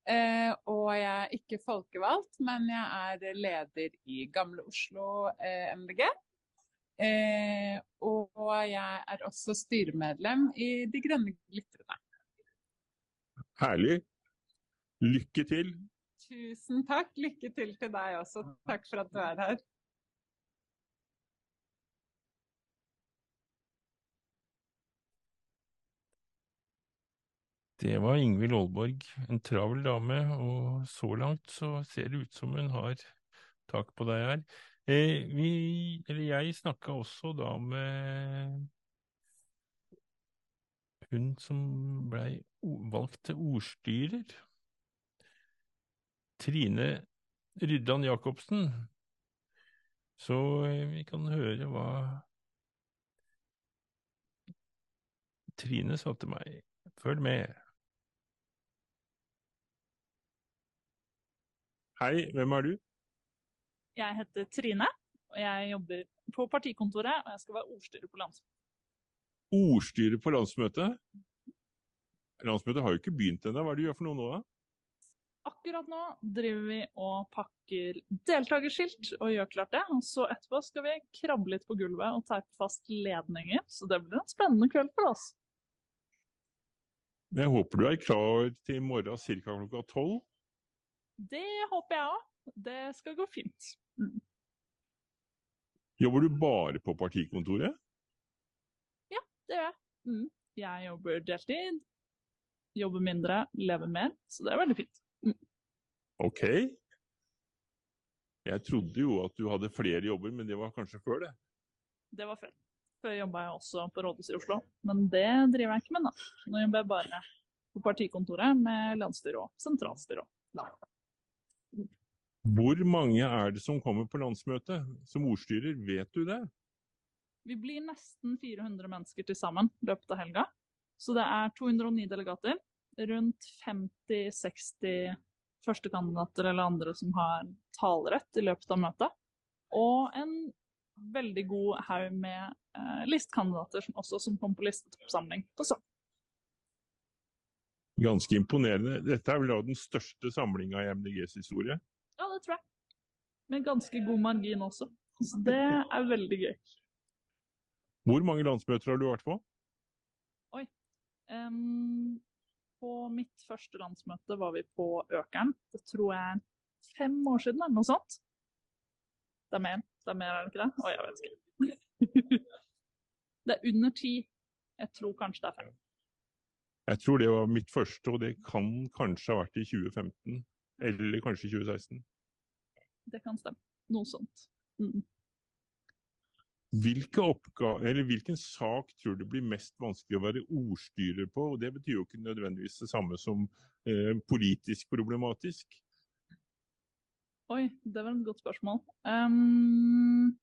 Eh, Og jeg er ikke folkevalgt, men jeg er leder i Gamle Oslo eh, MDG. Eh, Og jeg er også styremedlem i De grønne glitrende. Herlig. Lykke til. Tusen takk. Lykke til til deg også. Takk for at du er her. Det var Ingvild Aalborg, en travel dame, og så langt så ser det ut som hun har tak på deg her. Eh, vi, eller jeg snakka også da med hun som blei valgt til ordstyrer. Trine Ryddan Jacobsen. Så eh, vi kan høre hva Trine sa til meg. Følg med. Hei, hvem er du? Jeg heter Trine, og jeg jobber på partikontoret, og jeg skal være ordstyrer på landsmøtet. Ordstyrer på landsmøtet? Landsmøtet har jo ikke begynt ennå. Hva er det du gjør for noe nå, da? Akkurat nå driver vi og pakker deltakerskilt og gjør klart det. Og så etterpå skal vi krabbe litt på gulvet og teipe fast ledninger, så det blir en spennende kveld for oss. Jeg håper du er klar til i morgen ca. klokka tolv. Det håper jeg òg. Det skal gå fint. Mm. Jobber du bare på partikontoret? Ja, det gjør jeg. Mm. Jeg jobber deltid, jobber mindre, lever mer, så det er veldig fint. Ok. Jeg trodde jo at du hadde flere jobber, men det var kanskje før det. Det var før. Før jobba jeg også på rådhuset i Oslo, men det driver jeg ikke med nå. Nå jobber jeg bare på partikontoret med landsstyre og sentralstyre. Hvor mange er det som kommer på landsmøtet som ordstyrer? Vet du det? Vi blir nesten 400 mennesker til sammen i løpet av helga. Så det er 209 delegater. Rundt 50-60 førstekandidater eller andre som har talerett i løpet av møtet. Og en veldig god haug med eh, listekandidater som også som kom på listetoppsamling på Sogn. Ganske imponerende. Dette er vel da den største samlinga i MDGs historie? Ja, det tror jeg. Med ganske god margin også. Så det er veldig gøy. Hvor mange landsmøter har du vært på? Oi. Um, på mitt første landsmøte var vi på Økeren. Det tror jeg er fem år siden, eller noe sånt. Det er mer. Det er mer, er det ikke det? Å, jeg vet ikke. <laughs> det er under ti. Jeg tror kanskje det er fem. Jeg tror det var mitt første, og det kan kanskje ha vært i 2015. Eller kanskje 2016. Det kan stemme. Noe sånt. Mm. Eller Hvilken sak tror du blir mest vanskelig å være ordstyrer på? og Det betyr jo ikke nødvendigvis det samme som eh, politisk problematisk. Oi, det var et godt spørsmål. Um,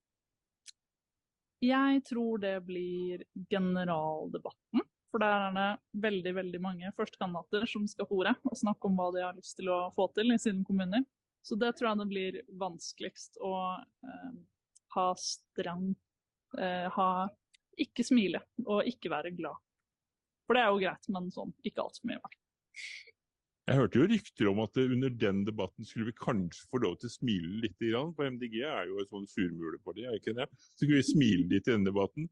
jeg tror det blir generaldebatten. For der er det veldig veldig mange førstekandidater som skal på og snakke om hva de har lyst til å få til i sine kommuner. Så det tror jeg det blir vanskeligst å eh, ha streng eh, ha, Ikke smile og ikke være glad. For det er jo greit, men sånn ikke altfor mye. Jeg hørte jo rykter om at under den debatten skulle vi kanskje få lov til å smile litt. For MDG er jo et sånn surmuleparti, er ikke det? Så skulle vi smile litt i denne debatten.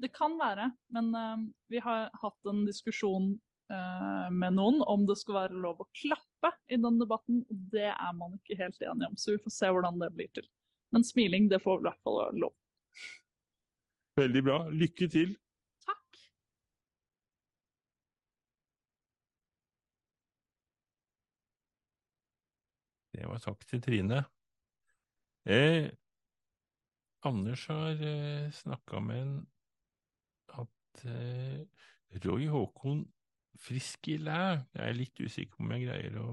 Det kan være, men uh, vi har hatt en diskusjon uh, med noen om det skal være lov å klappe i den debatten. og Det er man ikke helt enig om, så vi får se hvordan det blir til. Men smiling, det får i hvert fall lov. Veldig bra. Lykke til. Takk. Det var takk til Trine. Eh, Anders har eh, snakka med en Roy Håkon Friskilæ Jeg er litt usikker på om jeg greier å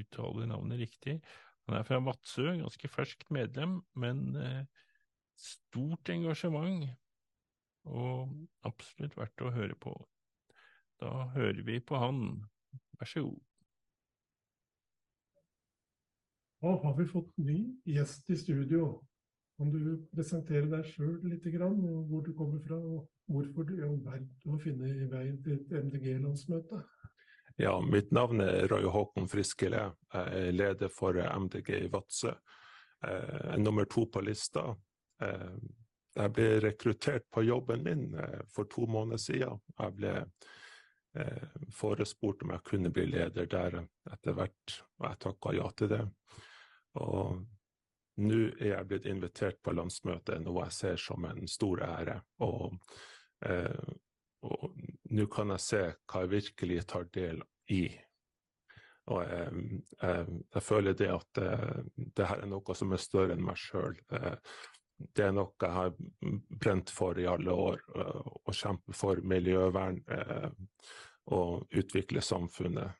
uttale navnet riktig. Han er fra Vadsø, ganske ferskt medlem, men eh, stort engasjement. Og absolutt verdt å høre på. Da hører vi på han. Vær så god. Da har vi fått ny gjest i studio. Kan du presentere deg sjøl litt, hvor du kommer fra, og hvorfor du i all verden har funnet veien til et MDG-landsmøte? Ja, mitt navn er Roy Håkon Friskele. Jeg er leder for MDG i Vadsø. Jeg er nummer to på lista. Jeg ble rekruttert på jobben min eh, for to måneder siden. Jeg ble eh, forespurt om jeg kunne bli leder der etter hvert, og jeg takka ja til det. Og nå er jeg blitt invitert på landsmøtet, noe jeg ser som en stor ære. Og, eh, og nå kan jeg se hva jeg virkelig tar del i. Og jeg, jeg, jeg føler det at det her er noe som er større enn meg sjøl. Det er noe jeg har brent for i alle år, å kjempe for miljøvern og utvikle samfunnet.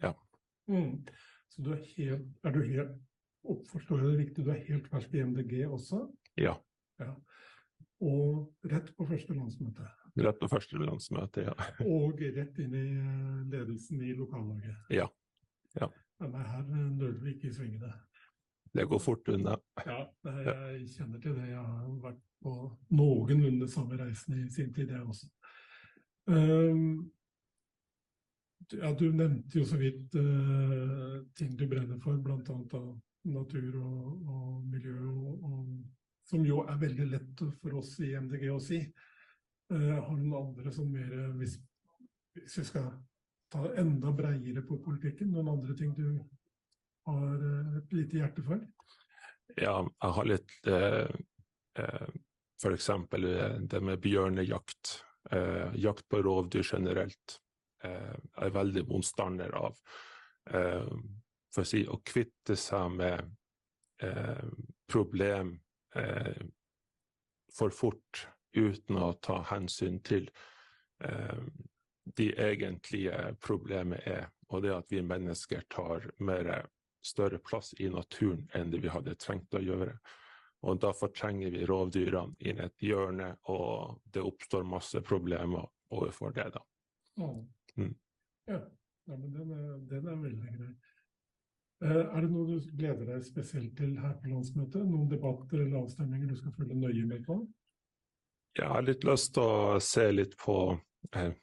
Ja. Mm. Så du er, helt, er du helt Forstår jeg det riktig, du er helt fersk i MDG også? Ja. ja. Og rett på første landsmøte? Rett på første landsmøte, ja. <laughs> og rett inn i ledelsen i lokallaget? Ja. ja. Men her nøler vi ikke i svingene. Det går fort unna. Ja, jeg kjenner til det. Jeg har vært på noenlunde samme reisen i sin tid, jeg også. Um, ja, du nevnte jo så vidt uh, ting du brenner for, bl.a. natur og, og miljø, og, og, som jo er veldig lett for oss i MDG å si. Uh, har noen andre som mer hvis, hvis vi skal ta enda breiere på politikken, noen andre ting du har uh, et lite hjerte for? Ja, jeg har litt uh, F.eks. det med bjørnejakt. jakt på rovdyr generelt jeg er veldig motstander av. For å si å kvitte seg med problem for fort uten å ta hensyn til de egentlige problemet er, og det at vi mennesker tar mer større plass i naturen enn det vi hadde trengt å gjøre. Og da fortrenger vi rovdyrene inn et hjørne, og det oppstår masse problemer overfor det. da. Mm. Ja, ja, men den er, den er veldig grei. Eh, er det noe du gleder deg spesielt til her på landsmøtet? Noen debatter eller avstemninger du skal følge nøye med på? Jeg har litt lyst til å se litt på eh,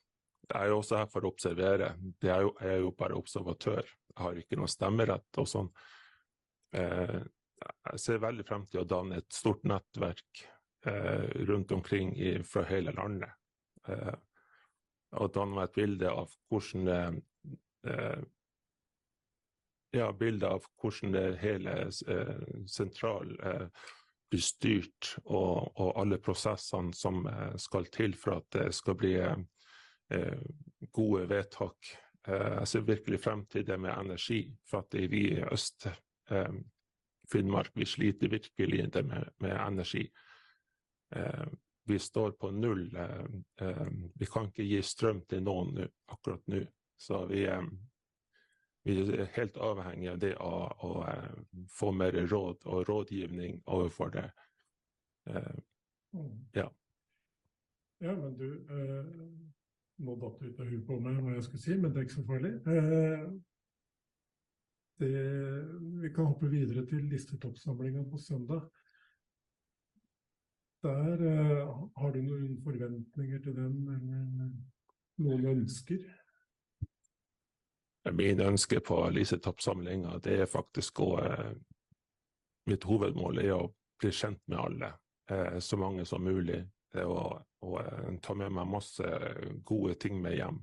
Jeg er jo også her for å observere. Jeg er jo, jeg er jo bare observatør. Jeg har ikke noe stemmerett og sånn. Eh, jeg ser veldig frem til å danne et stort nettverk rundt omkring i, fra hele landet. Og danne meg et bilde av hvordan ja, bilde av hvordan det hele eh, sentral blir styrt, og, og alle prosessene som eh, skal til for at det skal bli eh, gode vedtak. Eh, jeg ser virkelig frem til det med energi, for at vi i øst eh, Finnmark vi sliter virkelig det med, med energi. Eh, vi står på null. Eh, eh, vi kan ikke gi strøm til noen nu, akkurat nå. Så vi, eh, vi er helt avhengig av det å, å eh, få mer råd og rådgivning overfor det. Uh, ja. Ja, men du, uh, nå datt det ut av huet på meg hva jeg skulle si, men det er ikke så farlig. Uh, det, vi kan hoppe videre til listetoppsamlinga på søndag. Der eh, har du noen forventninger til den, eller noen ønsker? Mine ønske på Lisetoppsamlinga, det er faktisk å eh, Mitt hovedmål er å bli kjent med alle, eh, så mange som mulig. Og, å, å eh, ta med meg masse gode ting med hjem.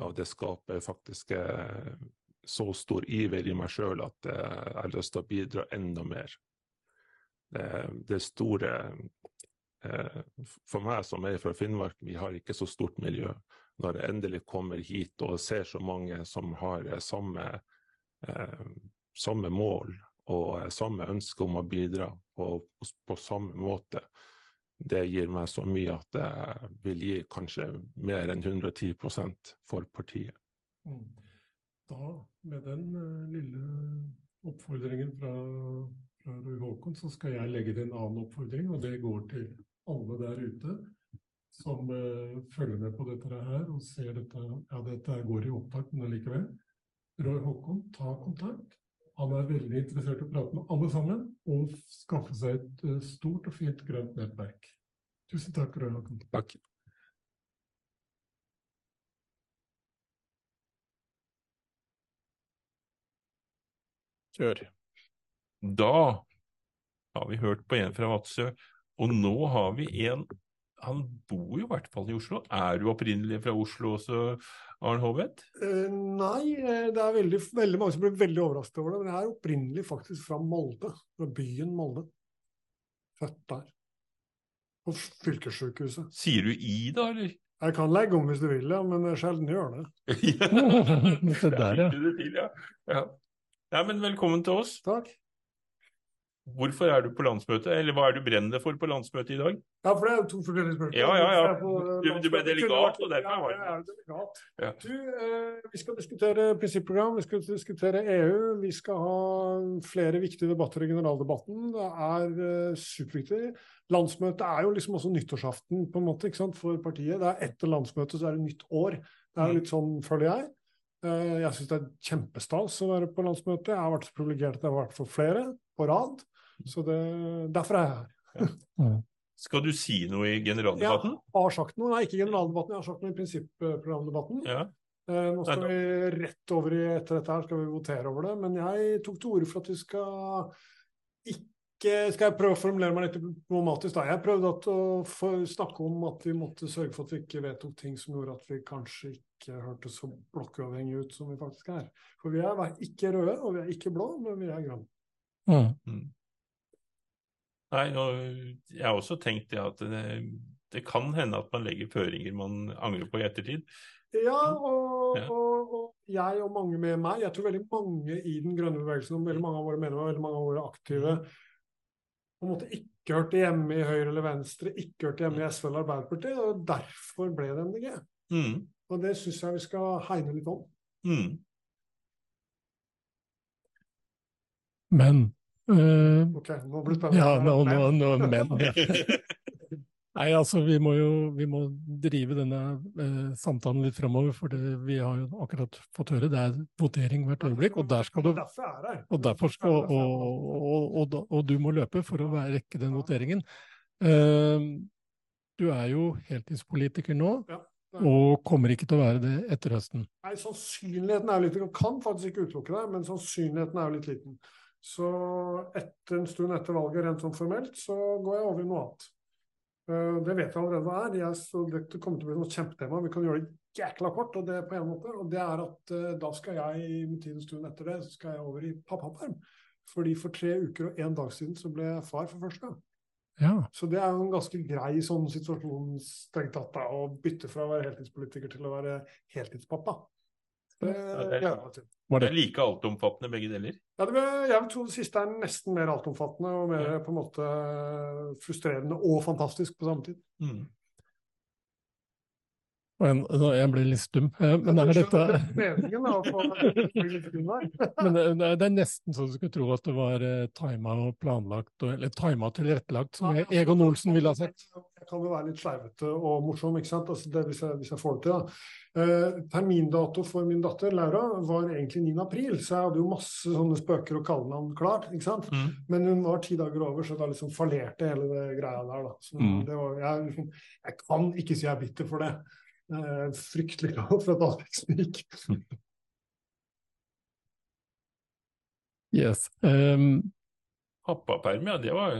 Og det skaper faktisk eh, så stor iver i meg sjøl at eh, jeg har lyst til å bidra enda mer. Det, det store eh, For meg som er fra Finnmark, vi har ikke så stort miljø. Når jeg endelig kommer hit og ser så mange som har eh, samme, eh, samme mål og eh, samme ønske om å bidra på, på, samme måte, det gir meg så mye at jeg vil gi kanskje mer enn 110 for partiet. Mm. Da, med den eh, lille oppfordringen fra, fra Roy Håkon, så skal jeg legge til en annen oppfordring, og det går til alle der ute som uh, følger med på dette her og ser dette Ja, dette går i opptak, men allikevel. Roy Håkon, ta kontakt. Han er veldig interessert i å prate med alle sammen og skaffe seg et uh, stort og fint grønt nettverk. Tusen takk, Roy Håkon. Takk. Kjør. Da har vi hørt på en fra Vadsø, og nå har vi en Han bor jo i hvert fall i Oslo. Er du opprinnelig fra Oslo også, Arne Håvet? Uh, nei, eh, det er veldig, veldig mange som blir veldig overrasket over det. Men jeg er opprinnelig faktisk fra Molde. Fra byen Molde. Født der. På fylkessykehuset. Sier du i, da, eller? Jeg kan legge om hvis du vil, ja, men jeg sjelden gjør det. <laughs> <laughs> Se der, ja. ja. Ja, men velkommen til oss. Takk. Hvorfor er du på landsmøtet, eller hva er du brennende for på landsmøtet i dag? Ja, for det er jo to forskjellige spørsmål. Ja, ja, ja. Du- du ble delegat, og derfor ja, var det- jeg er delegat. Ja. Du, eh, vi skal diskutere prinsipprogram, vi skal diskutere EU, vi skal ha flere viktige debatter i generaldebatten. Det er eh, superviktig. Landsmøtet er jo liksom også nyttårsaften på en måte, ikke sant, for partiet. Det er etter landsmøtet så er det nytt år. Det er jo litt sånn, føler jeg. Eh, jeg syns det er kjempestas å være på landsmøtet. Jeg har vært så privilegert at jeg har vært for flere på rad. Så det, derfor er jeg her. Skal du si noe i generaldebatten? Jeg har sagt noe, nei ikke i generaldebatten, jeg har sagt noe i prinsipprogramdebatten. Ja. Eh, nå skal Nei, vi rett over i etter dette her skal vi votere over det, men jeg tok til orde for at vi skal ikke Skal jeg prøve å formulere meg litt diplomatisk, da? Jeg prøvde at å få snakke om at vi måtte sørge for at vi ikke vedtok ting som gjorde at vi kanskje ikke hørtes så blokkuavhengige ut som vi faktisk er. For vi er ikke røde, og vi er ikke blå, men vi er grønne. Mm. Nei, og jeg har også tenkt det at det, det kan hende at man legger føringer man angrer på i ettertid. Ja, og, Ja. og, og jeg og mange med meg, jeg tror veldig mange i den grønne bevegelsen, og veldig mange av våre medlemmer, veldig mange av våre aktive, på en måte ikke hørte hjemme i Høyre eller Venstre, ikke hørte hjemme i SV eller Arbeiderpartiet, og derfor ble det MDG. Mm. Og det syns jeg vi skal hegne litt om. Mm. Men eh, Ok, nå blir det spennende. Ja, nå, nå, nå, men. <laughs> Nei, altså vi må jo vi må drive denne uh, samtalen litt fremover, for det, vi har jo akkurat fått høre det er votering hvert øyeblikk, og der skal du og, derfor skal, og, og, og, og du må løpe for å rekke den voteringen. Uh, du er jo heltidspolitiker nå, Ja, og kommer ikke til å være det etter høsten. Nei, sannsynligheten er jo litt kan faktisk ikke utelukke det, men sannsynligheten er jo litt liten. Så etter en stund etter valget, rent sånn formelt, så går jeg over i noe annet. Eh, Det vet jeg allerede hva er. Jeg, så det kommer til å bli noe kjempetema. Vi kan gjøre det jækla kort, og det på en måte. Og det er at eh, da skal jeg, med tiden stund etter det, så skal jeg over i pappaperm. Fordi for tre uker og én dag siden så ble jeg far for første gang. Ja. Så det er jo en ganske grei sånn situasjon strengt tatt å bytte fra å være heltidspolitiker til å være heltidspappa. Det, Det ja, er, det er like altomfattende begge deler. ja, det, jeg vil tro det siste er nesten mer altomfattende og mer på en måte frustrerende og fantastisk på samme tid. Mm. En, jeg ble litt stum. Eh, Men er dette. <laughs> Men det, det er- nesten så du skulle tro at det var eh, tima og planlagt, eller tima og tilrettelagt, som Egon Olsen ville ha sett. Kan jo være litt sleivete og morsom, ikke sant? Altså det, hvis, jeg, hvis jeg får det til. da. Eh, termindato for min datter Laura var egentlig 9. april, så jeg hadde jo masse sånne spøker og kallenavn klart. ikke sant? Mm. Men hun var ti dager over, så da liksom fallerte hele det greia der. da. Så Mm. det var, jeg, liksom, jeg kan ikke si jeg er bitter for det. Er fryktelig glad for at Alex gikk gikk. Yes. Um, Pappaperm, ja, det var,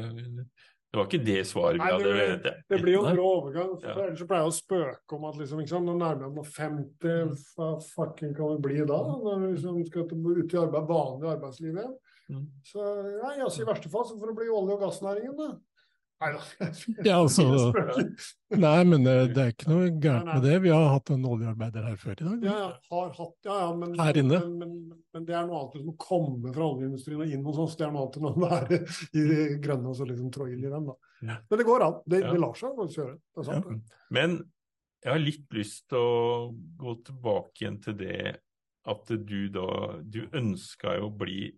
det var ikke det svaret vi Nei, hadde det, ventet. blir, det blir jo en brå overgang. Ja. Ellers pleier jeg å spøke om at liksom, ikke sant, nå nærmer jeg meg 50, hva fucking kan det bli da? Når du liksom skal ut i arbeid, vanlig arbeidsliv igjen. Mm. Så ja, altså, i verste fall så får det bli olje- og gassnæringen, da. <laughs> Ja, altså, nei, men det, det er ikke noe gærent med det. Vi har hatt en oljearbeider her før i dag. Ja, ja, har hatt, ja, ja, men, Her inne. Men, men, men det er noe annet enn å komme fra oljeindustrien og inn hos oss. Det er noe annet enn å være i de grønne og så liksom trå inn i dem. da. Men det går an. Det, det lar seg faktisk gjøre. Det er sant. det. Men jeg har litt lyst til å gå tilbake igjen til det at du da Du ønska jo å bli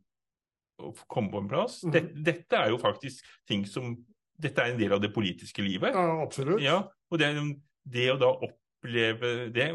å komme på en plass. Mhm. Dette, dette er jo faktisk ting som Dette er en del av det politiske livet. Ja, absolutt. Ja, og det, det å da oppleve det,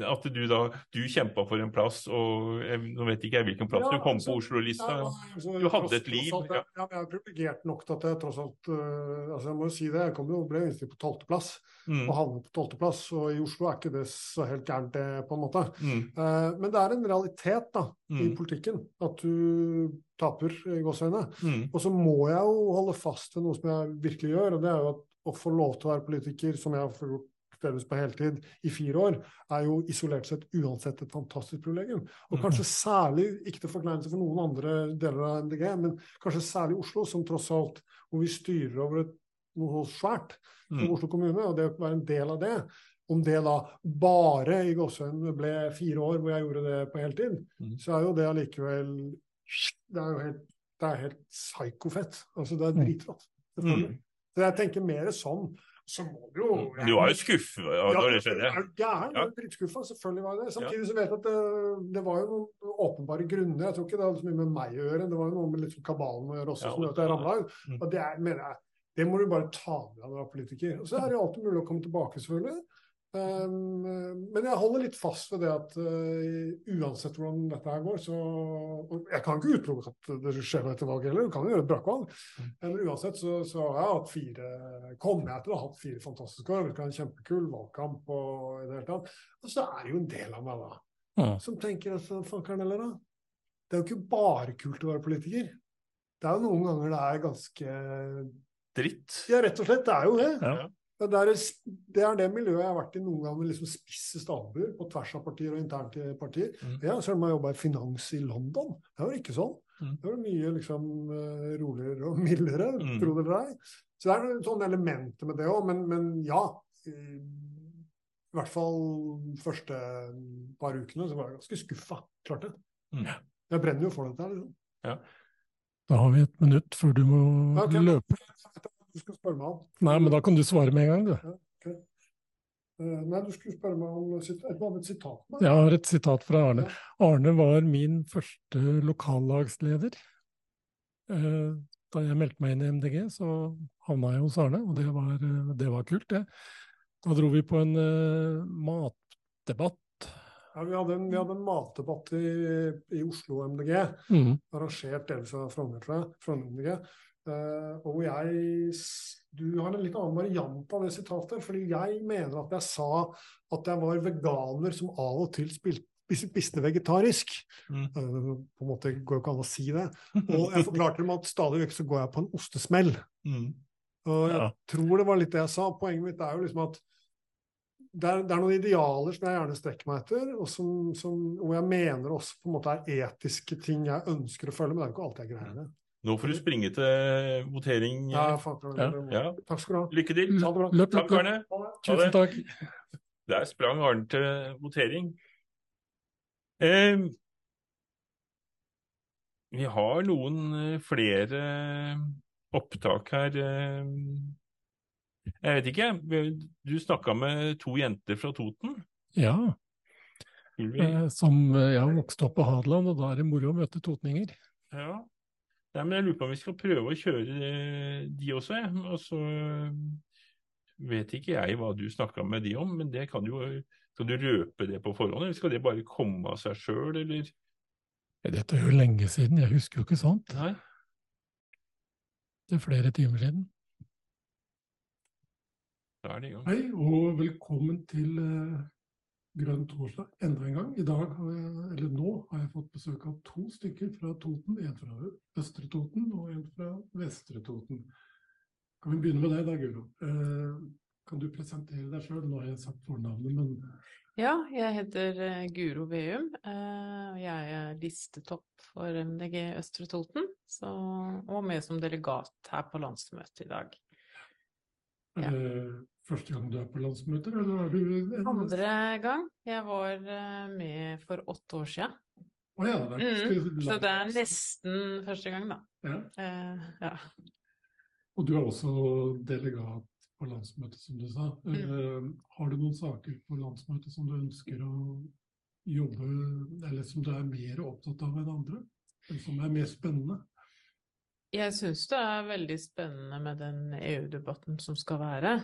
at du da Du kjempa for en plass, og jeg, nå vet ikke jeg hvilken plass Ja, du kom altså, på Oslo-lista. ja, altså, Du hadde et liv. alt, Ja. Ja, men jeg er privilegert nok til at jeg tross alt uh, altså Jeg må jo si det, jeg kom jo, ble innstilt på tolvteplass. Mm. Og havnet på tolvteplass. Og i Oslo er ikke det så helt gærent, det, på en måte. Mm. Uh, men det er en realitet da, i Mm. politikken at du taper i gåseøyne. Mm. Og så må jeg jo holde fast ved noe som jeg virkelig gjør, og det er jo at å få lov til å være politiker, som jeg har gjort delvis på heltid i fire år, er jo isolert sett uansett et fantastisk privilegium. Og Mm. kanskje særlig, ikke til forkleinelse for noen andre deler av MDG, men kanskje særlig Oslo, som tross alt, hvor vi styrer over et, noe svært som Mm. Oslo kommune, og det å være en del av det. Om det da bare i Gåsøen ble fire år hvor jeg gjorde det på heltid, Mm. så er jo det allikevel Det er jo helt, det er helt psykofett. Altså, det er Mm. dritrått. Mm. Så jeg tenker mer sånn. Så må du jo Du var jo skuffet ja, da det skjedde. du gæren? Ja. Jeg dritskuffa, selvfølgelig var jeg det. Samtidig så vet jeg at det, det var jo noen åpenbare grunner. Jeg tror ikke det hadde så mye med meg å gjøre, det var jo noe med liksom kabalen å gjøre også, Ja, som gjør at jeg ramla ut. Mm. Og det er, mener jeg, det må du bare ta med deg når du er politiker. Og så er det jo alltid mulig å komme tilbake, selvfølgelig. Um, men jeg holder litt fast ved det at uh, uansett hvordan dette her går, så Jeg kan ikke utelukke at det skjer noe etter valget heller, du kan jo gjøre et brakvalg. Men uansett så, så har jeg hatt fire kommer jeg til å ha hatt fire fantastiske år. En kjempekul valgkamp og i det hele tatt. Og så er det jo en del av meg da Ja. som tenker at fankeren heller, da. Det er jo ikke bare kult å være politiker. Det er jo noen ganger det er ganske Dritt. Ja, rett og slett. Det er jo det. Ja. Det er, det er det miljøet jeg har vært i noen ganger med liksom spisse staber på tvers av partier og internt i partier. Ja, Selv om jeg jobba i finans i London. Det var ikke sånn. Mm. Det var mye liksom eh, roligere og <laughs> mildere, Mm. tro det eller ei. Så det er noen sånne elementer med det òg, men, men ja. I, hvert fall første par ukene så var jeg ganske skuffa. Klart det. Mm. Jeg brenner jo for dette. her, liksom. Ja. Da har vi et minutt før du må Ja, ok. løpe. Du skal spørre meg om. Nei, men da kan du svare med en gang, du. Ja, okay. uh, nei, du skulle spørre meg om sit- et annet sitat. med. Jeg har et sitat fra Arne. Arne var min første lokallagsleder. Uh, Da jeg meldte meg inn i MDG, så havna jeg hos Arne, og det var, eh, det var kult, det. Da dro vi på en uh, matdebatt. Ja, vi, hadde en, vi hadde en matdebatt i, i Oslo MDG, mm. arrangert delvis av Frogner, tror jeg. Frogner MDG. Eh, og hvor jeg Du har en litt annen variant av det sitatet. Fordi jeg mener at jeg sa at jeg var veganer som av og til spilte spiste vegetarisk. Mm. Uh, på en måte går jo ikke an å si det. <laughs> Og jeg forklarte dem at stadig vekk så går jeg på en ostesmell. Mm. Og jeg Ja. tror det var litt det jeg sa. Poenget mitt er jo liksom at det er, det er noen idealer som jeg gjerne strekker meg etter, og som, som, og jeg mener også på en måte er etiske ting jeg ønsker å følge, men det er jo ikke alltid jeg greier det. Nå får du springe til votering. Ja, det. Ja. Takk skal du ha. Lykke til. Ha det bra. Løp, løp, Takk, løp. Arne. Tusen takk. Der sprang Arne til votering. Eh, vi har noen eh, flere opptak her. eh. Jeg vet ikke, du snakka med to jenter fra Toten. Ja, eh, som eh, jeg har vokst opp på Hadeland, og da er det moro å møte totninger. Ja. Nei, men jeg lurer på om vi skal prøve å kjøre eh, de også, jeg. Og så eh, vet ikke jeg hva du snakka med de om, men det kan jo Skal du røpe det på forhånd, eller skal det bare komme av seg sjøl, eller? Dette er jo lenge siden, jeg husker jo ikke sånt. Nei. Det er flere timer siden. Da er det i gang. Hei, og velkommen til eh, Grønn torsdag enda en gang. I dag, eller nå, har jeg fått besøk av to stykker fra Toten. En fra Østre Toten og en fra Vestre Toten. Kan vi begynne med deg da, Guro? Eh, kan du presentere deg sjøl? Nå har jeg sagt fornavnet, men Ja, jeg heter eh, Guro Veum, eh, og jeg er listetopp for MDG Østre Toten, så, og med som delegat her på landsmøtet i dag. er det første gang du er på landsmøter, eller er du en- Andre gang. Jeg var eh, med for åtte år siden. Å ja, det er Mm, så det er nesten første gang, da. Ja. Eh, ja. Og du er også delegat på landsmøtet, som du sa. Eh, har du noen saker på landsmøtet som du ønsker å jobbe Eller som du er mer opptatt av enn andre? Eller som er mer spennende? Jeg syns det er veldig spennende med den EU-debatten som skal være.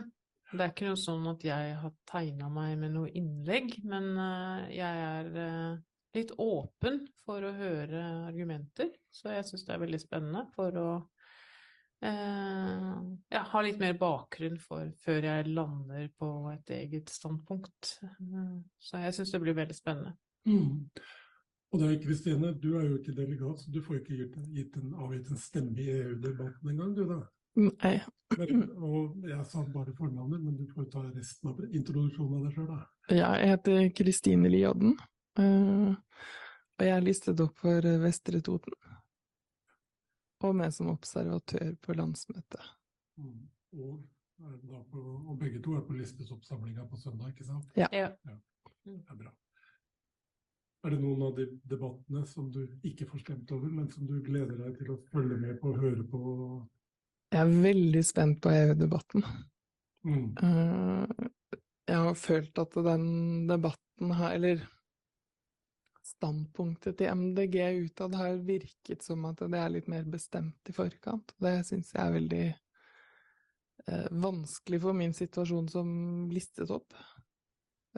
Det er ikke noe sånn at jeg har tegna meg med noe innlegg, men eh, jeg er eh, litt åpen for å høre argumenter. Så jeg syns det er veldig spennende for å eh, ja, ha litt mer bakgrunn for før jeg lander på et eget standpunkt. Så jeg syns det blir veldig spennende. Mm. Og deg, Kristine, du er jo ikke delegat, så du får ikke gitt en, avgitt en stemme i EU-debatten engang, du da. Nei. Men, og jeg sa bare fornavnet, men du får ta resten av introduksjonen av deg sjøl, da. Ja, jeg heter Kristine Liodden, eh, og jeg er listet opp for Vestre Toten. Og med som observatør på landsmøtet. Mm. Og, er da på, og begge to er på listesoppsamlinga på søndag, ikke sant? Ja. Ja. Det er bra. Er det noen av de debattene som du ikke får stemt over, men som du gleder deg til å følge med på og høre på? Jeg er veldig spent på EU-debatten. Mm. Eh, Jeg har følt at den debatten her, eller standpunktet til MDG utad har virket som at det er litt mer bestemt i forkant. Det syns jeg er veldig eh, vanskelig for min situasjon som listet opp,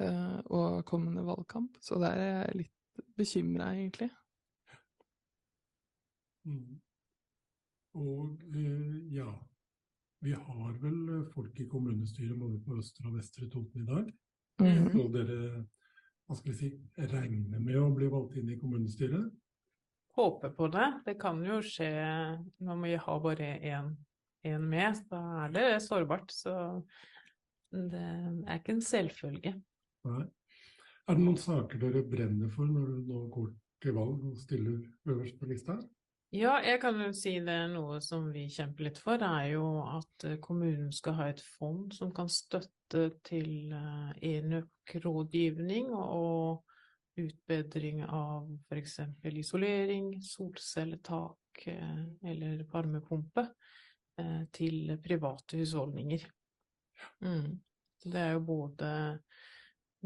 eh, og kommende valgkamp. Så der er jeg litt bekymra, egentlig. Mm. Og eh, ja, vi har vel folk i kommunestyret både på Østre og Vestre Toten i dag. Mhm. Så dere, hva skal vi si, regner med å bli valgt inn i kommunestyret? Håper på det. Det kan jo skje når vi har bare én én med, da er det sårbart. Så det er ikke en selvfølge. Nei. Er det noen saker dere brenner for når du nå går til valg og stiller øverst på lista? Ja, jeg kan jo si det er noe som vi kjemper litt for, det er jo at eh, kommunen skal ha et fond som kan støtte til enøkrådgivning enøk-rådgivning og utbedring av f.eks. isolering, solcelletak eh, eller varmepumpe eh, til private husholdninger. Mm. Det er jo både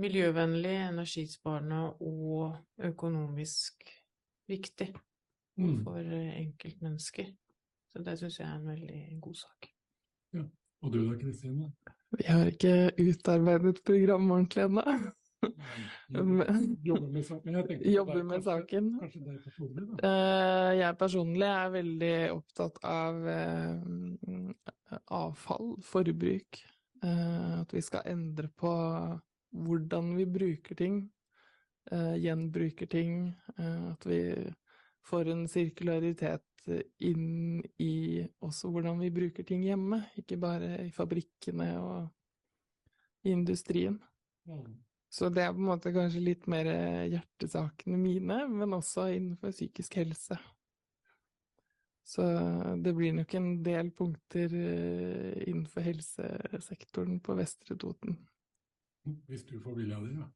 miljøvennlig, energisparende og økonomisk viktig. For eh, enkeltmennesker. Så det syns jeg er en veldig god sak. Ja. Og du da, Kristine? Vi har ikke utarbeidet program ordentlig ennå. Men- Jobber med saken. Jeg Jobber med kanskje- saken. Kanskje deg personlig, da? Eh, jeg personlig er veldig opptatt av eh, avfall, forbruk. Eh, at vi skal endre på hvordan vi bruker ting. eh, gjenbruker ting. eh, at vi får en sirkularitet inn i også hvordan vi bruker ting hjemme. Ikke bare i fabrikkene og i industrien. Mm. Så det er på en måte kanskje litt mer eh, hjertesakene mine, men også innenfor psykisk helse. Så det blir nok en del punkter eh, innenfor helsesektoren på Vestre Toten. Hvis du får vilja di, ja.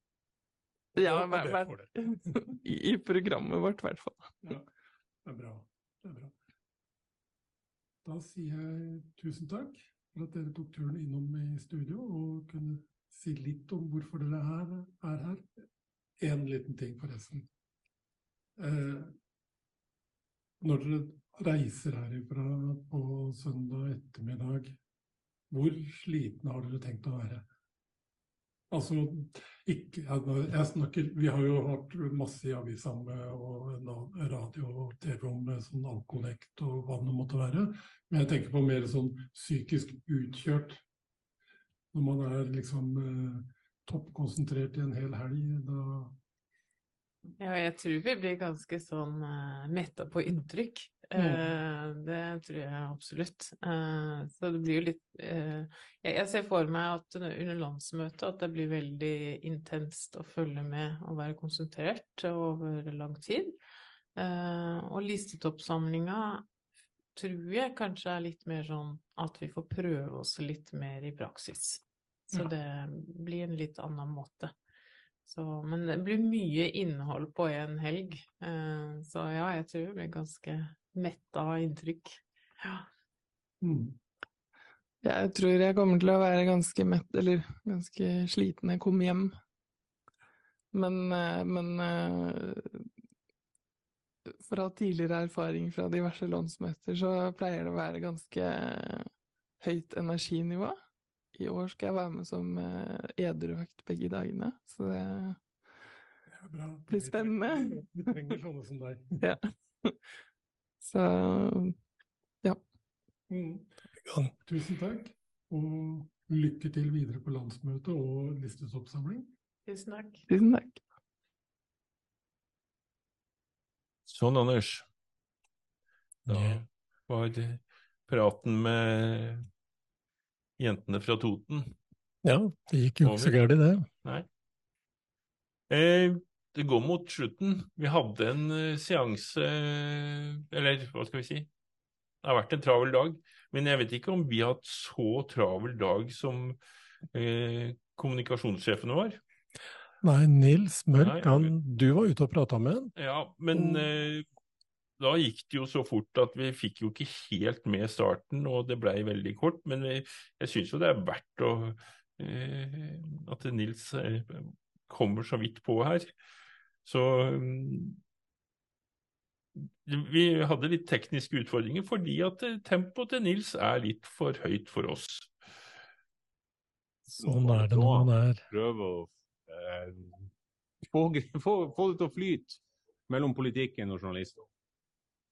Ja, men, det. <laughs> i, i programmet vårt, i hvert fall. Ja, det er bra. Det er bra. Da sier jeg tusen takk for at dere tok turen innom i studio og kunne si litt om hvorfor dere er, er her. En liten ting, forresten. Eh, når dere reiser herifra på søndag ettermiddag, hvor slitne har dere tenkt å være? Altså, ikke, jeg snakker, Vi har jo hatt masse i avisa og radio og TV om eh, sånn alkolekt og hva det måtte være. Men jeg tenker på mer sånn psykisk utkjørt. Når man er liksom eh, toppkonsentrert i en hel helg, da Ja, jeg tror vi blir ganske sånn uh, metta på inntrykk. Mm. Eh, det tror jeg absolutt. Eh, så det blir jo litt eh, jeg, ser for meg at under landsmøtet at det blir veldig intenst å følge med og være konsentrert over lang tid. Og listetoppsamlinga tror jeg kanskje er litt mer sånn at vi får prøve oss litt mer i praksis. Så Ja. det blir en litt annen måte. Så, men det blir mye innhold på en helg. Så ja, jeg tror det blir ganske metta av inntrykk. Ja. mm. Jeg tror jeg kommer til å være ganske mett, eller ganske sliten når jeg kommer hjem. Men, eh, men eh, fra tidligere erfaring fra diverse landsmøter, så pleier det å være ganske høyt energinivå. I år skal jeg være med som eh, edruvakt begge dagene, så det det blir spennende. Vi trenger sånne som deg. Ja. Så ja. Mm. Tusen takk, og lykke til videre på landsmøtet og listesoppsamling. Tusen takk. Tusen takk. Sånn, Anders. Da var det praten med jentene fra Toten. Ja, det gikk jo ikke så gærent, det. Nei. Eh, det går mot slutten. Vi hadde en eh, seanse, eh, eller hva skal vi si? Det har vært en travel dag, men jeg vet ikke om vi har hatt så travel dag som eh, kommunikasjonssjefen vår. Nei, Nils Mørk, Nei, han, du var ute og prata med han. Ja, men eh, da gikk det jo så fort at vi fikk jo ikke helt med starten, og det blei veldig kort. Men vi, jeg syns jo det er verdt å eh, at Nils eh, kommer så vidt på her. Så mm, vi hadde litt tekniske utfordringer fordi at eh, tempoet til Nils er litt for høyt for oss. Sånn er det når man er Prøve å eh, få, få, få det til å flyte mellom politikken og journalister.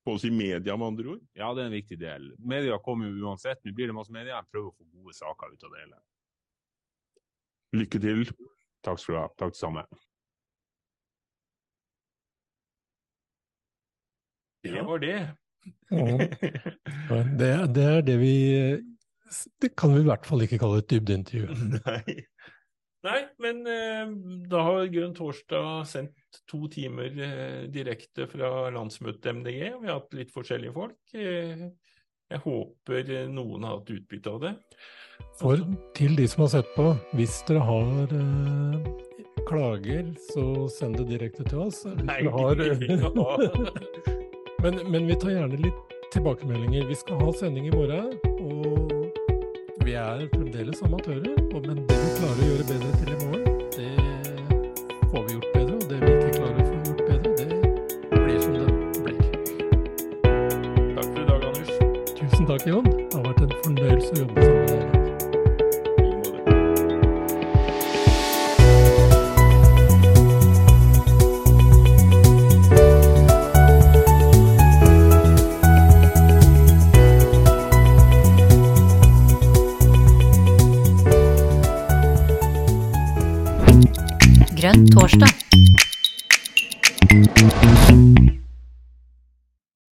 Få oss i media, med andre ord? Ja, det er en viktig del. Media kommer jo uansett. Nå blir det masse media. Jeg prøver å få gode saker ut av det hele. Lykke til. Takk skal du ha. Takk det samme. Det var det. Det, det er det vi Det kan vi i hvert fall ikke kalle et dybdeintervju. <laughs> Nei. Nei, men eh, da har Grønn torsdag sendt to timer eh, direkte fra landsmøtet MDG. Vi har hatt litt forskjellige folk. Eh, jeg håper noen har hatt utbytte av det. For til de som har sett på, hvis dere har eh, klager, så send det direkte til oss. Hvis Nei, dere har, <laughs> <laughs> men, men vi tar gjerne litt tilbakemeldinger. Vi skal ha sending i morgen, og vi er fremdeles amatører. Og, men det vi klarer å gjøre bedre til i morgen, det får vi gjort bedre. Og det vi ikke klarer å få gjort bedre, det blir som det blir. Takk for i dag, Anders. Tusen takk, Jon. Det har vært en fornøyelse å jobbe sammen Grønn torsdag.